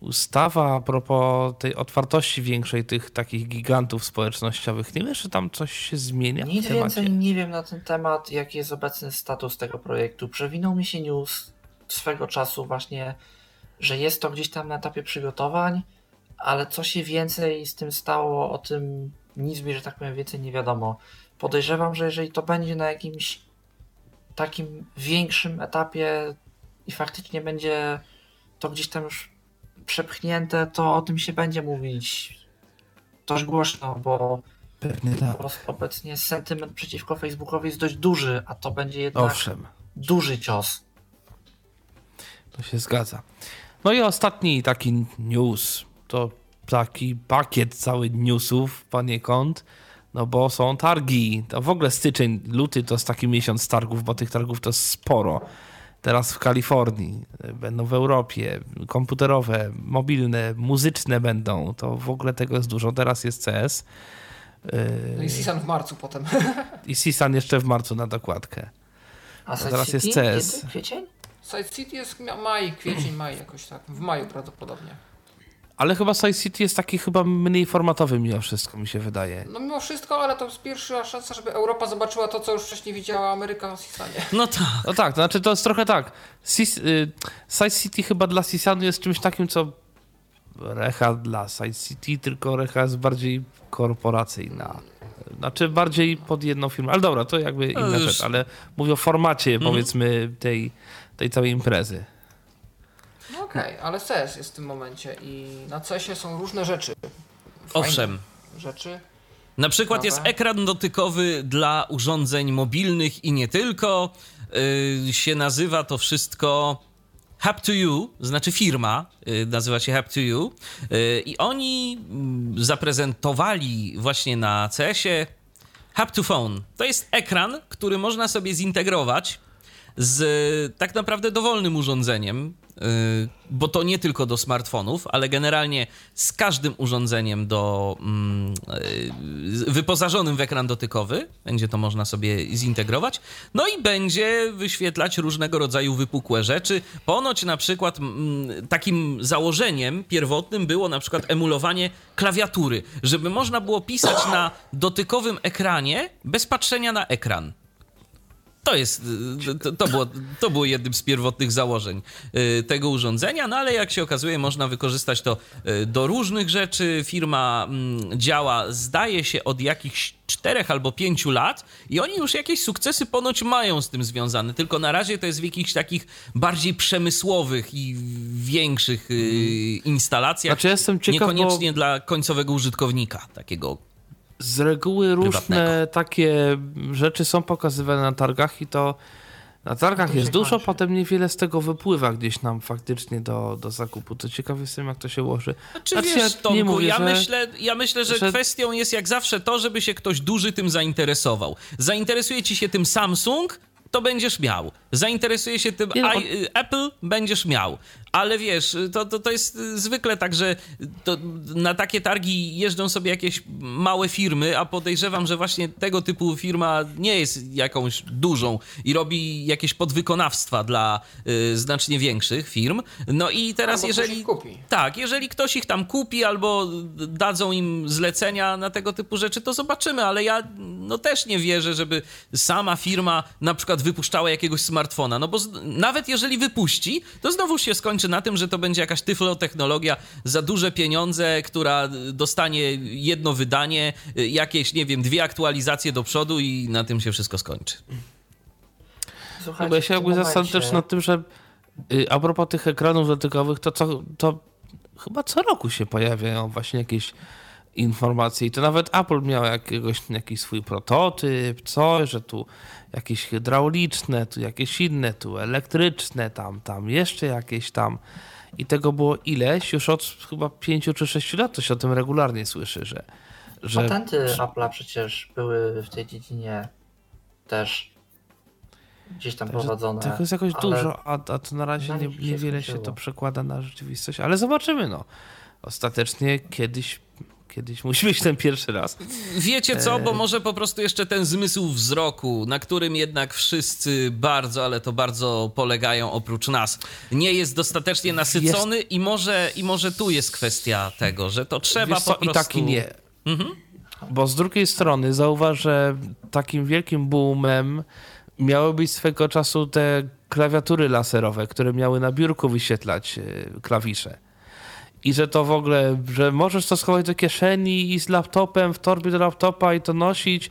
ustawa a propos tej otwartości większej tych takich gigantów społecznościowych. Nie wiesz, czy tam coś się zmienia Nic więcej nie wiem na ten temat, jaki jest obecny status tego projektu. Przewinął mi się news swego czasu właśnie, że jest to gdzieś tam na etapie przygotowań, ale co się więcej z tym stało, o tym nic mi, że tak powiem, więcej nie wiadomo. Podejrzewam, że jeżeli to będzie na jakimś takim większym etapie i faktycznie będzie to gdzieś tam już przepchnięte, to o tym się będzie mówić dość głośno, bo, Pewnie tak. obecnie sentyment przeciwko Facebookowi jest dość duży, a to będzie jednak Owszem. duży cios. To się zgadza. No i ostatni taki news, to taki pakiet cały newsów poniekąd, no bo są targi. To w ogóle styczeń, luty to jest taki miesiąc targów, bo tych targów to jest sporo. Teraz w Kalifornii, będą w Europie, komputerowe, mobilne, muzyczne będą. To w ogóle tego jest dużo. Teraz jest CS. No i Sisan w marcu potem. I Sisan jeszcze w marcu na dokładkę. A No teraz City? jest CS. Kiedy? Kwiecień? Side City jest maj, kwiecień, maj jakoś tak. W maju prawdopodobnie. Ale chyba Side City jest taki chyba mniej formatowy mimo wszystko, mi się wydaje. No mimo wszystko, ale to jest pierwsza szansa, żeby Europa zobaczyła to, co już wcześniej widziała Ameryka w Sisanie. No tak. No tak, to znaczy to jest trochę tak. Sis, y, Side City chyba dla Sisanu jest czymś takim, co Recha dla Side City, tylko Recha jest bardziej korporacyjna. Znaczy bardziej pod jedną firmę. Ale dobra, to jakby inna rzecz, ale mówię o formacie powiedzmy tej, tej całej imprezy. Okej, ale CS jest w tym momencie i na CS-ie są różne rzeczy. Fajne Owszem. Rzeczy. Na przykład jest Dobra. ekran dotykowy dla urządzeń mobilnych i nie tylko. Yy, się nazywa to wszystko Hub to You, znaczy firma yy, nazywa się Hub to You. Yy, I oni mm, zaprezentowali właśnie na CS-ie Hub to Phone. To jest ekran, który można sobie zintegrować z tak naprawdę dowolnym urządzeniem, bo to nie tylko do smartfonów, ale generalnie z każdym urządzeniem do mm, yy, wyposażonym w ekran dotykowy. Będzie to można sobie zintegrować. No i będzie wyświetlać różnego rodzaju wypukłe rzeczy. Ponoć na przykład mm, takim założeniem pierwotnym było na przykład emulowanie klawiatury, żeby można było pisać na dotykowym ekranie bez patrzenia na ekran. To jest, y, to, to, było, to było jednym z pierwotnych założeń y, tego urządzenia, no ale jak się okazuje, można wykorzystać to y, do różnych rzeczy. Firma mm, działa, zdaje się, od jakichś czterech albo pięciu lat i oni już jakieś sukcesy ponoć mają z tym związane, tylko na razie to jest w jakichś takich bardziej przemysłowych i większych y, instalacjach. Znaczy, jestem ciekaw, bo- Niekoniecznie dla końcowego użytkownika takiego. Z reguły różne Prywatnego. takie rzeczy są pokazywane na targach i to na targach To jest dużo, kończy. potem niewiele z tego wypływa gdzieś nam faktycznie do, do zakupu. To ciekawy jestem, jak to się ułoży. Czy Znaczy, wiesz, ja nie Tomku, mówię, ja, że- myślę, ja myślę, że, że- kwestią jest jak zawsze to, żeby się ktoś duży tym zainteresował. Zainteresuje ci się tym Samsung, to będziesz miał. Zainteresuje się tym no, y, Apple, będziesz miał. Ale wiesz, to, to, to jest y, zwykle tak, że to na takie targi jeżdżą sobie jakieś małe firmy, a podejrzewam, że właśnie tego typu firma nie jest jakąś dużą i robi jakieś podwykonawstwa dla y, znacznie większych firm. No i teraz Albo ktoś jeżeli... ich kupi. Tak, jeżeli ktoś ich tam kupi albo dadzą im zlecenia na tego typu rzeczy, to zobaczymy, ale ja no też nie wierzę, żeby sama firma na przykład wypuszczała jakiegoś smartfona, no bo z, nawet jeżeli wypuści, to znowu się skończy na tym, że to będzie jakaś tyflotechnologia za duże pieniądze, która dostanie jedno wydanie, jakieś, nie wiem, dwie aktualizacje do przodu i na tym się wszystko skończy. Słuchajcie, No bo ja się jakby zastanawiam też nad tym, że y, a propos tych ekranów dotykowych, to, co, to chyba co roku się pojawiają właśnie jakieś informacje. I to nawet Apple miał jakiegoś, jakiś swój prototyp, coś, że tu jakieś hydrauliczne, tu jakieś inne, tu elektryczne, tam, tam jeszcze jakieś tam. I tego było ileś, już od chyba pięciu czy sześciu lat to się o tym regularnie słyszy, że. że... Patenty Apple'a przecież były w tej dziedzinie też gdzieś tam Także prowadzone. Tego jest jakoś dużo, a, a to na razie nie, niewiele się to przekłada na rzeczywistość, ale zobaczymy. No. Ostatecznie kiedyś kiedyś musi być ten pierwszy raz. Wiecie co, bo e, może po prostu jeszcze ten zmysł wzroku, na którym jednak wszyscy bardzo, ale to bardzo polegają oprócz nas, nie jest dostatecznie nasycony jest... i może, i może tu jest kwestia tego, że to trzeba Wiesz po co, prostu... i tak i nie. Mhm. Bo z drugiej strony zauważ, że takim wielkim boomem miały być swego czasu te klawiatury laserowe, które miały na biurku wyświetlać e, klawisze i że to w ogóle, że możesz to schować do kieszeni i z laptopem w torbie do laptopa i to nosić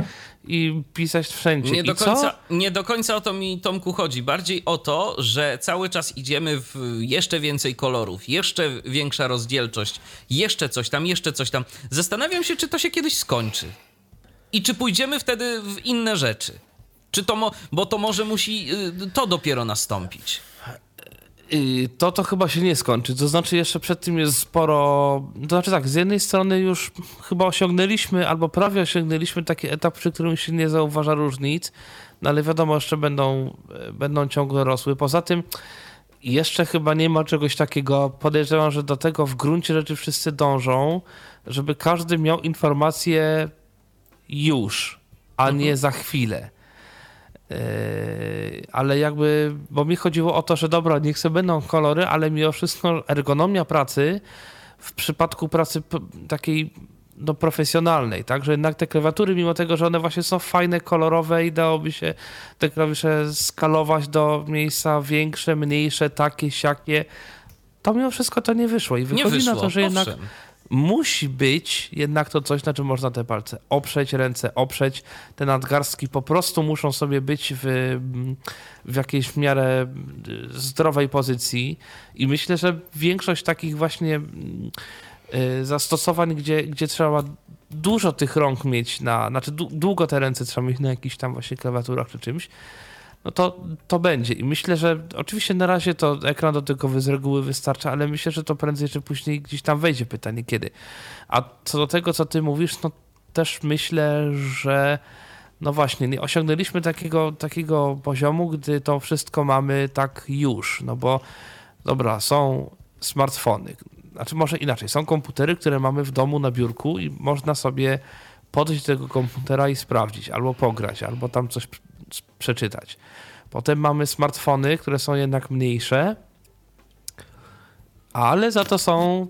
i pisać wszędzie. Nie, I do, końca, nie do końca o to mi, Tomku, chodzi. Bardziej o to, że cały czas idziemy w jeszcze więcej kolorów, jeszcze większa rozdzielczość, jeszcze coś tam, jeszcze coś tam. Zastanawiam się, czy to się kiedyś skończy. I czy pójdziemy wtedy w inne rzeczy. Czy to, mo- bo to może musi y, to dopiero nastąpić. To to chyba się nie skończy. To znaczy, jeszcze przed tym jest sporo. To znaczy, tak, z jednej strony już chyba osiągnęliśmy, albo prawie osiągnęliśmy taki etap, przy którym się nie zauważa różnic, no ale wiadomo, jeszcze będą, będą ciągle rosły. Poza tym, jeszcze chyba nie ma czegoś takiego. Podejrzewam, że do tego w gruncie rzeczy wszyscy dążą, żeby każdy miał informację już, a nie mhm. za chwilę. Yy, ale jakby, bo mi chodziło o to, że dobra, niech sobie będą kolory, ale mimo wszystko ergonomia pracy w przypadku pracy takiej no, profesjonalnej, tak, że jednak te klawiatury, mimo tego, że one właśnie są fajne, kolorowe i dałoby się te klawisze skalować do miejsca większe, mniejsze, takie, siakie, to mimo wszystko to nie wyszło i wychodzi wyszło, na to, że jednak musi być jednak to coś, na czym można te palce oprzeć, ręce oprzeć. Te nadgarstki po prostu muszą sobie być w, w jakiejś w miarę zdrowej pozycji. I myślę, że większość takich właśnie y, zastosowań, gdzie, gdzie trzeba dużo tych rąk mieć na, znaczy długo te ręce trzeba mieć na jakichś tam właśnie klawiaturach czy czymś, no to, to będzie. I myślę, że oczywiście na razie to ekran dotykowy z reguły wystarcza, ale myślę, że to prędzej czy później gdzieś tam wejdzie pytanie kiedy. A co do tego, co ty mówisz, no też myślę, że no właśnie, nie osiągnęliśmy takiego, takiego poziomu, gdy to wszystko mamy tak już, no bo dobra, są smartfony, znaczy może inaczej, są komputery, które mamy w domu na biurku i można sobie podejść do tego komputera i sprawdzić, albo pograć, albo tam coś przeczytać. Potem mamy smartfony, które są jednak mniejsze, ale za to są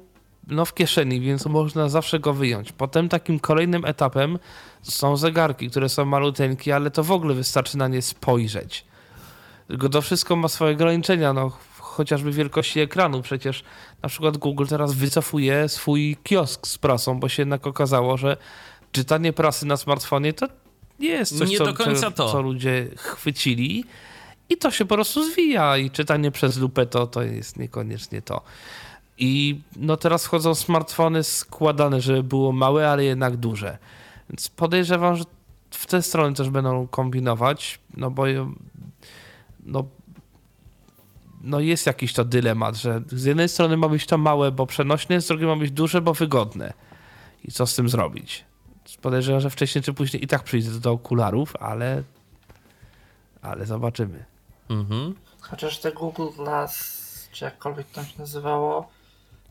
no, w kieszeni, więc można zawsze go wyjąć. Potem takim kolejnym etapem są zegarki, które są maluteńkie, ale to w ogóle wystarczy na nie spojrzeć. Tylko to wszystko ma swoje ograniczenia, no, chociażby wielkości ekranu. Przecież na przykład Google teraz wycofuje swój kiosk z prasą, bo się jednak okazało, że czytanie prasy na smartfonie to jest coś, nie co, do końca to. co ludzie chwycili. I to się po prostu zwija i czytanie przez lupę to, to jest niekoniecznie to. I no teraz wchodzą smartfony składane, żeby było małe, ale jednak duże. Więc podejrzewam, że w tę stronę też będą kombinować, no bo no, no jest jakiś to dylemat, że z jednej strony ma być to małe, bo przenośne, z drugiej ma być duże, bo wygodne. I co z tym zrobić? Podejrzewam, że wcześniej czy później i tak przyjdzie do okularów, ale ale zobaczymy. Mhm. Chociaż te Google Glass, czy jakkolwiek to się nazywało,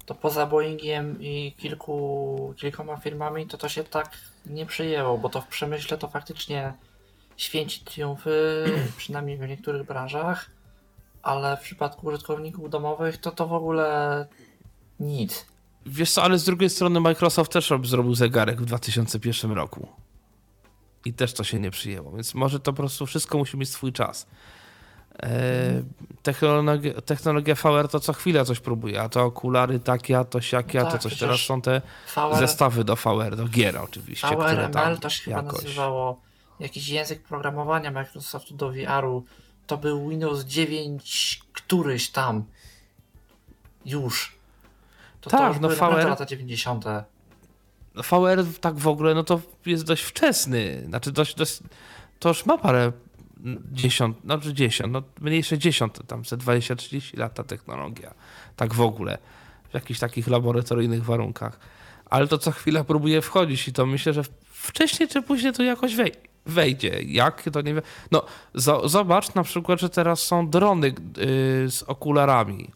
to poza Boeingiem i kilku, kilkoma firmami, to to się tak nie przyjęło, bo to w przemyśle to faktycznie święci triumfy, przynajmniej w niektórych branżach, ale w przypadku użytkowników domowych to to w ogóle nic. Wiesz co, ale z drugiej strony Microsoft też zrobił zegarek w 2001 roku. I też to się nie przyjęło, więc może to po prostu wszystko musi mieć swój czas. E, technologia, technologia VR to co chwilę coś próbuje, a to okulary takie, a to siakie, a to tak, coś. Teraz są te VR... zestawy do VR, do gier oczywiście. VRML które tam to się jakoś... chyba nazywało jakiś język programowania Microsoftu do VR-u. To był Windows 9 któryś tam. Już. To, tak, to już no VR... lata 90. VR tak w ogóle, no to jest dość wczesny. Znaczy dość, dość to już ma parę dziesiąt, znaczy dziesiąt, no mniejsze dziesiąt, tam ze 20-30 lat ta technologia. Tak w ogóle. W jakichś takich laboratoryjnych warunkach. Ale to co chwila próbuje wchodzić i to myślę, że wcześniej czy później to jakoś wejdzie. Jak, to nie wiem. No, zobacz na przykład, że teraz są drony yy, z okularami.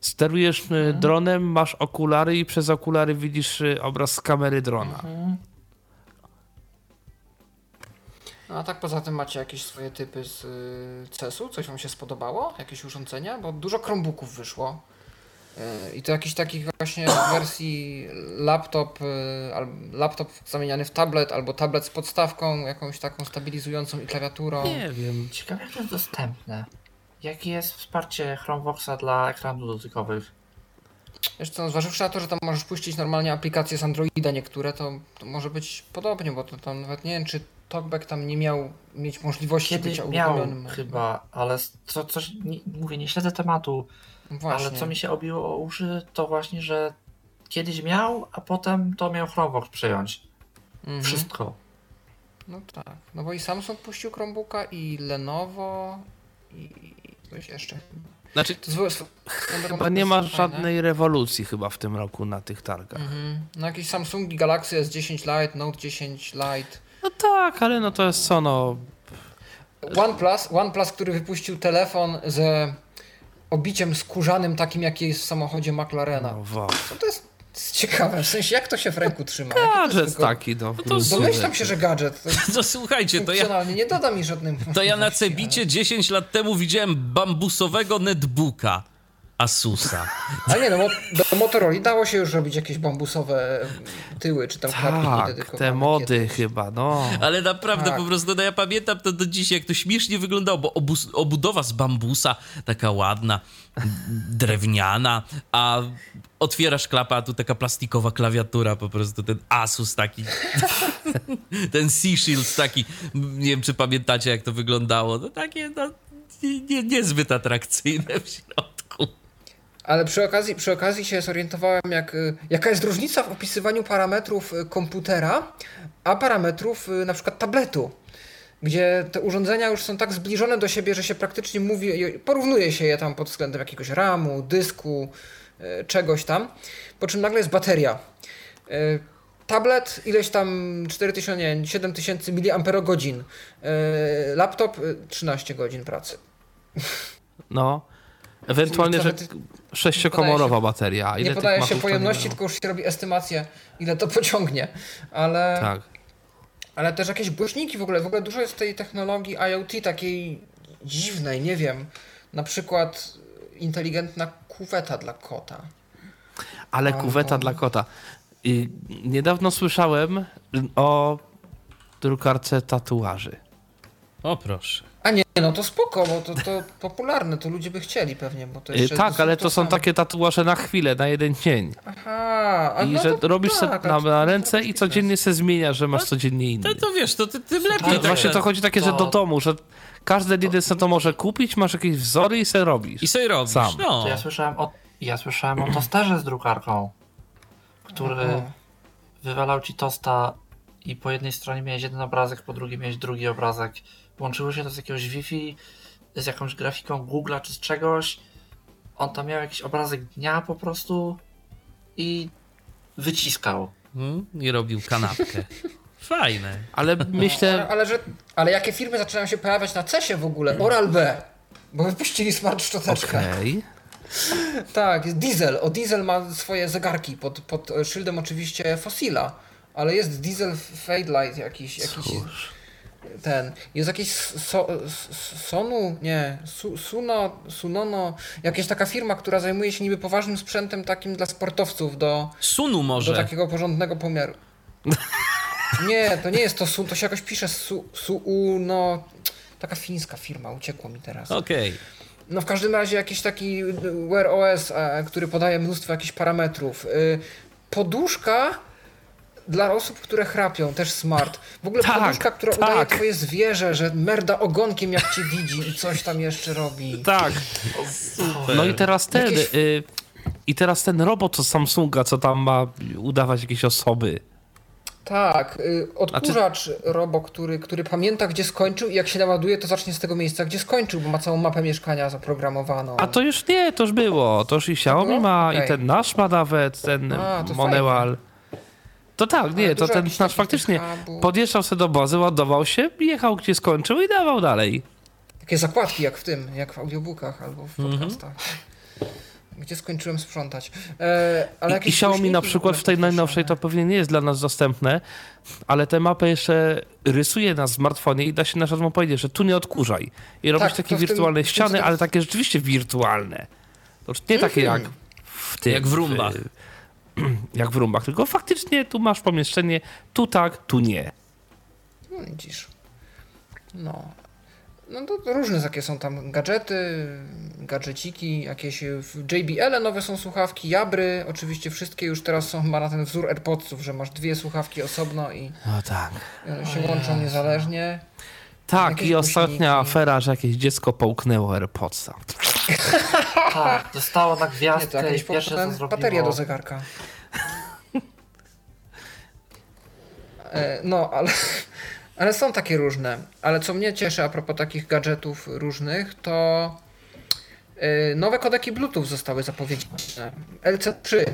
Sterujesz y, mhm. dronem, masz okulary i przez okulary widzisz y, obraz z kamery drona. Mhm. No a tak poza tym macie jakieś swoje typy z y, CES-u? Coś wam się spodobało? Jakieś urządzenia? Bo dużo Chromebooków wyszło. I to jakiś takich właśnie wersji laptop, laptop zamieniany w tablet, albo tablet z podstawką, jakąś taką stabilizującą i klawiaturą. Nie wiem. Ciekawe jak to jest dostępne. Jakie jest wsparcie Chromeboxa dla ekranów dotykowych? Wiesz co, zważywszy na to, że tam możesz puścić normalnie aplikacje z Androida niektóre, to, to może być podobnie, bo to tam nawet nie wiem, czy Talkback tam nie miał mieć możliwości Kiedy bycia uruchomionym. chyba, ale co, coś, nie, mówię, nie śledzę tematu, właśnie. ale co mi się obiło o uszy, to właśnie, że kiedyś miał, a potem to miał Chromebox przejąć. Mhm. Wszystko. No tak, no bo i Samsung puścił Chromebooka i Lenovo i coś jeszcze. Znaczy, chyba nie ma żadnej rewolucji chyba w tym roku na tych targach. Mhm. No jakieś Samsungi Galaxy S10 Lite, Note 10 Lite. No tak, ale no to jest co, no... OnePlus, OnePlus, który wypuścił telefon z obiciem skórzanym takim, jaki jest w samochodzie McLarena. No, wow. to jest jest ciekawe, w sensie jak to się w ręku trzyma? Gadżet taki, no. no to domyślam się, że gadżet. To, to słuchajcie, to ja... nie doda mi żadnym... To ja na Cebicie 10 lat temu widziałem bambusowego netbooka. Asusa. A nie, no do Motorola dało się już robić jakieś bambusowe tyły, czy tam tak, te mody kiedyś. chyba, no. Ale naprawdę tak. po prostu, no ja pamiętam to do dzisiaj, jak to śmiesznie wyglądało, bo obudowa z bambusa, taka ładna, drewniana, a otwierasz klapę, a tu taka plastikowa klawiatura, po prostu ten Asus taki, ten Sea Shield taki, nie wiem, czy pamiętacie, jak to wyglądało, no takie, no, nie, nie, niezbyt atrakcyjne w środku. Ale przy okazji, przy okazji się zorientowałem, jak, y, jaka jest różnica w opisywaniu parametrów y, komputera, a parametrów y, na przykład tabletu. Gdzie te urządzenia już są tak zbliżone do siebie, że się praktycznie mówi, porównuje się je tam pod względem jakiegoś RAMu, dysku, czegoś tam. Po czym nagle jest bateria. Tablet ileś tam 4000, nie, 7000 mAh. Laptop 13 godzin pracy. No. Ewentualnie, że sześciokomorowa się, bateria. Ile nie podaje się pojemności, tylko już się robi estymację, ile to pociągnie. Ale, tak. ale też jakieś głośniki w ogóle. W ogóle dużo jest tej technologii IoT takiej dziwnej, nie wiem. Na przykład inteligentna kuweta dla kota. Ale Albo... kuweta dla kota. I niedawno słyszałem o drukarce tatuaży. O proszę. A nie, no to spoko, bo to, to popularne, to ludzie by chcieli pewnie, bo to jeszcze Tak, ale to, to są takie tatuaże na chwilę, na jeden dzień. Aha, a I no że robisz tak, na, na ręce i codziennie se zmienia, że masz codziennie inny. To, to wiesz, to ty, tym lepiej. Tak, właśnie to chodzi takie, że do domu, że każdy jeden se to może kupić, masz jakieś wzory i se robisz. I sobie robisz, Sam. No. To ja słyszałem o, ja słyszałem o tosterze z drukarką, który wywalał ci tosta i po jednej stronie miałeś jeden obrazek, po drugiej miałeś drugi obrazek Łączyło się to z jakiegoś Wi-Fi, z jakąś grafiką Google'a czy z czegoś. On tam miał jakiś obrazek dnia po prostu i wyciskał. Hmm, I robił kanapkę. Fajne. Ale myślę... Ale, ale, że, ale jakie firmy zaczynają się pojawiać na CESie w ogóle? Oral-B, bo wypuścili smart szczoteczkę. Okay. tak, Diesel. O, Diesel ma swoje zegarki pod, pod szyldem oczywiście Fossila, ale jest Diesel Fade Light jakiś. jakiś ten, jest jakiś so, Sonu, nie, su, Suno, Sunono, jakaś taka firma, która zajmuje się niby poważnym sprzętem takim dla sportowców do... Sunu może. Do takiego porządnego pomiaru. Nie, to nie jest to Sun, to się jakoś pisze Su, Su no, taka fińska firma, uciekło mi teraz. Okej. Okay. No w każdym razie jakiś taki Wear OS, e, który podaje mnóstwo jakichś parametrów. Y, poduszka dla osób, które chrapią, też smart. W ogóle tak, poduszka, która tak. udaje twoje zwierzę, że merda ogonkiem jak cię widzi i coś tam jeszcze robi. Tak. Super. No i teraz ten... Jakieś... Y I teraz ten robot z Samsunga, co tam ma udawać jakieś osoby. Tak, y, odkurzacz znaczy... Robo, który, który pamięta, gdzie skończył i jak się naładuje, to zacznie z tego miejsca, gdzie skończył, bo ma całą mapę mieszkania zaprogramowaną. A to już nie, to już było. To już i Xiaomi ma, okay. i ten nasz ma nawet, ten A, Monewal. To tak, nie, to ten nasz faktycznie podjeżdżał sobie do bazy, ładował się, jechał gdzie skończył i dawał dalej. Takie zakładki jak w tym, jak w audiobookach albo w mhm. podcastach. Mm -hmm gdzie skończyłem sprzątać. E, ale I, I Xiaomi na przykład w tej najnowszej to pewnie nie jest dla nas dostępne, ale tę mapę jeszcze rysuje na smartfonie i da się na przykład powiedzieć, że tu nie odkurzaj. I robić tak, takie wirtualne tym, ściany, tym, ale takie rzeczywiście wirtualne. To nie takie jak w tym, Jak w rumbach. jak w rumbach, tylko faktycznie tu masz pomieszczenie, tu tak, tu nie. No widzisz. No, no to różne takie są tam gadżety, gadżeciki, jakieś JBL nowe są słuchawki, Jabry, oczywiście wszystkie już teraz są chyba na ten wzór AirPodsów, że masz dwie słuchawki osobno i no tak. się łączą niezależnie. Tak, i ostatnia afera, że jakieś dziecko połknęło AirPodsa. tak, dostało na gwiazdkę Nie, to i pierwsze co zrobiło... Bateria do zegarka. E, no, ale ale są takie różne. Ale co mnie cieszy a propos takich gadżetów różnych, to yy, nowe kodeki Bluetooth zostały zapowiedziane. LC3, yy,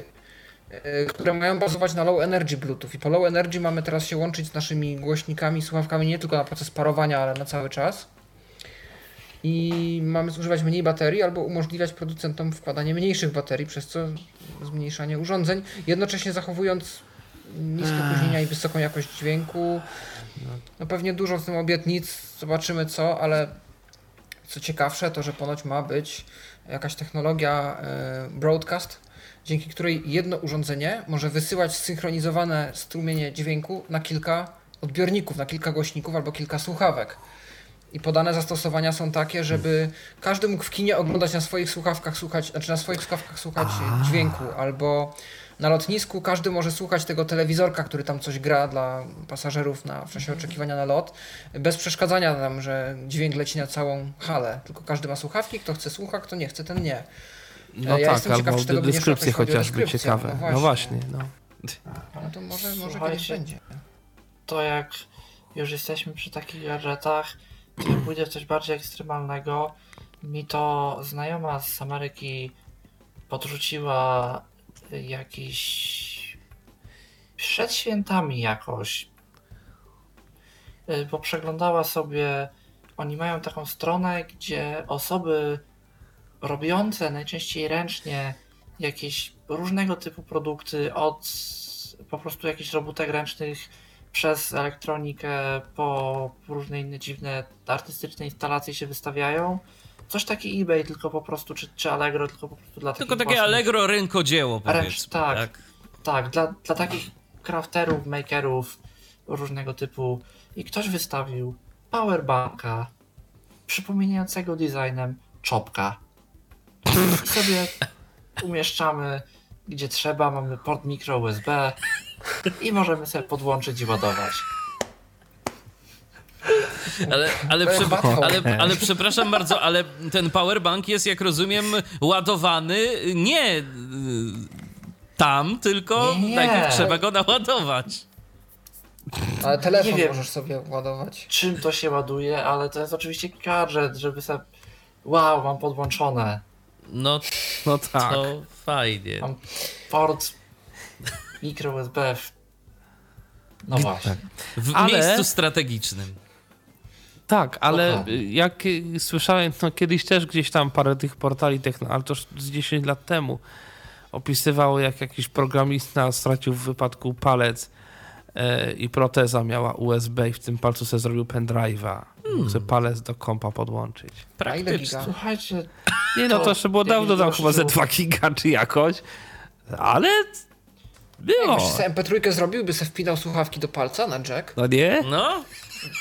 które mają bazować na low energy Bluetooth. I po low energy mamy teraz się łączyć z naszymi głośnikami, słuchawkami nie tylko na proces parowania, ale na cały czas. I mamy zużywać mniej baterii albo umożliwiać producentom wkładanie mniejszych baterii, przez co zmniejszanie urządzeń, jednocześnie zachowując niskie opóźnienia i wysoką jakość dźwięku. No pewnie dużo w tym obietnic, zobaczymy co, ale co ciekawsze to, że ponoć ma być jakaś technologia e, broadcast, dzięki której jedno urządzenie może wysyłać zsynchronizowane strumienie dźwięku na kilka odbiorników, na kilka głośników albo kilka słuchawek. I podane zastosowania są takie, żeby każdy mógł w kinie oglądać na swoich słuchawkach słuchać, znaczy na swoich słuchawkach słuchać dźwięku, albo na lotnisku każdy może słuchać tego telewizorka, który tam coś gra dla pasażerów na, w czasie oczekiwania na lot, bez przeszkadzania tam, że dźwięk leci na całą halę. Tylko każdy ma słuchawki, kto chce słucha, kto nie chce, ten nie. No ja tak, albo ciekaw, deskrypcje chociażby ciekawe. No właśnie. No, no. to może, może kiedyś będzie. To jak już jesteśmy przy takich gadżetach, to pójdę w coś bardziej ekstremalnego. Mi to znajoma z Ameryki podrzuciła jakiś przed świętami jakoś, y, bo przeglądała sobie, oni mają taką stronę, gdzie osoby robiące najczęściej ręcznie jakieś różnego typu produkty, od po prostu jakichś robótek ręcznych przez elektronikę po różne inne dziwne artystyczne instalacje się wystawiają coś taki eBay, tylko po prostu, czy, czy Allegro, tylko po prostu dla Tylko takie. Allegro rynkodzieło, powiedzmy. tak, tak, tak, dla, dla takich crafterów, makerów różnego typu. I ktoś wystawił powerbanka przypominającego designem czopka. I sobie umieszczamy gdzie trzeba, mamy port micro USB i możemy sobie podłączyć i ładować. Ale, ale, prze, ale, ale przepraszam bardzo, ale ten powerbank jest, jak rozumiem, ładowany nie y, tam, tylko nie. najpierw trzeba go naładować. Ale telefon nie wiem, możesz sobie ładować. Czym to się ładuje, ale to jest oczywiście gadżet, żeby sobie. Wow, mam podłączone. No, no tak. To fajnie. Mam port mikro USB. No właśnie. W ale... miejscu strategicznym. Tak, ale jak słyszałem, no kiedyś też gdzieś tam parę tych portali techno, ale to już z 10 lat temu opisywało, jak jakiś programista stracił w wypadku palec i proteza miała USB i w tym palcu sobie zrobił pendrive'a. Hmm. Chce palec do kompa podłączyć. Praktycznie. Słuchajcie. Nie no, to, jeszcze było dawno, dał chyba ze 2 giga czy jakoś, ale było. Jakbyś sobie MP3 zrobił, by sobie wpinał słuchawki do palca na jack. No nie? No.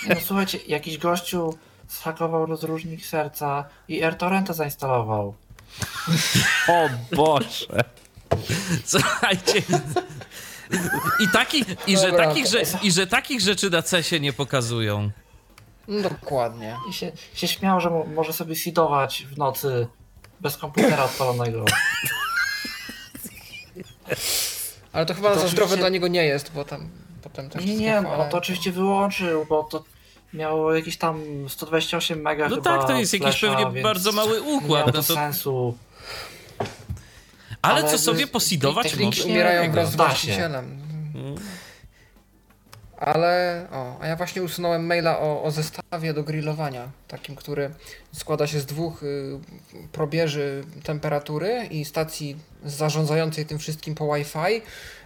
No słuchajcie, jakiś gościu zhakował rozróżnik serca i AirTorrenta zainstalował. O Boże. Słuchajcie. I, taki, i, że takich, że, I że takich rzeczy na CESie nie pokazują. No, dokładnie. I się, się śmiał, że może sobie seedować w nocy bez komputera odpalonego. Ale to chyba to za zdrowe dla niego nie jest, bo tam potem też Nie, nie, no to oczywiście wyłączył, bo to miało jakieś tam 128 mega No chyba tak, to jest jakiś flasha, pewnie więc bardzo mały Nie układ. miało No to to, sensu. Ale ale co sobie posidować można? umierają wraz z właścicielem. Ale, o, a ja właśnie usunąłem maila o, o zestawie do grillowania, takim, który składa się z dwóch y, probierzy temperatury i stacji zarządzającej tym wszystkim po Wi-Fi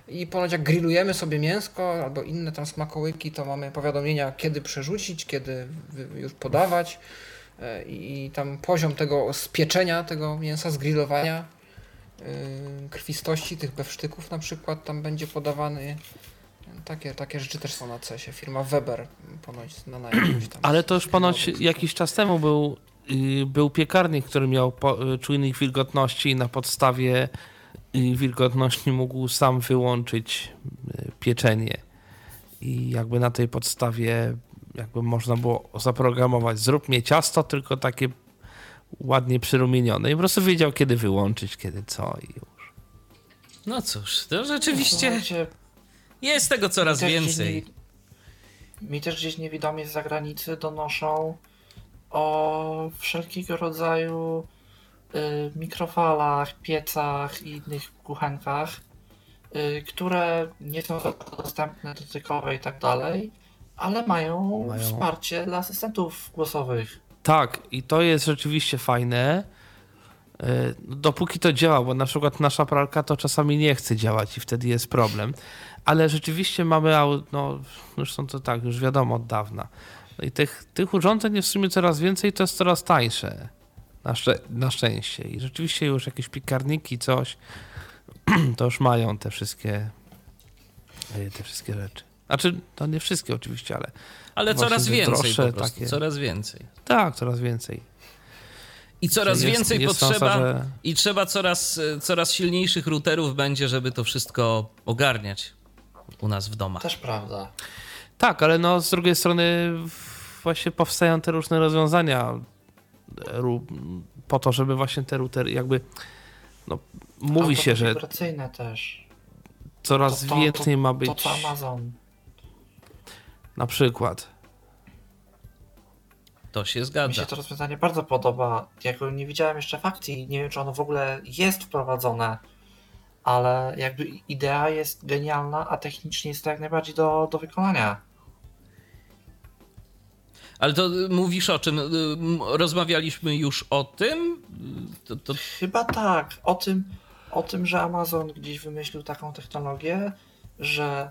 i ponoć jak grillujemy sobie mięsko albo inne tam smakołyki, to mamy powiadomienia kiedy przerzucić, kiedy już podawać e, i, tam poziom tego spieczenia tego mięsa, zgrillowania, y, krwistości tych bewsztyków na przykład tam będzie podawany takie, takie rzeczy też są na CESie. Firma Weber ponoć na, tam. Ale to już ponoć jakiś czas temu był, y, był piekarnik, który miał y, czujnik wilgotności i na podstawie y, wilgotności mógł sam wyłączyć y, pieczenie. I jakby na tej podstawie jakby można było zaprogramować, zrób mnie ciasto, tylko takie ładnie przyrumienione. I po prostu wiedział, kiedy wyłączyć, kiedy co i już. No cóż, to rzeczywiście Słuchajcie, jest tego coraz mi też więcej. Gdzieś niewi- mi też gdzieś niewidomi z zagranicy donoszą o wszelkiego rodzaju y, mikrofalach, piecach i innych kuchenkach, y, które nie są dostępne dotykowe i tak dalej, ale mają, Mają. wsparcie dla asystentów głosowych. Tak, i to jest rzeczywiście fajne. y, Dopóki to działa, bo na przykład nasza pralka to czasami nie chce działać i wtedy jest problem. Ale rzeczywiście mamy, no zresztą to tak, już wiadomo od dawna. No i tych, tych urządzeń jest w sumie coraz więcej, to jest coraz tańsze. Na, szczę- na szczęście. I rzeczywiście już jakieś piekarniki, coś, to już mają te wszystkie, y, te wszystkie rzeczy. Znaczy, to nie wszystkie oczywiście, ale Ale coraz więcej po prostu, takie. coraz więcej. tak, coraz więcej. I coraz Jest- więcej jest potrzeba szansa, że- i trzeba coraz, coraz silniejszych routerów będzie, żeby to wszystko ogarniać u nas w domach. Też prawda. Tak, ale no z drugiej strony właśnie powstają te różne rozwiązania po to, żeby właśnie te routery jakby no, mówi się, że też. coraz To- to- więcej ma To być co Amazon. Na przykład. To się Mi zgadza. się to rozwiązanie bardzo podoba. Jako nie widziałem jeszcze w akcji, nie wiem czy ono w ogóle jest wprowadzone, ale jakby idea jest genialna, a technicznie jest to jak najbardziej do, do wykonania. Ale to y, mówisz o czym? Y, Rozmawialiśmy już o tym? Y, To, to, Chyba tak. O tym, o tym, że Amazon gdzieś wymyślił taką technologię, że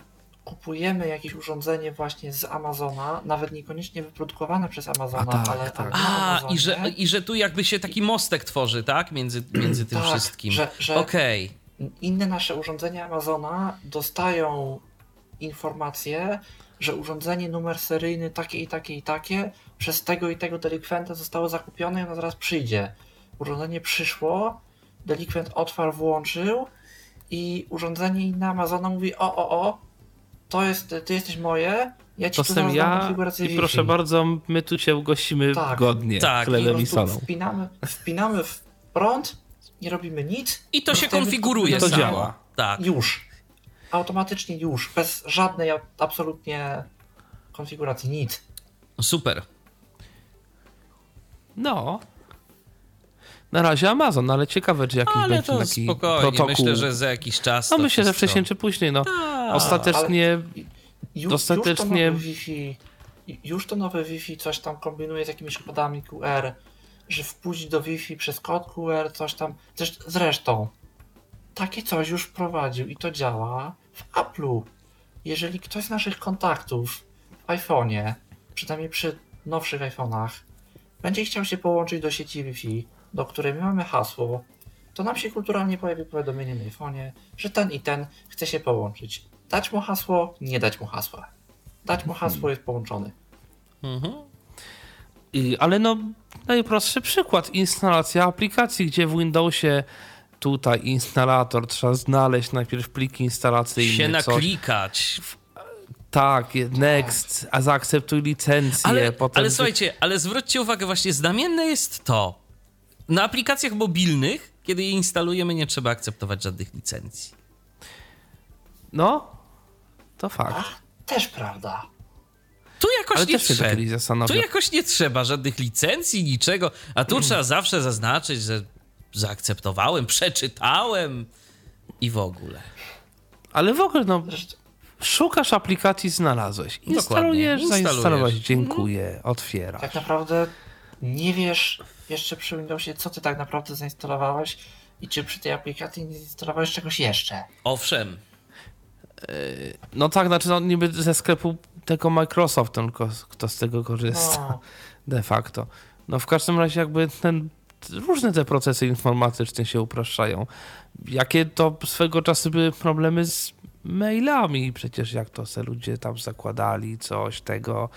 kupujemy jakieś urządzenie właśnie z Amazona, nawet niekoniecznie wyprodukowane przez Amazona, A tak, ale tak. a, i że, i że tu jakby się taki mostek tworzy, tak? Między, między tym Tak, wszystkim. że- że- Okej. inne nasze urządzenia Amazona dostają informację, że urządzenie numer seryjny takie i takie i takie przez tego i tego delikwenta zostało zakupione i ono zaraz przyjdzie. Urządzenie przyszło, delikwent otwarł, włączył i urządzenie inne Amazona mówi o, o, o, to jest, ty jesteś moje, ja ci To jestem ja konfigurację i Wi-Fi. proszę bardzo, my tu cię ugościmy Tak. godnie Tak, i I chlebem i prostu solą. wpinamy, wpinamy w prąd, nie robimy nic. I to się konfiguruje To działa. Tak. Już. Automatycznie już, bez żadnej absolutnie konfiguracji, nic. Super. No. Na razie Amazon, ale ciekawe, czy jakiś Ale będzie to taki spokojnie. protokół. Myślę, że za jakiś czas. No to myślę, że wcześniej czy później, no. Tak. Ostatecznie Ju, Ostatecznie- Już to nowe Wi-Fi, już to nowe Wi-Fi coś tam kombinuje z jakimiś kodami QR, że wpuść do Wi-Fi przez kod QR, coś tam. Zresztą, zresztą takie coś już wprowadził i to działa w Apple'u. Jeżeli ktoś z naszych kontaktów w iPhone'ie, przynajmniej przy nowszych iPhone'ach, będzie chciał się połączyć do sieci Wi-Fi, do której my mamy hasło, to nam się kulturalnie pojawi powiadomienie na iPhone'ie, że ten i ten chce się połączyć. Dać mu hasło, nie dać mu hasła. Dać mu hasło, jest połączony. Mhm. I, ale no, najprostszy przykład. Instalacja aplikacji, gdzie w Windowsie tutaj instalator, trzeba znaleźć najpierw pliki instalacyjne. Się coś. naklikać. Tak, next, a zaakceptuj licencję. Ale, potem ale słuchajcie, ale zwróćcie uwagę, właśnie znamienne jest to. Na aplikacjach mobilnych, kiedy je instalujemy, nie trzeba akceptować żadnych licencji. No, to fakt. też prawda. Tu jakoś Ale nie trzeba. Tu jakoś nie trzeba żadnych licencji, niczego. A tu trzeba zawsze zaznaczyć, że zaakceptowałem, przeczytałem i w ogóle. Ale w ogóle, no. Szukasz aplikacji, znalazłeś. Instalujesz, zainstalowałeś, dziękuję, otwierasz. Tak naprawdę nie wiesz jeszcze przy Windowsie, co ty tak naprawdę zainstalowałeś i czy przy tej aplikacji nie zainstalowałeś czegoś jeszcze. Owszem. No tak, znaczy no, niby ze sklepu tego Microsoft, tylko kto z tego korzysta no. de facto. No w każdym razie jakby ten, różne te procesy informatyczne się upraszczają. Jakie to swego czasu były problemy z mailami, przecież jak to se ludzie tam zakładali, coś tego,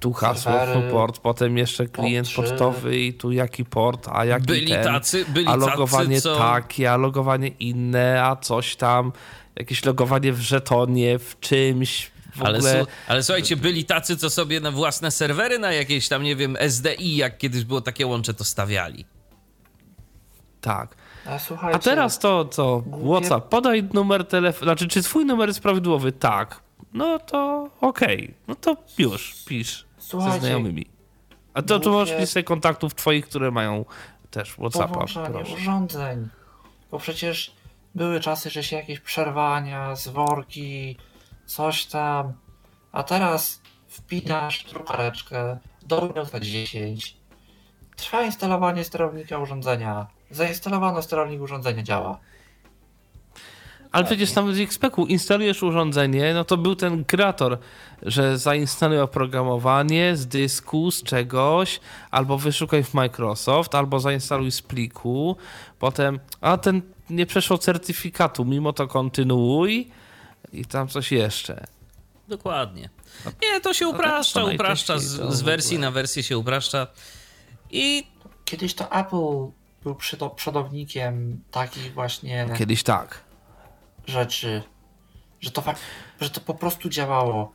tu hasło, tu port, potem jeszcze klient pocztowy i tu jaki port, a jaki byli ten, tacy, byli a logowanie tacy, co... takie, a logowanie inne, a coś tam, jakieś logowanie w żetonie, w czymś, ale, ogóle... ale, słuchajcie, byli tacy, co sobie na własne serwery, na jakieś tam, nie wiem, SDI, jak kiedyś było takie łącze, to stawiali. Tak. A, A teraz to co? Głupie... WhatsApp, podaj numer telefonu, znaczy czy twój numer jest prawidłowy? Tak. No to okej. Okay. No to już, pisz Słuchajcie, ze znajomymi. A to tu masz listę kontaktów twoich, które mają też WhatsAppa. Połączenie urządzeń. Bo przecież były czasy, że się jakieś przerwania, zworki, coś tam. A teraz wpinasz drukareczkę do Windowsa 10. Trwa instalowanie sterownika urządzenia. Zainstalowano sterownik urządzenia, działa. Ale przecież tam w XPEC-u instalujesz urządzenie, no to był ten kreator, że zainstaluj oprogramowanie z dysku, z czegoś, albo wyszukaj w Microsoft, albo zainstaluj z pliku, potem, a ten nie przeszło certyfikatu, mimo to kontynuuj i tam coś jeszcze. Dokładnie. Nie, to się upraszcza, upraszcza, z, z wersji na wersję się upraszcza i... Kiedyś to Apple był przodownikiem takich właśnie... Kiedyś tak rzeczy, że to, że to po prostu działało.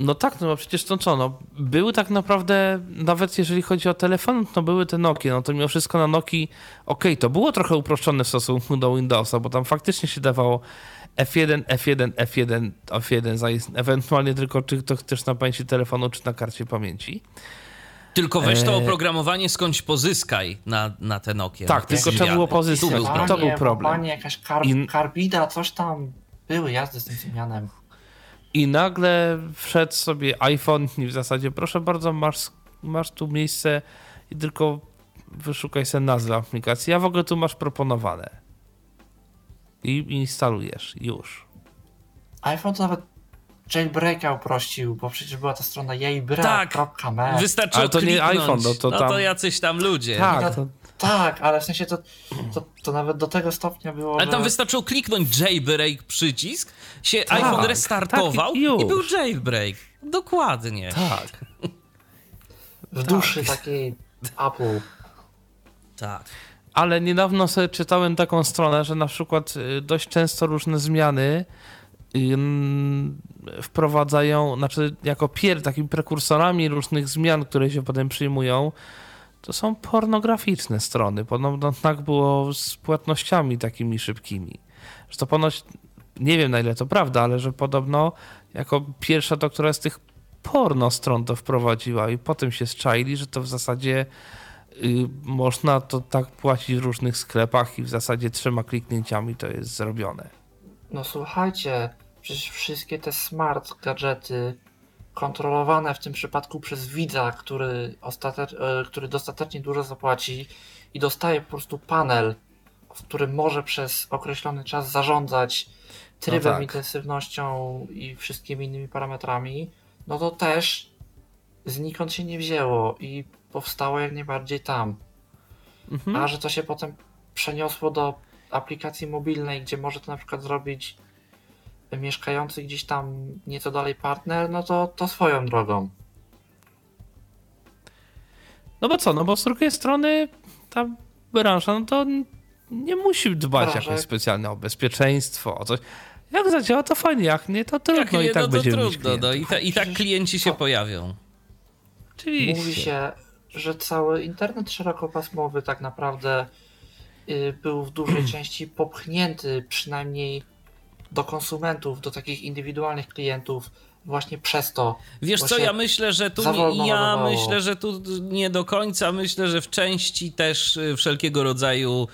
No tak, no bo przecież to co, no, były tak naprawdę, nawet jeżeli chodzi o telefon, to były te Nokia, no to mimo wszystko na Nokii, okej, okay, to było trochę uproszczone w stosunku do Windowsa, bo tam faktycznie się dawało F1, F1, F1, F1, ewentualnie tylko czy to też na pamięci telefonu, czy na karcie pamięci. Tylko weź to e, oprogramowanie skądś pozyskaj na, na te Nokia. Tak, tylko trzeba było pozyskać. Był to był problem. Panie, jakaś kar I... karbida, coś tam. Były jazdy z tym zmianem. I nagle wszedł sobie iPhone i w zasadzie proszę bardzo, masz, masz tu miejsce i tylko wyszukaj sobie nazwę aplikacji. A w ogóle tu masz proponowane. I instalujesz. Już. iPhone to nawet jailbreaka uprościł, bo przecież była ta strona jailbreak.me. Tak, wystarczyło Ale to nie iPhone, no to, tam... no to jacyś tam ludzie. Tak, no, to... tak ale w sensie to, to, to, nawet do tego stopnia było, Ale że... tam wystarczyło kliknąć jailbreak przycisk, się tak, iPhone restartował tak, i, i, był jailbreak. Dokładnie. Tak. W duszy tak. takiej Apple. Tak. Ale niedawno sobie czytałem taką stronę, że na przykład y, dość często różne zmiany wprowadzają, znaczy jako pier, takimi prekursorami różnych zmian, które się potem przyjmują, to są pornograficzne strony. Podobno tak było z płatnościami takimi szybkimi. Że to ponoć, nie wiem na ile to prawda, ale że podobno jako pierwsza to, która z tych porno stron to wprowadziła i potem się zczaili, że to w zasadzie y, można to tak płacić w różnych sklepach i w zasadzie trzema kliknięciami to jest zrobione. No słuchajcie, przecież wszystkie te smart gadżety kontrolowane w tym przypadku przez widza, który, ostatecz, e, który dostatecznie dużo zapłaci i dostaje po prostu panel, w którym może przez określony czas zarządzać trybem, no tak. intensywnością i wszystkimi innymi parametrami, no to też znikąd się nie wzięło i powstało jak najbardziej tam. Mhm. A że to się potem przeniosło do aplikacji mobilnej, gdzie może to na przykład zrobić mieszkający gdzieś tam nieco dalej partner, no to, to swoją drogą. No bo co, no bo z drugiej strony ta branża, no to nie musi dbać Branża. jakoś specjalnie o bezpieczeństwo, o coś. Jak zadziała, to fajnie, jak nie, to trudno jak nie, i tak no będzie trudno, no, i, ta, i tak klienci się pojawią. Oczywiście. Mówi się, że cały internet szerokopasmowy tak naprawdę był w dużej części popchnięty przynajmniej do konsumentów, do takich indywidualnych klientów właśnie przez to. Wiesz co, ja myślę, że tu nie, ja myślę, że tu nie do końca, myślę, że w części też y, wszelkiego rodzaju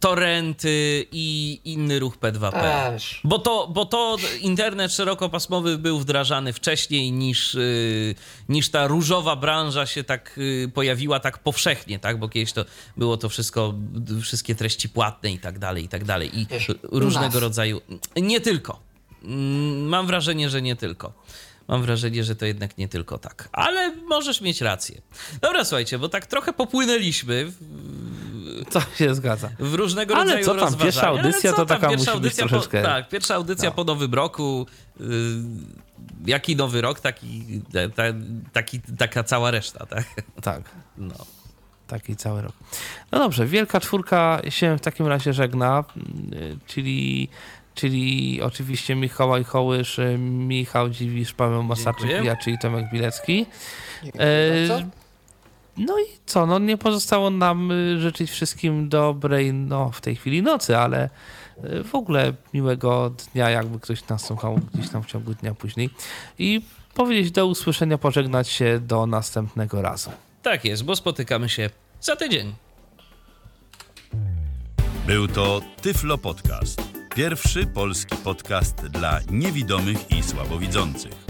y, torenty i inny ruch P2P. Też. Bo to, bo to internet szerokopasmowy był wdrażany wcześniej niż, y, niż ta różowa branża się tak y, pojawiła tak powszechnie, tak? Bo kiedyś to było to wszystko, wszystkie treści płatne i tak dalej, i tak dalej. I Wiesz, różnego rodzaju. Nie tylko. Mm, mam wrażenie, że nie tylko. Mam wrażenie, że to jednak nie tylko tak. Ale możesz mieć rację. Dobra, słuchajcie, bo tak trochę popłynęliśmy. To się zgadza. W różnego Ale rodzaju co tam, rozważania. pierwsza audycja to taka pierwsza musi audycja być troszeczkę... Po, tak, pierwsza audycja no. po nowym roku. Yy, jaki nowy rok, taki, ta, taki, taka cała reszta, tak? Tak. No. Taki cały rok. No dobrze, Wielka Czwórka się w takim razie żegna, czyli czyli oczywiście Mikołaj Hołysz, Michał Dziwisz, Paweł Masarczyk, ja, czyli Tomek Bilecki. E, no i co, no nie pozostało nam życzyć wszystkim dobrej, no w tej chwili nocy, ale w ogóle miłego dnia, jakby ktoś nas słuchał gdzieś tam w ciągu dnia później. I powiedzieć do usłyszenia, pożegnać się do następnego razu. Tak jest, bo spotykamy się za tydzień. Był to Tyflo Podcast. Pierwszy polski podcast dla niewidomych i słabowidzących.